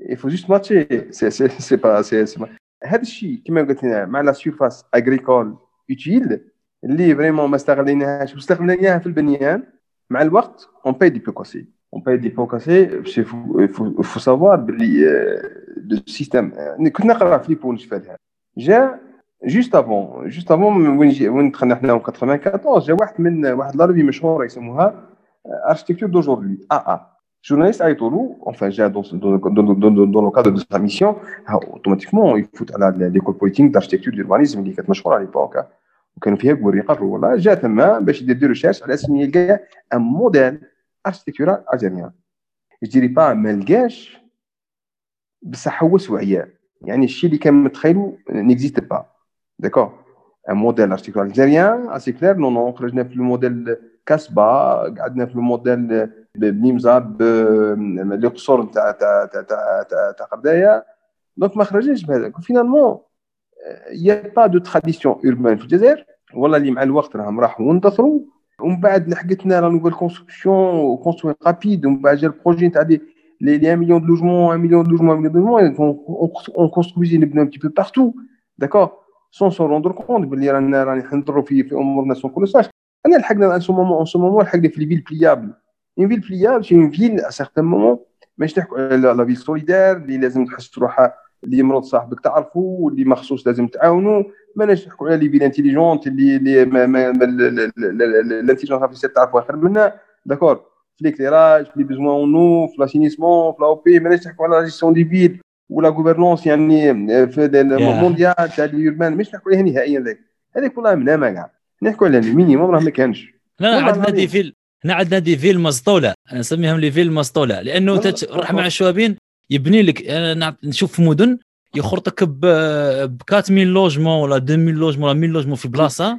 il faut juste matcher c'est c'est c'est pas c'est c'est هذا الشيء كما قلت لنا مع la surface agricole utile اللي vraiment ما استغليناهاش واستغليناها في البنيان مع الوقت اون باي دي بوكاسي اون باي دي بوكاسي faut savoir باللي le système كنت نقرأ في لي بونش جا juste avant juste avant وين وين دخلنا حنا في 94 جا واحد من واحد la revue مشهوره يسموها Architecture d'Aujourd'hui un un journaliste له enfin جا dans le cadre de sa mission automatiquement يفوت على l'école polytechnique d'architecture d'urbanisme اللي كانت مشهوره على l'époque وكانوا فيها يقروا والله جا تما باش يدير des recherches على أساس يلقى un modèle architectural algérien يجري با ما لقاش بصح هو souhaité يعني الشيء اللي كان متخيلو n'existe pas d'accord un modèle architectural algérien et c'est clair nous nous خرجنا في ال modèle casbah قعدنا في الموديل بني مزاب les ksour تاع تاع تاع تاع تاع غرداية donc ما خرجناش بهذاك finalement y a pas de tradition urbaine في الجزائر والله اللي مع الوقت راهم راحوا وانتصروا ومن بعد لحقتنا لا نوفيل كونستركسيون كونستروي رابيد ومن بعد جا البروجي تاع لي لي 1 مليون دو لوجمون 1 مليون دو لوجمون 1 مليون دو لوجمون اون كونسترويزي نبنوا un petit peu partout. D'accord? سون سون روندر كونت باللي رانا راني نضروا في في امورنا سون ساش أنا لحقنا أن سو مومون أن سو مومون لحقنا في لي فيل بليابل اون فيل بليابل سي اون فيل ا سيغتان مومون ماشي نحكوا على لا فيل سوليدير اللي لازم تحس روحها اللي مرض صاحبك تعرفه واللي مخصوص لازم تعاونوا ماناش نحكوا على les villes intelligentes اللي اللي ال intelligence artificielle تعرفوا اخر منا d'accord في l'éclairage في les besoins en في l'assainissement في l'AEP ماناش نحكوا على la gestion des villes ولا gouvernance يعني في المونديال تاع ال urbain مش نحكوا عليها نهائيا ذاك. هذيك والله منامه كاع نحكوا على ال minimum راه ما كانش. لا عندنا des villes. هنا عندنا des villes مسطولة. أنا نسميهم les villes مسطولة. لأنه تروح مع الشوابين يبني لك أنا نشوف مدن يخرطك ب 4000 logements ولا 2000 logements ولا 1000 logements في بلاصة.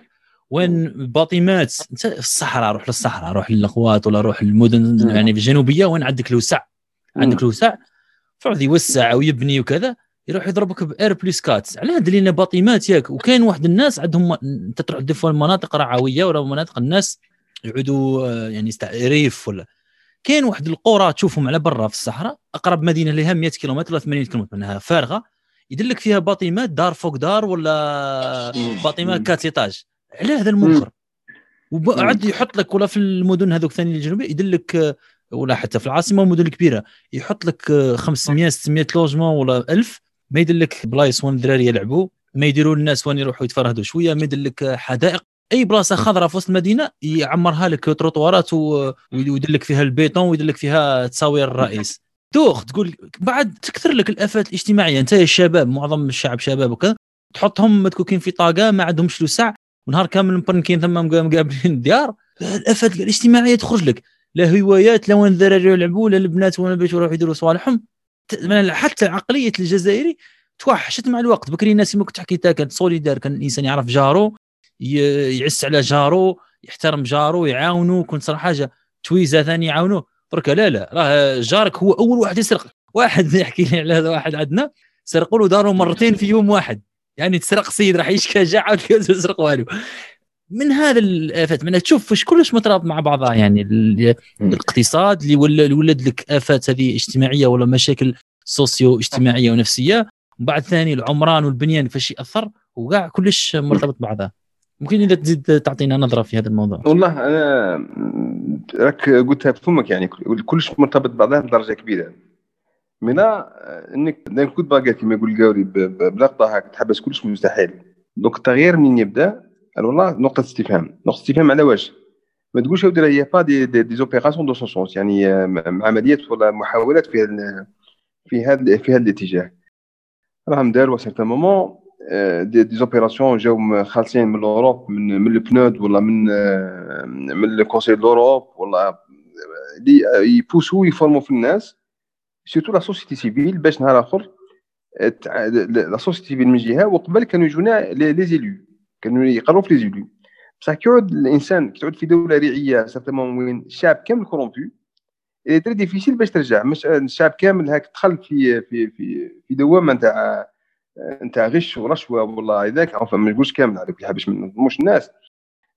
وين باطيمات أنت في الصحراء روح للصحراء روح للاخوات ولا روح المدن يعني في الجنوبية وين عندك الوسع؟ عندك الوسع فعود يوسع ويبني وكذا يروح يضربك ب R plus quatre علاه دلينا باطيمات ياك. وكاين واحد الناس عندهم أنت تروح دي المناطق رعوية ولا مناطق الناس يعودوا آه، يعني ريف ولا. كاين واحد القرى تشوفهم على برا في الصحراء أقرب مدينة لها 100 كيلومتر ولا 80 كيلومتر منها فارغة يدلك فيها باطيمات دار فوق دار ولا باطيمات quatre étages. على هذا المنكر وعاد يحط لك ولا في المدن هذوك ثاني الجنوبية يدلك ولا حتى في العاصمة ومدن الكبيره يحط لك 500 600 logements ولا 1000 ما يدلك بلايص وين الدراري يلعبوا ما يديروا الناس وين يروحوا يتفرهدوا شوية ما يدلك حدائق. أي بلاصة خضراء في وسط المدينة يعمرها لك تروطوارات ويدلك فيها البيطون ويدلك فيها تصاوير الرئيس دوخ تقول بعد تكثر لك الآفات الاجتماعية. أنت الشباب معظم الشعب شباب وكذا تحطهم متكوكين في طاقة ما عندهمش ساعة ونهار كامل مبرنكين ثم مقابلين الديار الآفات الاجتماعية تخرج لك. لا هوايات لا وين الذراري يلعبوا لا البنات وين باش يروحوا يديروا صوالحهم. حتى عقلية الجزائري توحشت مع الوقت. بكري الناس ما كنت حكيتها كانت سوليدار كان الانسان يعرف جارو يعس على جارو يحترم جارو يعاونو كنت صراحة حاجة تويزة ثاني يعاونوه. درك لا لا راه جارك هو أول واحد يسرق. واحد يحكي لي على هذا واحد عندنا سرقوا له داره مرتين في يوم واحد. يعني تسرق سيد راح يشكى جاع عاود يسرق والو من هذا الافات من تشوف واش كلش مترابط مع بعضها يعني الاقتصاد اللي ولا ولد لك آفات هذه اجتماعية ولا مشاكل socio اجتماعيه ونفسية وبعد ثاني العمران والبنيان كيفاش يأثر وكاع كلش مرتبط بعضها. ممكن إذا تزيد تعطينا نظرة في هذا الموضوع. والله أنا راك قلتها بفمك يعني كلش مرتبط بعضها بدرجه كبيرة. من إنك كنت باقي كما يقول القاوري بلقطة هاك تحبس كلش مستحيل. donc التغيير منين يبدأ والله نقطه استفهام نقطه استفهام على واش ما تقولش il y a pas des, des, des opérations de sens يعني عمليات ولا محاولات في في هذا في هذا الاتجاه راهم داروا certains moments des, des opérations جاو خالصين من ال Europe من من البنود ولا من من ال Conseil d'Europe ولا اللي يبوسو يفورمو في الناس surtout la société civile باش نهار اخر la société civile من جهه وقبل كانوا يجونا les élus كانوا يقروا في les élus بصح كي يعود الإنسان كي تعود في دولة ريعية certainement وين الشعب كامل corrompu est très difficile باش ترجع. مش الشعب كامل هاك دخل في في في في دوامه نتاع نتاع غش ورشوة والله هذاك عفوا ما نقولش كامل هذاك اللي باش نظلموش الناس.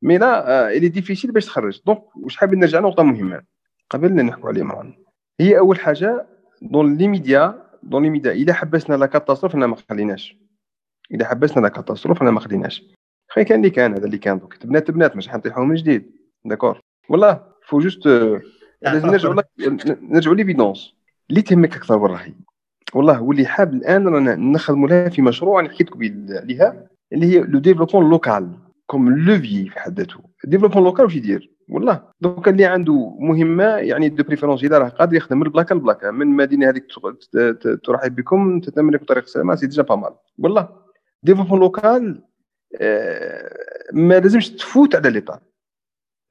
mais là elle est difficile باش تخرج. donc واش حابين نرجع نقطة مهمة؟ قبل نحكوا عليه مران هي أول حاجة dans les médias dans les médias إذا حبسنا la catastrophe أنا ما خليناش. إذا حبسنا la catastrophe أنا ما خليناش. خي كان اللي كان هذا اللي كان دوك. تبنات تبنات مش حنطيحوا من جديد. d'accord. والله faut juste لازم نرجعوا نرجعوا l'évidence اللي تهمك أكثر والله. والله واللي حاب الآن رانا نخدموا لها في مشروع أنا حكيت لكم عليها اللي هي le développement local comme le fait في حد ذاته. ال développement local واش يدير؟ والله دوك اللي عنده مهمة يعني de préférence إذا راه قادر يخدم من البلاكه لبلاكة من المدينة هذيك ترحب بكم تتمنى لكم طريق السلامه c'est déjà pas mal والله développement local ما لازمش تفوت على l'État.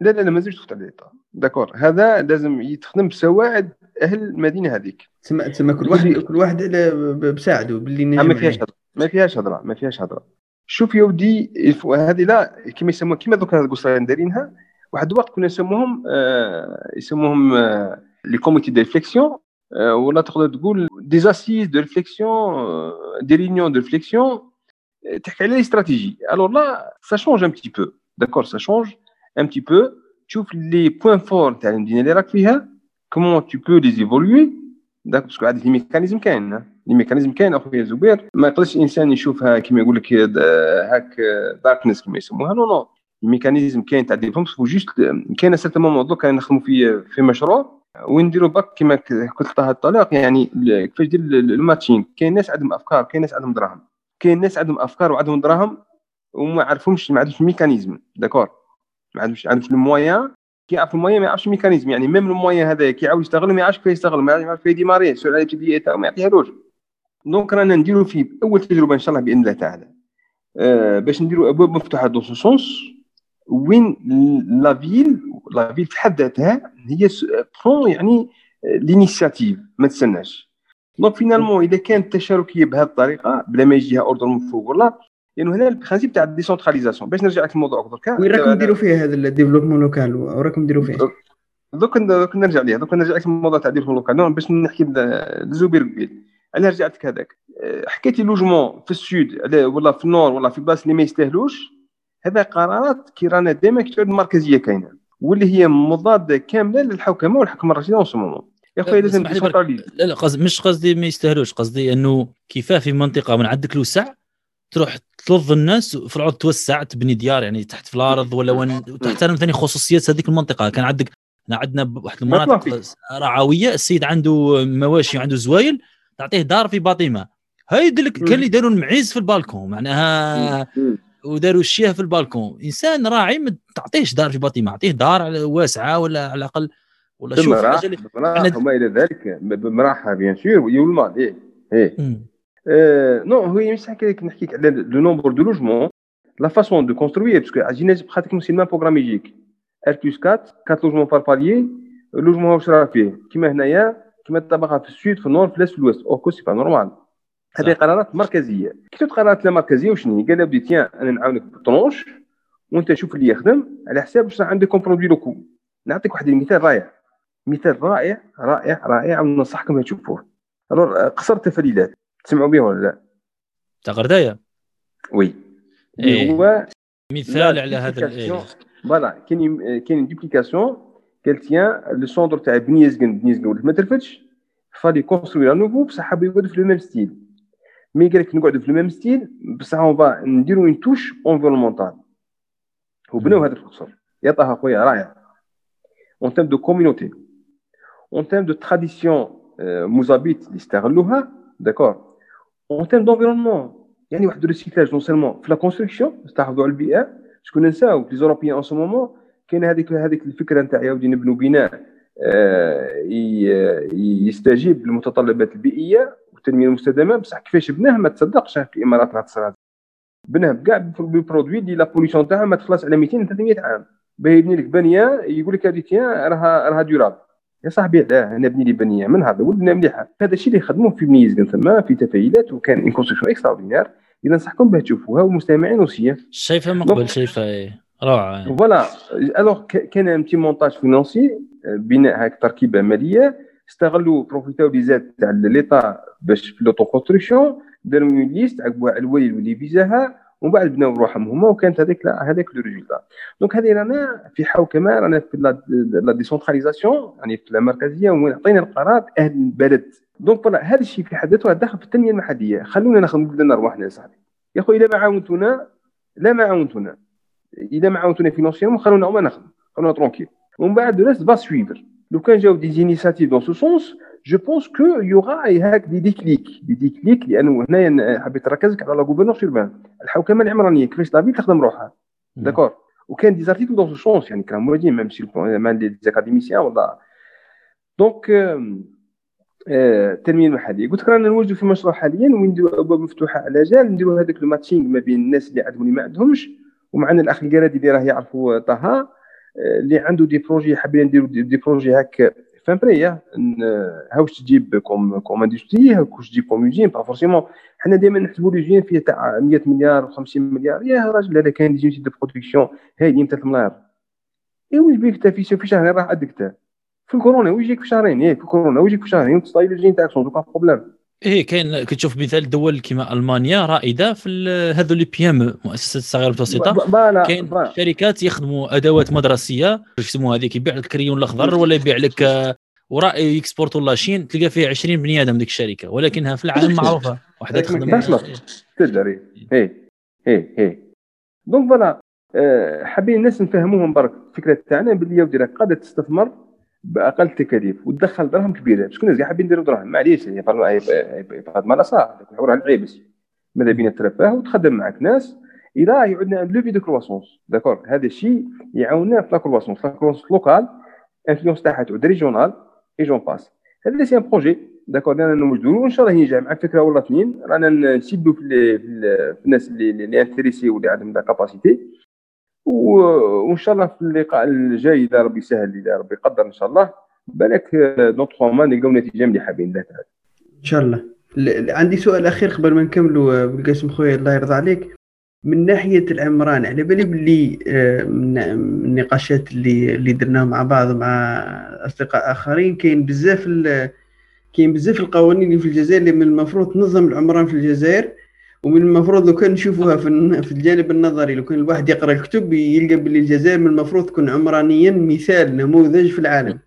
لا لا لا ما لازمش تفوت على l'État. d'accord. هذا لازم يتخدم بسواعد أهل المدينة هذيك. تسمى تسمى كل واحد كل واحد بساعده باللي ما فيهاش هضرة. ما فيهاش هضرة. ما فيهاش هضرة. شوف يا ودي هذه لا كما يسموها كما دوك القصرين دايرينها واحد الوقت كنا نسموهم آه يسموهم آه les comités de réflexion آه ولا تقدر تقول des assises de réflexion des réunions de réflexion تحكي على stratégie. alors là ça change un petit peu d'accord ça change un petit peu تشوف les points forts تاع المدينة اللي راك فيها comment tu peux les évoluer d'ac parce que عاد les mécanismes كاين les mécanismes كاين اخويا زبير ما يقدرش الانسان يشوفها كما يقول لك هاك darkness كما يسموها non non ال mécanisme كاين تاع défense faut juste كاين certains موضوع كان نخدموا في في مشروع وين نديروا باك كما قلت طه الطلاق يعني كيفاش دير ال matching كاين ناس عندهم افكار كاين ناس عندهم دراهم كاين ناس عندهم أفكار وعندهم دراهم وما عرفهمش ما عندهمش mécanisme d'accord. ما عندهمش عندهمش ال moyen كيعرف ال moyen ما يعرفش ال mécanisme يعني même ال moyen هذا كيعاود يشتغل ما يعرفش كيف يشتغل ما يعرفش كيف يديماري سؤال على الابتدائيه تاعو ما يعطيهالوش. donc رانا نديرو في أول تجربة إن شاء الله بإذن الله تعالى. آه باش نديرو أبواب مفتوحة de sens وين la ville la ville في حد ذاتها هي prend يعني l'initiative ما تستناش. donc finalement اذا كانت التشاركيه بهذه الطريقة بلا ما يجيها ordre من فوق ولا لأنه هنا ال principe تاع ال décentralisation باش نرجع لك الموضوع دركا وين راكم ديروا فيه هذا ال développement local وراكم ديروا فيه دوك دوك نرجع ليه دوك نرجع لك الموضوع تاع ال développement local باش نحكي لزبير قبيل أنا رجعت لك هذاك حكيت لي logements في ال sud ولا في ال nord ولا في بلاصه اللي ما يستاهلوش هذا قرارات كي رانا دائما كي تعود المركزيه كاينة واللي هي مضاده كامله للحوكمه والحكم الرشيده un moment يا خويا لازم لا لا قصد مش قصدي ما يستاهلوش. قصدي إنه كيفاه في منطقة من عندك الوسع تروح تلظ الناس في العرض توسع تبني ديار يعني تحت في الأرض ولا وين. (laughs) تحترم ثاني خصوصيات هذيك المنطقة. كان عندك عندنا واحد المناطق رعويه السيد عنده مواشي وعنده زوايل تعطيه دار في باطمة. هاي يدلك كان اللي داروا المعيز في البالكون معناها وداروا الشيه في البالكون. إنسان راعي ما تعطيهش دار في باطمة أعطيه دار واسعة ولا على الأقل ولا شوف حاجة اللي وما إلى ذلك بمراحه بيان سور والمال إيه إيه. oui, c'est le nombre de logements, la façon de construire, parce que à Genève, pratiquement, c'est le même programme magique. R plus 4, 4 logements par palier, logement au Shrafé, qui m'a qui m'a tabac في السود في النور في l'est l'ouest أو سي با نورمال هذه قرارات مركزيه كي القرارات المركزيه وشنو هي قال بدي تيان أنا نعاونك بالطرونش وانت شوف اللي يخدم على حساب واش عندكم برودوي لوكو نعطيك واحد المثال رائع مثال رائع رائع رائع وننصحكم تشوفوه. قصر التفليلات تسمعوا به ولا لا؟ تاع غردايه وي. إيه. هو مثال على هذا فوالا كاين كاين ديبليكاسيون قال تيان لو سوندر تاع بنيه زقن بنيه زقن ما ترفتش فالي كونستروي نوفو بصح حابوا يقعدوا في لو ميم ستيل. مي قال لك نقعدوا في لو ميم ستيل بصح اون فا نديرو اون توش انفيرونمونتال وبناو هذا القصر. يا طه خويا رائع. اون تيم دو كوميونيتي اون تيم دو تراديسيون موزابيت اللي استغلوها داكور اون تيم دونفيرونمون يعني واحد الريسيكلاج نون سيلمون في لا كونستركسيون نستحفظوا على البيئه شكون ننساو لي زوروبيان ان سو مومون كاين هذيك هذيك الفكرة نتاع ياودي نبنوا بناء يستجيب للمتطلبات البيئيه والتنميه المستدامه بصح كيفاش بناه ما تصدقش في الامارات راح تصير بناه كاع ببرودوي اللي لا بوليسيون تاعها ما تخلص على 200 300 عام. باه يبني لك بنيه يقول لك هذه راها راها ديورابل يا صاحبي علاه أنا بني لي بنية من هذا ولدنا مليحة. هذا الشيء اللي يخدموه في بنيز ثم في تفايلات وكان ان كونستركسيون اكسترا إذا ننصحكم باه تشوفوها والمستمعين اوسي شايفها من قبل شايفها روعة فوالا الوغ كان ان بتي مونتاج فينونسي بناء هاك تركيبة مالية. استغلوا بروفيتاو لي زاد تاع ليطا باش في لوتو كونستركسيون داروا ليست عقبوها على الوالي اللي فيزاها. ومن بعد بناو روحهم هما وكانت هذاك هذاك لو ريزولتا. دونك هذه رانا في حوكمة رانا في لا ديسونتراليزاسيون يعني في المركزيه وين عطينا القرار أهل البلد. دونك هذا الشيء في حد ذاته داخل في التنمية المحلية. خلونا ناخذ بلدنا رواحنا يا صاحبي. يا أخوي إذا ما عاونتونا لا ما عاونتونا. إذا ما عاونتونا فينونسيون خلونا هما ناخذ خلونا ترونكيل. ومن بعد الناس با سويفر لو كان جاو دي زينيسياتيف دون سو سونس جو بونس كو يوغا هاك دي ديكليك دي ديكليك لأنه هنايا حبيت نركزك على لا غوفرنونس اوربان الحوكمة العمرانية كيفاش لافيل تخدم روحها. داكور وكان دي زارتيكل دون سو سونس يعني كانوا موجودين ميم سي مع دي اكاديميسيان ولا دونك التنميه المحليه قلت لك رانا نوجدوا في مشروع حاليا ونديروا أبواب مفتوحة على جال نديروا هذاك الماتشينغ ما بين الناس اللي عندهم اللي ما عندهمش. ومعنا الأخ القرادي اللي راه يعرفوا طه اللي عنده دي بروجي حابين نديروا دي بروجي هاك فامبري هاوش تجيب كوم كوم اندستري هاوش تجيب كوم يوزين با فورسيمون حنا دائما نحسبوا لي فيها تاع 100 مليار و50 مليار يا راجل هذا كان دي دو برودكسيون هايلين تاع المليار اي وين بيك في في شهرين راح عندك في الكورونا ويجيك في شهرين إيه في الكورونا ويجيك في شهرين وتصايل الجين تاعك سون بروبليم إيه كاين كتشوف مثال دول كيما ألمانيا رائدة في هذو لي بي إم مؤسسات الصغيرة والمتوسطه كاين شركات يخدموا أدوات مدرسية. يسموها هذيك؟ يبيع لك الكريون الأخضر ولا يبيع لك آه، وراء يكسبورتو لاشين تلقى فيها 20 بني آدم ديك الشركة. ولكنها في العالم (laughs) معروفة. وحدة تخدم. تقدر إيه إيه إيه. دونك فوالا آه، حابين الناس نفهموهم برك. الفكرة تاعنا باللي يا ودي قادر تستثمر بأقل تكاليف وتدخل دراهم كبيرة. شكون الناس حابين يديروا دراهم؟ معليش هي هذا ما صح نحور على العيبس. ماذا بينا ترفاه وتخدم معك ناس؟ إلى يعودنا ان لوفي دو كرواسونس. داكور؟ هذا الشيء يعاوننا في لا كرواسونس. لا كرواسونس لوكال انفلونس تاعها تعود ريجونال اي جون باس هذا سي ان بروجي داكور؟ رانا نوجدو وان شاء الله ينجح مع فكرة ولا اثنين. رانا نسيبو في, في الناس اللي اللي انتريسي واللي عندهم لا كاباسيتي وإن شاء الله في اللقاء الجاي إذا ربي يسهل إذا ربي يقدر إن شاء الله. بالك دون تخوا ما نلقاو نتيجة مليحة بإذن الله تعالى. إن شاء الله. عندي سؤال أخير قبل ما نكملوا بالقاسم خويا الله يرضى عليك. من ناحية العمران على بالي باللي آه، من النقاشات اللي اللي درناها مع بعض مع أصدقاء آخرين كاين بزاف كاين بزاف القوانين اللي في الجزائر اللي من المفروض تنظم العمران في الجزائر. ومن المفروض لو كان نشوفوها في في الجانب النظري لو كان الواحد يقرأ الكتب يلقى باللي الجزائر من المفروض تكون عمرانيا مثال نموذج في العالم.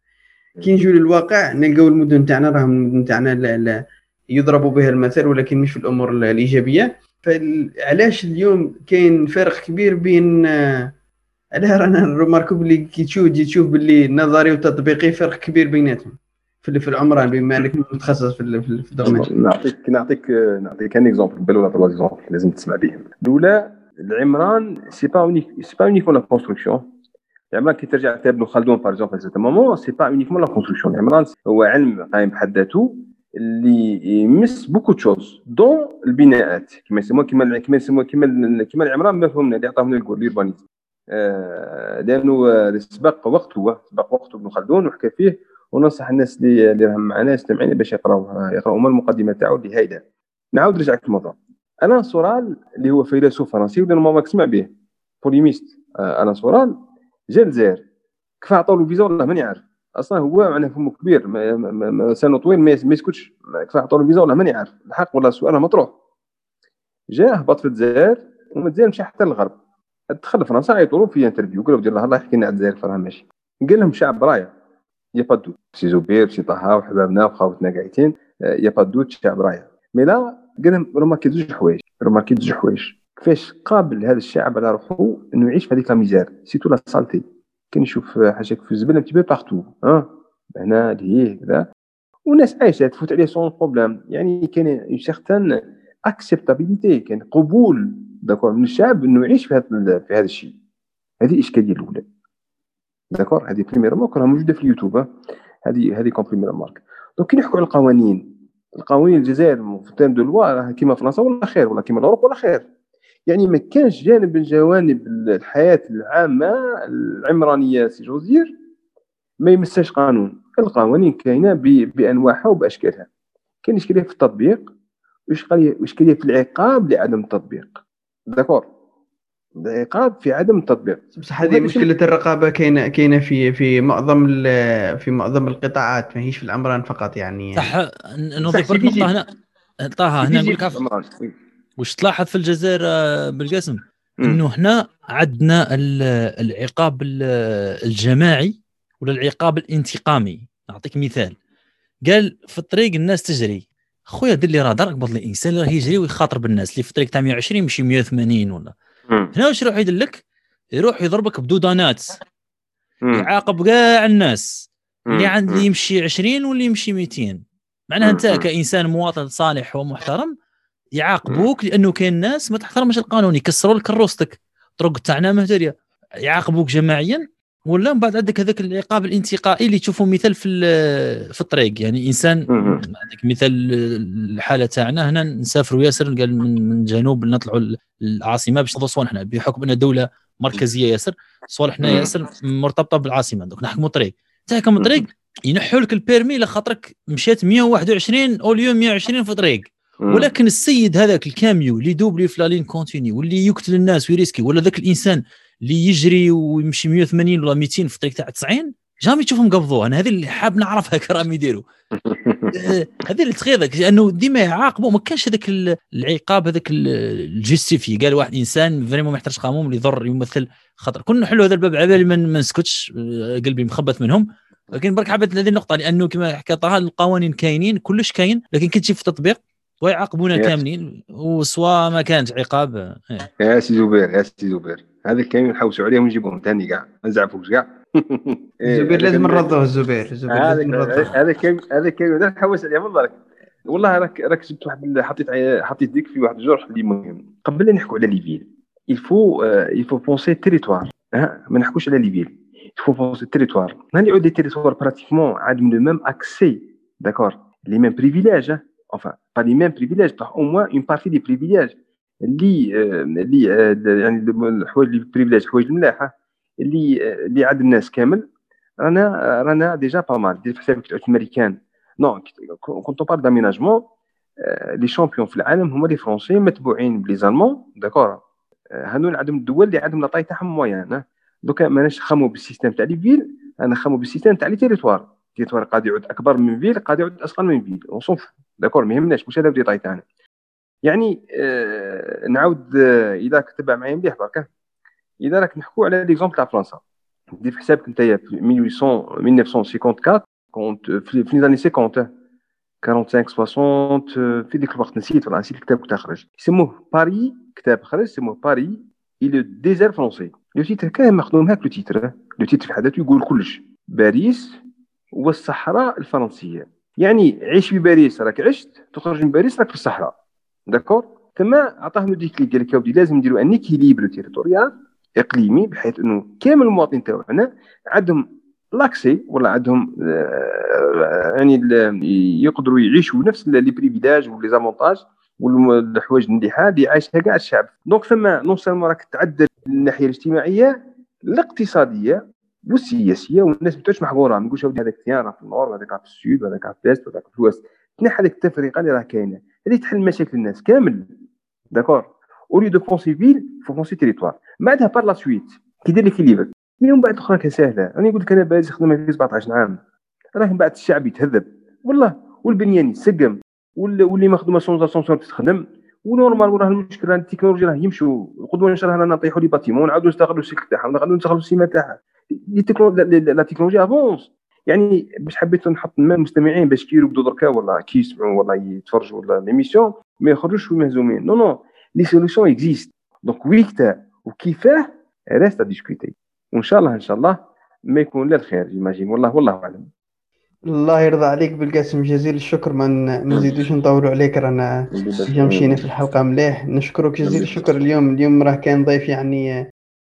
كي نجيو للواقع نلقاو المدن تاعنا راهم المدن تاعنا لا لا يضرب بها المثل ولكن مش في الأمور الإيجابية. فعلاش اليوم كاين فرق كبير بين علاه رأنا نروماركو بلي كي تشوف تجي تشوف باللي نظري وتطبيقي فرق كبير بيناتهم. في في العمران بما إنك متخصص في في الدومين. نعطيك نعطيك نعطيك ان اكزومبل بل ولا تروا اكزومبل لازم تسمع بهم الأولى العمران سي با اونيك سي با اونيكمون لا كونستركسيون العمران كي ترجع تاب ابن خلدون باغ اكزومبل سيت مومون سي با اونيكمون لا كونستركسيون العمران هو علم قايم بحد ذاته اللي يمس بوكو تشوز دون البناءات كما يسموها كما كما يسموها كما كما العمران مفهومنا اللي عطاهم نقول ليربانيزم آه لأنه سبق وقته سبق وقته ابن خلدون وحكى فيه وننصح الناس اللي اللي راهم معنا يستمعين باش يقراو يقراو ما المقدمة تاعو اللي هايله نعاود في الموضوع الان سورال اللي هو فيلسوف فرنسي ولا normalement تسمع به. polémiste آه الان سورال. جا الجزائر كيف عطاو له فيزا؟ والله ماني عارف. أصلا هو معناه فمه كبير سنة طويل ما يسكتش. كيف عطاو له فيزا؟ والله ماني عارف. الحق ولا السؤال مطروح جا هبط في الجزائر ومن الجزائر مشى حتى للغرب. دخل فرنسا عيطوا له في interview. قالوا الله الله يحكي لنا على الجزائر فراه ماشي قال لهم شعب رايه y a pas de doute سي زبير سي طه وحبابنا وخاوتنا قاعدين يا با دوت شعب رايه مي لا قال رماركي زوج حوايج رماركي زوج حوايج. كيفاش قابل هذا الشعب على روحه إنه يعيش في هذيك لا ميزار سيتو لا سالتي. كان يشوف حاجة في الزبل انت بي بارتو ها؟ هنا لهيه كذا والناس عايشة تفوت عليه سون بروبليم يعني كان اون سيغتان اكسبتابيليتي كان قبول داكور من الشعب إنه يعيش في هذا في هذا الشيء. هذه الإشكالية الأولى. داكور هذه مارك راه موجوده في اليوتيوب هذه هذه كون بريمير مارك دونك كي نحكوا على القوانين القوانين الجزائر في تيرم دو لوا راه كيما فرنسا ولا خير ولا كيما الاوروب ولا خير يعني ما كانش جانب من جوانب الحياة العامه العمرانيه سي جوزير ما يمساش قانون القوانين كاينة بانواعها وباشكالها كاين اشكاليه في التطبيق واشكاليه في العقاب لعدم التطبيق داكور العقاب في عدم التطبيق بصح هذه مشكلة الرقابة كاينة كاينة في في معظم في معظم القطاعات ما هيش في العمران فقط يعني. صح نضيف لك نقطة هنا. طه هنا نقول لك وش تلاحظ في الجزائر آه، بالقسم؟ إنه هنا عندنا العقاب الجماعي ولا العقاب الانتقامي. نعطيك مثال. قال في الطريق الناس تجري. خويا دير لي رادار قبض الإنسان اللي راه يجري ويخاطر بالناس. اللي في الطريق تاع 120 ماشي 180 ولا هنا واش يروح يدير لك؟ يروح يضربك بدودانات يعاقب كاع الناس. اللي عند اللي يمشي 20 واللي يمشي 200 معناها أنت كإنسان مواطن صالح ومحترم يعاقبوك لأنه كاين ناس ما تحترمش القانون يكسروا لك كروستك طرق تاعنا مهدريه يعاقبوك جماعيا ولا من بعد عندك هذاك العقاب الانتقائي اللي تشوفه مثال في في الطريق. يعني إنسان عندك مثال الحالة تاعنا هنا نسافروا ياسر قال من, من جنوب نطلعوا العاصمة باش نضربوا صوالحنا بحكم أن دوله مركزية ياسر صوالحنا ياسر مرتبطة بالعاصمة. دوك نحكموا طريق. تحكم الطريق ينحوا لك البيرمي لخاطرك مشيت 121 اوليو 120 في طريق. ولكن السيد هذاك الكاميو اللي دوبلي في لالين كونتيني واللي يقتل الناس ويريسكي ولا ذاك الإنسان اللي يجري ويمشي 180 ولا 200 في الطريق تاع 90 جامي تشوفهم قبضوه. أنا هذه اللي حاب نعرفها كرام يديروا (laughs) آه، هذه اللي تخيضك لأنه ديما يعاقبوا ما كانش هذاك العقاب هذاك ال justifié قال واحد إنسان vraiment ما يحتاجش قانون اللي يضر يمثل خطر. كنا نحلوا هذا الباب على بالي ما نسكتش آه، قلبي مخبط منهم. لكن برك حبيت هذه النقطة لأنه كما حكى طه القوانين كاينين كلش كاين لكن كي تجي في التطبيق ويعاقبونا كاملين. وسوا ما كانش عقاب إيه. يا سي زبير يا سي زبير. هذا الكلام نحوسوا عليهم ونجيبوهم. ثاني كاع ما نزعفوش كاع (laughs) الزبير لازم نرضوه الزبير الزبير هذا الكلام هذا الكلام نحوس عليه والله والله راك راك جبت واحد حطيت حطيت ديك في واحد الجرح اللي مهم. قبل لا نحكوا على les villes il faut il faut penser territoire ما نحكوش على les villes. il faut penser territoire نهار يعود les territoires pratiquement عندهم le même accès d'accord les mêmes privilèges enfin pas les mêmes privilèges au moins une partie des privilèges. اللي اللي يعني الحوايج اللي privilèges الحوايج الملاحه اللي اللي عند الناس كامل رانا رانا ديجا با مال. دير في حسابك تعود الامريكان نو كونت بار داميناجمون لي شامبيون في العالم هما لي فرونسي متبوعين بلي زالمون داكور هانو عندهم الدول اللي عندهم لاطاي تاعهم مويان دوكا ماناش خامو بالسيستم تاع لي فيل أنا خامو بالسيستم تاع لي تيريتوار. تيريتوار قاد يعود أكبر من فيل قاد يعود أصغر من فيل. اون داكور ما يهمناش. مش هذا الديتاي تاعنا. يعني آه نعاود إذا كتبع معايا مليح برك إذا راك نحكوا على l'exemple تاع فرنسا. دير في حسابك انت في 1800 1954 كنت في les années 50 45 60 في ديك الوقت نسيت ولا نسيت الكتاب كنت خرج يسموه باري كتاب خرج يسموه Paris et le désert français le titre كان مخدوم هاك le titre le titre في حداته يقول كلش. باريس والصحراء الفرنسية. يعني عيش في باريس راك عشت تخرج من باريس راك في الصحراء. d'accord ثم عطاهم ديك قال لك لازم نديروا un équilibre territorial إقليمي بحيث إنه كامل المواطنين تاعنا عندهم l'accès ولا عندهم آه، يعني يقدروا يعيشوا نفس les privilèges و les avantages والحوايج المليحة اللي عايشها كاع الشعب. donc ثم non seulement راك تعدل الناحية الاجتماعية الاقتصادية والسياسية والناس ما محقوره ما نقولش هذاك في ال nord هذاك في ال sud هذاك في ال est هذاك في ال ouest تنحى هذيك التفرقة اللي راه كاينة. هذه تحل مشاكل الناس كامل. d'accord؟ au lieu de penser ville faut penser territoire بعدها par la suite كي دير l'équilibre هي من بعد أخرى سهله أنا قلت لك أنا باريس خدمه في 17 عام راه من بعد الشعب يتهذب والله والبنيان يسقم واللي مخدومه sans ascenseur تخدم و normal وراه المشكلة التكنولوجيا راه يمشوا القدوه ان شاء الله رانا نطيحوا les bâtiments ونعاودوا نستغلوا السيكل تاعهم نعاودوا نستغلوا السيما تاعها la technologie avance يعني باش حبيت نحط المستمعين باش كي يرقدوا دركا ولا كي يسمعوا ولا يتفرجوا ولا l'émission ما يخرجوش مهزومين non non les solutions existent donc ويكتا وكيفاه reste à discuter وان شاء الله ان شاء الله ما يكون لا الخير j'imagine والله والله اعلم الله يرضى عليك بالقاسم جزيل الشكر ما نزيدوش نطولوا عليك. رانا مشينا في الحلقة مليح. نشكرك جزيل الشكر اليوم. اليوم راه كان ضيف يعني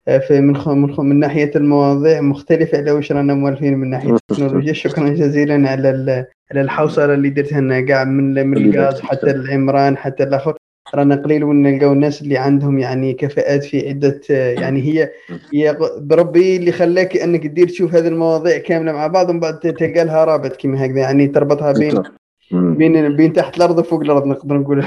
آه، في من خ... من, خ... من ناحية المواضيع مختلفه على واش رانا موالفين من ناحية التكنولوجيا. شكرا جزيلا على. على الحوصلة اللي درتها لنا كاع من من الغاز حتى العمران حتى الآخر. رانا قليل وين نلقاو الناس اللي عندهم يعني كفاءات في عدة يعني هي هي بربي اللي خلاك أنك دير تشوف هذه المواضيع كاملة مع بعض ومن بعد تلقى لها رابط كما هكذا يعني تربطها بين بين بين تحت الأرض وفوق الأرض نقدر نقول. (laughs)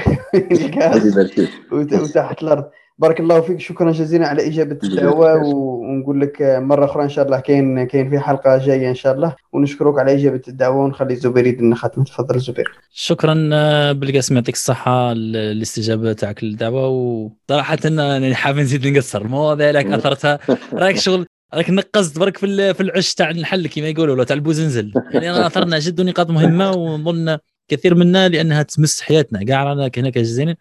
(laughs) وتحت الأرض. بارك الله فيك. شكرا جزيلا على إجابة الدعوة ونقول لك مرة أخرى إن شاء الله كاين كاين في حلقة جاية إن شاء الله. ونشكرك على إجابة الدعوة ونخلي زبير يدنا خاتم تفضل زبير. شكرا آه، بالقاسم يعطيك الصحة الاستجابة تاعك للدعوة. وصراحه أنا حاب نزيد نقصر. المواضيع لك اثرتها راك شغل راك نقصت برك في في العش تاع الحل كما يقولوا ولا تاع البوزنزل يعني أنا أثرنا جد نقاط مهمة ونظن كثير منا لأنها تمس حياتنا. كاع رانا هنا كجزائريين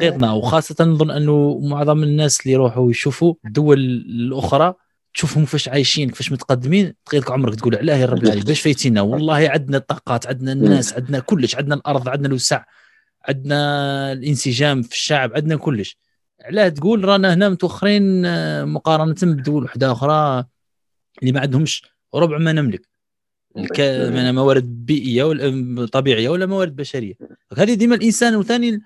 حياتنا. وخاصة نظن أنه معظم الناس اللي يروحوا يشوفوا الدول الأخرى تشوفهم كيفاش عايشين كيفاش متقدمين. تغيرك عمرك تقول علاه يا رب العالمين باش فايتينا. والله عندنا الطاقات عندنا الناس عندنا كلش عندنا الأرض عندنا الوسع عندنا الانسجام في الشعب عندنا كلش. علاه تقول رانا هنا متوخرين آه، مقارنة بدول وحدة أخرى اللي ما عندهمش ربع ما نملك. من موارد بيئية ولا طبيعية ولا موارد بشرية. هذه ديما الإنسان وثاني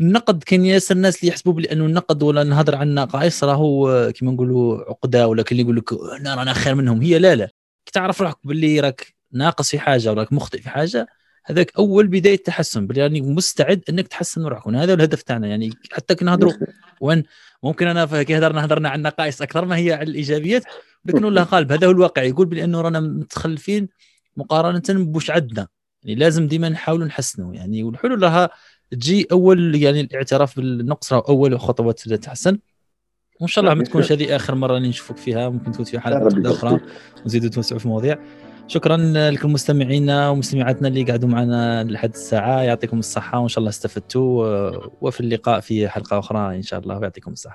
النقد كاين ياسر الناس اللي يحسبوا بلي انه النقد ولا نهضر عن النقائص راهو كيما نقولوا عقدة ولا كاين اللي يقول لك أنا رانا خير منهم. هي لا لا. كي تعرف روحك باللي راك ناقص في حاجة وراك مخطئ في حاجة هذاك أول بداية تحسن يعني مستعد إنك تحسن روحك هذا الهدف تاعنا. يعني حتى كي نهضروا وين ممكن أنا كي هضرنا هضرنا عن النقائص أكثر ما هي على الإيجابيات لكن لها (laughs) قالب هذا هو الواقع. يقول بأنه رانا متخلفين مقارنة بوش عندنا يعني لازم ديما نحاولوا نحسنوا. يعني والحلول راها تجي أول يعني الاعتراف بالنقص راه أول خطوات للتحسن وإن شاء الله ما تكونش هذه آخر مرة اللي نشوفك فيها. ممكن تكون في حلقة أخرى. ونزيدوا نتوسعوا في المواضيع. شكرا لكم مستمعينا ومستمعاتنا اللي قعدوا معنا لحد الساعة. يعطيكم الصحة وإن شاء الله استفدتوا وفي اللقاء في حلقة أخرى إن شاء الله. ويعطيكم الصحة.